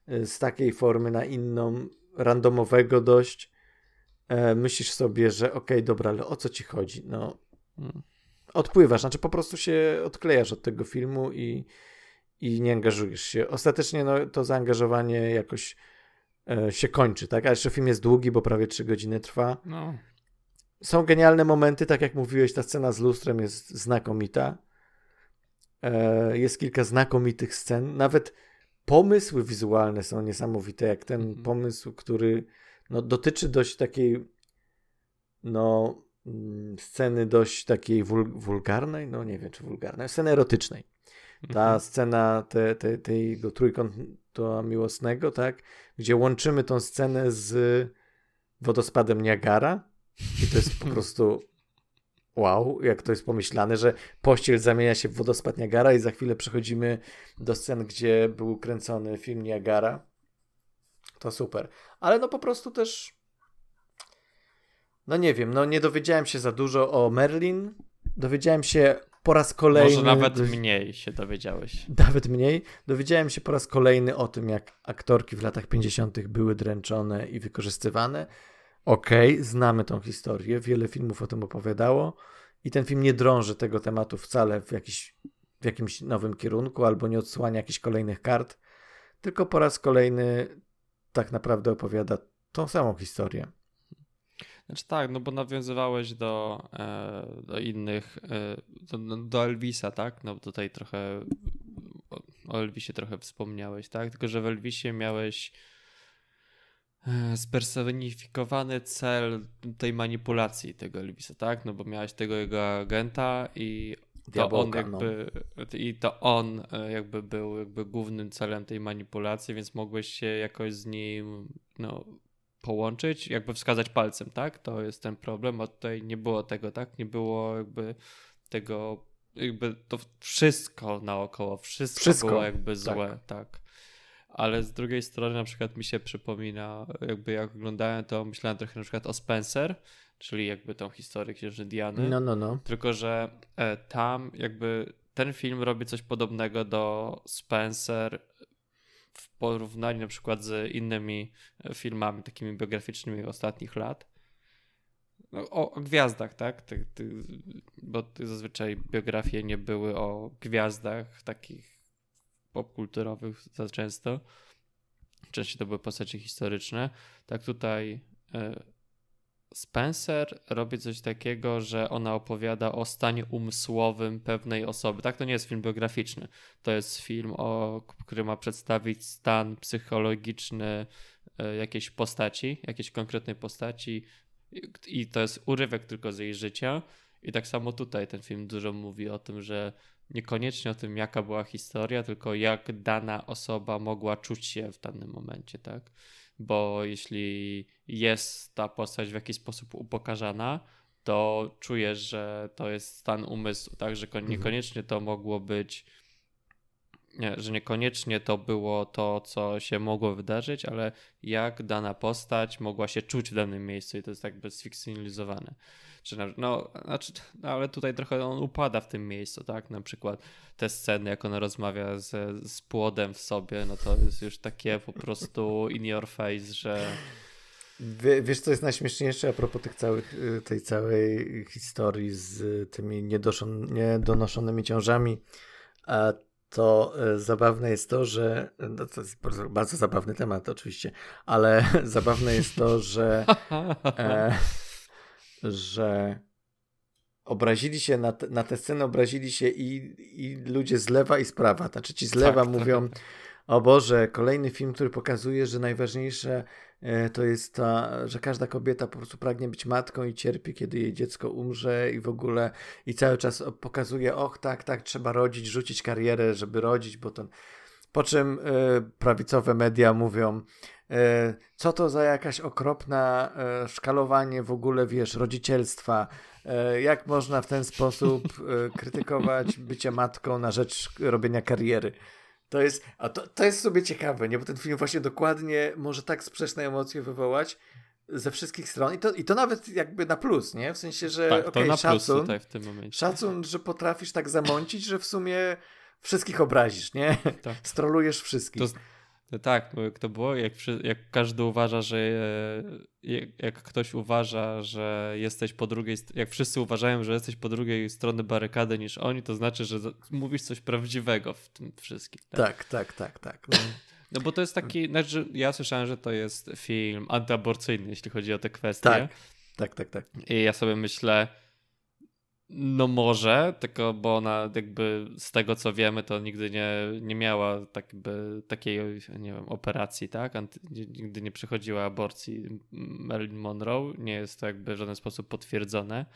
e, z takiej formy na inną, randomowego dość, e, myślisz sobie, że okej, dobra, ale o co ci chodzi? No, Mm. odpływasz, znaczy po prostu się odklejasz od tego filmu i, i nie angażujesz się. Ostatecznie no, to zaangażowanie jakoś e, się kończy, tak? A jeszcze film jest długi, bo prawie 3 godziny trwa. no, są genialne momenty, tak jak mówiłeś, ta scena z lustrem jest znakomita. E, jest kilka znakomitych scen. Nawet pomysły wizualne są niesamowite, jak ten mhm. pomysł, który no, dotyczy dość takiej no, mm, sceny dość takiej wul wulgarnej, no nie wiem czy wulgarnej, sceny erotycznej. Ta mhm. scena te, te, tego trójkąta miłosnego, tak, gdzie łączymy tą scenę z wodospadem Niagara i to jest po prostu wow, jak to jest pomyślane, że pościel zamienia się w wodospad Niagara i za chwilę przechodzimy do scen, gdzie był kręcony film Niagara. To super. Ale no po prostu też no nie wiem, no nie dowiedziałem się za dużo o Merlin. Dowiedziałem się po raz kolejny. Może nawet mniej się dowiedziałeś. Nawet mniej. Dowiedziałem się po raz kolejny o tym, jak aktorki w latach 50. były dręczone i wykorzystywane. Okej, okay, znamy tą historię, wiele filmów o tym opowiadało i ten film nie drąży tego tematu wcale w, jakiś, w jakimś nowym kierunku albo nie odsłania jakichś kolejnych kart, tylko po raz kolejny tak naprawdę opowiada tą samą historię. Znaczy tak, no bo nawiązywałeś do, e, do innych, e, do, do, Elvisa, tak? No tutaj trochę o Elvisie trochę wspomniałeś, tak? Tylko, że w Elvisie miałeś spersonifikowany cel tej manipulacji tego Elvisa, tak? No bo miałeś tego jego agenta i to Diabolka, on jakby no. i to on jakby był jakby głównym celem tej manipulacji, więc mogłeś się jakoś z nim no, połączyć, jakby wskazać palcem, tak? To jest ten problem, a tutaj nie było tego, tak? Nie było jakby tego, jakby to wszystko naokoło, wszystko, wszystko. było jakby złe, tak. tak. Ale z drugiej strony na przykład mi się przypomina, jakby jak oglądałem to, myślałem trochę na przykład o Spencer, czyli jakby tą historię księżny Diany. No, no, no. Tylko, że e, tam jakby ten film robi coś podobnego do Spencer w porównaniu na przykład z innymi e, filmami takimi biograficznymi ostatnich lat. No, o, o, gwiazdach, tak? Ty, ty, bo ty zazwyczaj biografie nie były o gwiazdach takich popkulturowych za często. Częściej to były postacie historyczne. Tak tutaj y, Spencer robi coś takiego, że ona opowiada o stanie umysłowym pewnej osoby. Tak, to nie jest film biograficzny. To jest film, o, który ma przedstawić stan psychologiczny e, jakiejś postaci, jakiejś konkretnej postaci i to jest urywek tylko z jej życia. I tak samo tutaj ten film dużo mówi o tym, że niekoniecznie o tym, jaka była historia, tylko jak dana osoba mogła czuć się w danym momencie, tak? bo jeśli jest ta postać w jakiś sposób upokarzana, to czujesz, że to jest stan umysłu, tak, że mhm. niekoniecznie to mogło być nie, że niekoniecznie to było to, co się mogło wydarzyć, ale jak dana postać mogła się czuć w danym miejscu i to jest jakby sfikcjonalizowane. Czy no, znaczy, no, ale tutaj trochę on upada w tym miejscu, tak? Na przykład te sceny, jak ona rozmawia z, z płodem w sobie, no to jest już takie po prostu in your face, że... Wie, wiesz, co jest najśmieszniejsze a propos tych całych, y, tej całej historii z tymi niedonoszonymi ciążami? A to e, zabawne jest to, że. No to jest bardzo, bardzo zabawny temat, oczywiście, ale zabawne jest to, że. E, że obrazili się na, te, na tę scenę, obrazili się i, i ludzie z lewa i z prawa. Znaczy ci z lewa tak, mówią. Tak. O Boże, kolejny film, który pokazuje, że najważniejsze E, to jest ta, że każda kobieta po prostu pragnie być matką i cierpi, kiedy jej dziecko umrze i w ogóle i cały czas pokazuje, och tak, tak, trzeba rodzić, rzucić karierę, żeby rodzić, bo to... Po czym y, prawicowe media mówią, y, co to za jakaś okropna y, szkalowanie w ogóle, wiesz, rodzicielstwa, jak można w ten sposób krytykować bycie matką na rzecz robienia kariery. To jest, a to, to jest sobie ciekawe, nie? Bo ten film właśnie dokładnie może tak sprzeczne emocje wywołać ze wszystkich stron i to, i to nawet jakby na plus, nie? W sensie, że tak, okay, szacun, tutaj w tym momencie. szacun, że potrafisz tak zamącić, że w sumie wszystkich obrazisz, nie? Tak. Strolujesz wszystkich. To, no tak, to było, jak, jak każdy uważa, że jak, jak ktoś uważa, że jesteś po drugiej, jak wszyscy uważają, że jesteś po drugiej stronie barykady niż oni, to znaczy, że mówisz coś prawdziwego w tym wszystkim. Tak, tak, tak, tak. tak. No. no bo to jest taki, znaczy ja słyszałem, że to jest film antyaborcyjny, jeśli chodzi o te kwestie. Tak. Tak, tak, tak. I ja sobie myślę, no może, tylko bo ona jakby z tego co wiemy, to nigdy nie, nie miała tak takiej nie wiem, operacji, tak? Nigdy nie przechodziła aborcji Marilyn Monroe. Nie jest to jakby w żaden sposób potwierdzone.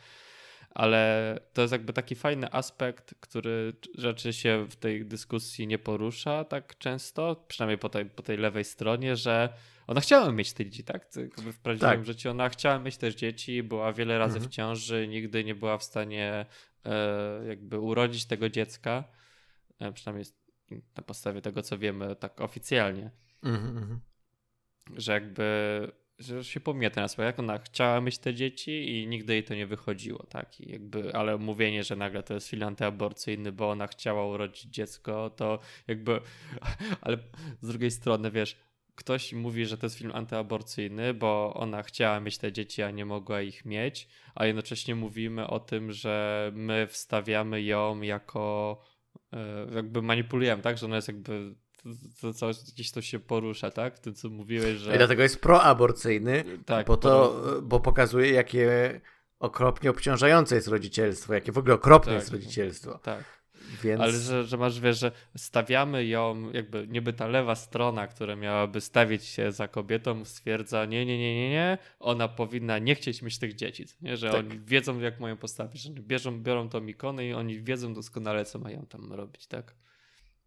Ale to jest jakby taki fajny aspekt, który rzeczy się w tej dyskusji nie porusza tak często, przynajmniej po tej, po tej lewej stronie, że ona chciała mieć te dzieci, tak? Jakby w prawdziwym tak. życiu ona chciała mieć też dzieci, była wiele razy mhm. w ciąży, nigdy nie była w stanie e, jakby urodzić tego dziecka, e, przynajmniej na podstawie tego, co wiemy tak oficjalnie. Mhm, mhm. że jakby że się pomija aspekt, jak ona chciała mieć te dzieci i nigdy jej to nie wychodziło, tak? I jakby, ale mówienie, że nagle to jest film antyaborcyjny, bo ona chciała urodzić dziecko, to jakby, ale z drugiej strony, wiesz, ktoś mówi, że to jest film antyaborcyjny, bo ona chciała mieć te dzieci, a nie mogła ich mieć, a jednocześnie mówimy o tym, że my wstawiamy ją jako e, jakby manipulujemy, tak? Że ona jest jakby to, to, gdzieś to się porusza, tak? Ty co mówiłeś, że... I dlatego jest proaborcyjny, tak, bo, to, pro... bo pokazuje, jakie okropnie obciążające jest rodzicielstwo, jakie w ogóle okropne tak, jest rodzicielstwo. Tak. Więc... Ale że, że masz, wiesz, że stawiamy ją, jakby niby ta lewa strona, która miałaby stawić się za kobietą, stwierdza, nie, nie, nie, nie, nie, ona powinna nie chcieć mieć tych dzieci, nie? że tak. oni wiedzą, jak mają postawić, że bierzą, biorą tą ikonę i oni wiedzą doskonale, co mają tam robić, tak?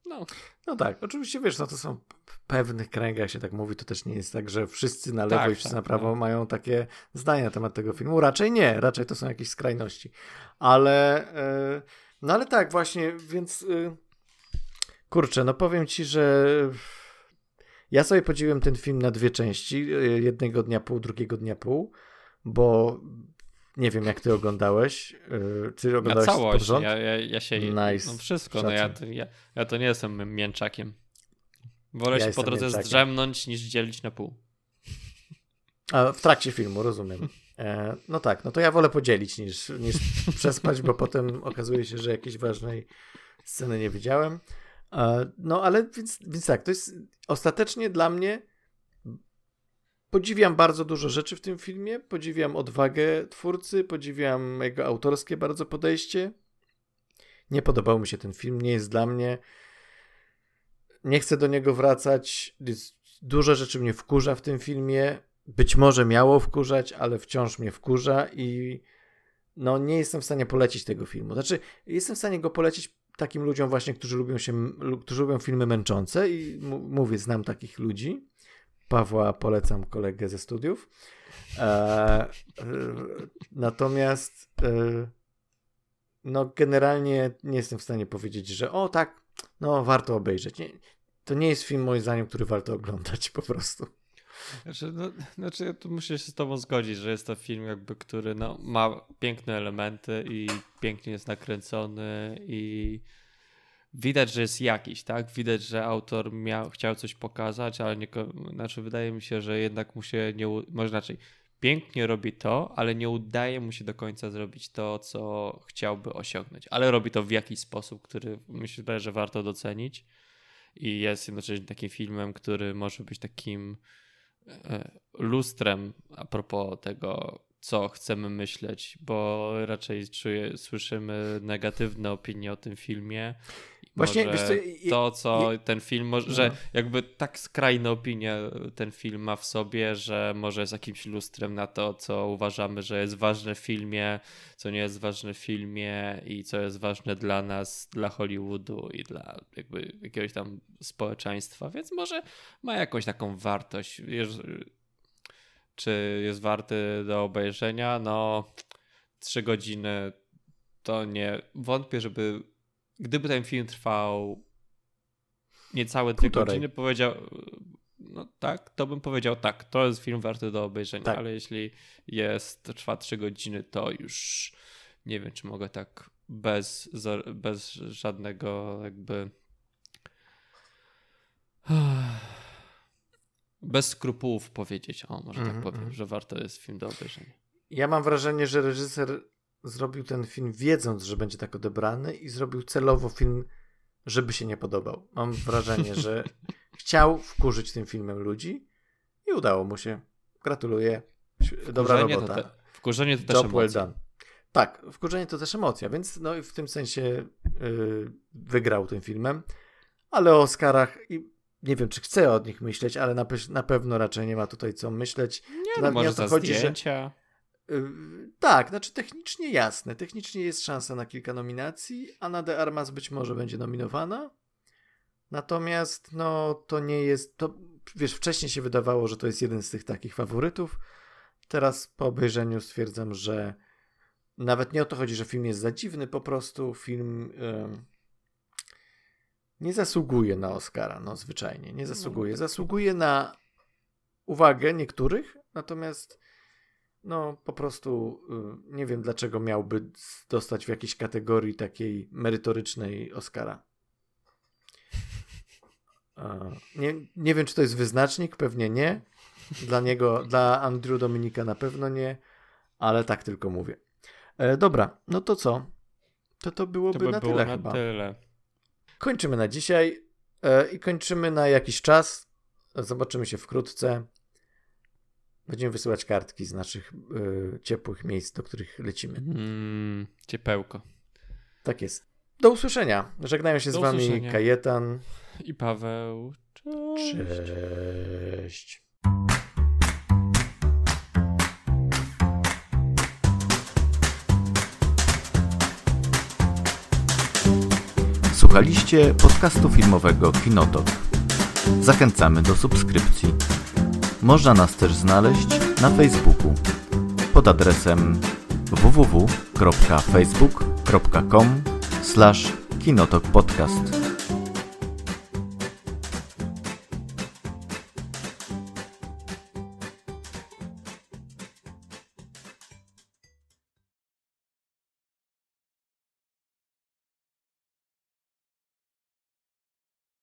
No. no tak, oczywiście wiesz, no to są w pewnych kręgach się tak mówi, to też nie jest tak, że wszyscy na lewo tak, i wszyscy tak, na prawo tak. mają takie zdania na temat tego filmu. Raczej nie, raczej to są jakieś skrajności. Ale yy, no ale tak właśnie, więc yy, kurczę, no powiem ci, że ja sobie podzieliłem ten film na dwie części, y, jednego dnia pół, drugiego dnia pół, bo nie wiem, jak ty oglądałeś. Y, ty oglądałeś ja całość, ja, ja, ja się... Nice. No wszystko, no ja, ja, ja to nie jestem mięczakiem. Wolę ja się po drodze mięczakiem. zdrzemnąć, niż dzielić na pół. A w trakcie filmu, rozumiem. E, no tak, no to ja wolę podzielić niż, niż przespać, bo potem okazuje się, że jakiejś ważnej sceny nie widziałem. E, no ale więc, więc tak, to jest ostatecznie dla mnie Podziwiam bardzo dużo rzeczy w tym filmie. Podziwiam odwagę twórcy, podziwiam jego autorskie bardzo podejście. Nie podobał mi się ten film, nie jest dla mnie. Nie chcę do niego wracać. Dużo rzeczy mnie wkurza w tym filmie. Być może miało wkurzać, ale wciąż mnie wkurza i no nie jestem w stanie polecić tego filmu. Znaczy, jestem w stanie go polecić takim ludziom właśnie, którzy lubią się, którzy lubią filmy męczące i mówię, znam takich ludzi Pawła polecam kolegę ze studiów. E, e, natomiast e, no generalnie nie jestem w stanie powiedzieć, że o tak, no warto obejrzeć. Nie, to nie jest film moim zdaniem, który warto oglądać po prostu. Znaczy, no, znaczy ja tu muszę się z tobą zgodzić, że jest to film jakby, który no, ma piękne elementy i pięknie jest nakręcony i widać, że jest jakiś, tak? Widać, że autor miał, chciał coś pokazać, ale nie, znaczy wydaje mi się, że jednak mu się nie, może inaczej, pięknie robi to, ale nie udaje mu się do końca zrobić to, co chciałby osiągnąć, ale robi to w jakiś sposób, który myślę, że warto docenić. I jest jednocześnie takim filmem, który może być takim e, lustrem a propos tego, co chcemy myśleć, bo raczej czuję, słyszymy negatywne opinie o tym filmie Właśnie co, je, to, co je, ten film, może, no. że jakby tak skrajne opinie ten film ma w sobie, że może jest jakimś lustrem na to, co uważamy, że jest ważne w filmie, co nie jest ważne w filmie i co jest ważne dla nas, dla Hollywoodu i dla jakby jakiegoś tam społeczeństwa, więc może ma jakąś taką wartość. Czy jest warty do obejrzenia? No, trzy godziny to nie. Wątpię, żeby gdyby ten film trwał niecałe dwie godziny, powiedział, no tak, to bym powiedział tak, to jest film warty do obejrzenia, tak. ale jeśli jest, trwa trzy godziny, to już nie wiem, czy mogę tak bez, bez żadnego jakby bez skrupułów powiedzieć, o może mm -hmm. tak mhm, powiem, mhm. że warto jest film do obejrzenia. Ja mam wrażenie, że reżyser zrobił ten film wiedząc, że będzie tak odebrany i zrobił celowo film, żeby się nie podobał. Mam wrażenie, że chciał wkurzyć tym filmem ludzi i udało mu się. Gratuluję. Dobra robota. To te, Wkurzenie to też Job well emocja. done. Tak, wkurzenie to też emocja, więc no i w tym sensie yy, wygrał tym filmem. Ale o Oscarach i nie wiem, czy chcę od nich myśleć, ale na, pe- na pewno raczej nie ma tutaj co myśleć. Nie, To no, nie może o to chodzi, że- zdjęcia. Yy, tak, znaczy technicznie jasne. Technicznie jest szansa na kilka nominacji, a na De Armas być może będzie nominowana. Natomiast no to nie jest, to wiesz, wcześniej się wydawało, że to jest jeden z tych takich faworytów. Teraz po obejrzeniu stwierdzam, że nawet nie o to chodzi, że film jest za dziwny, po prostu film em, nie zasługuje na Oscara, no zwyczajnie, nie zasługuje. Zasługuje na uwagę niektórych, natomiast no po prostu y, nie wiem dlaczego miałby dostać w jakiejś kategorii takiej merytorycznej Oscara. Nie, nie wiem, czy to jest wyznacznik, pewnie nie. Dla niego, dla Andrew Dominika na pewno nie, ale tak tylko mówię. E, dobra, no to co? To to byłoby To by na było tyle na chyba. tyle. Kończymy na dzisiaj e, i kończymy na jakiś czas. Zobaczymy się wkrótce. Będziemy wysyłać kartki z naszych e, ciepłych miejsc, do których lecimy. Mm, ciepełko. Tak jest. Do usłyszenia. Żegnają się Do z wami usłyszenia. Kajetan. I Paweł. Cześć. Cześć. Słuchaliście podcastu filmowego Kinotok. Zachęcamy do subskrypcji. Można nas też znaleźć na Facebooku pod adresem www.facebook.com/kinotokpodcast.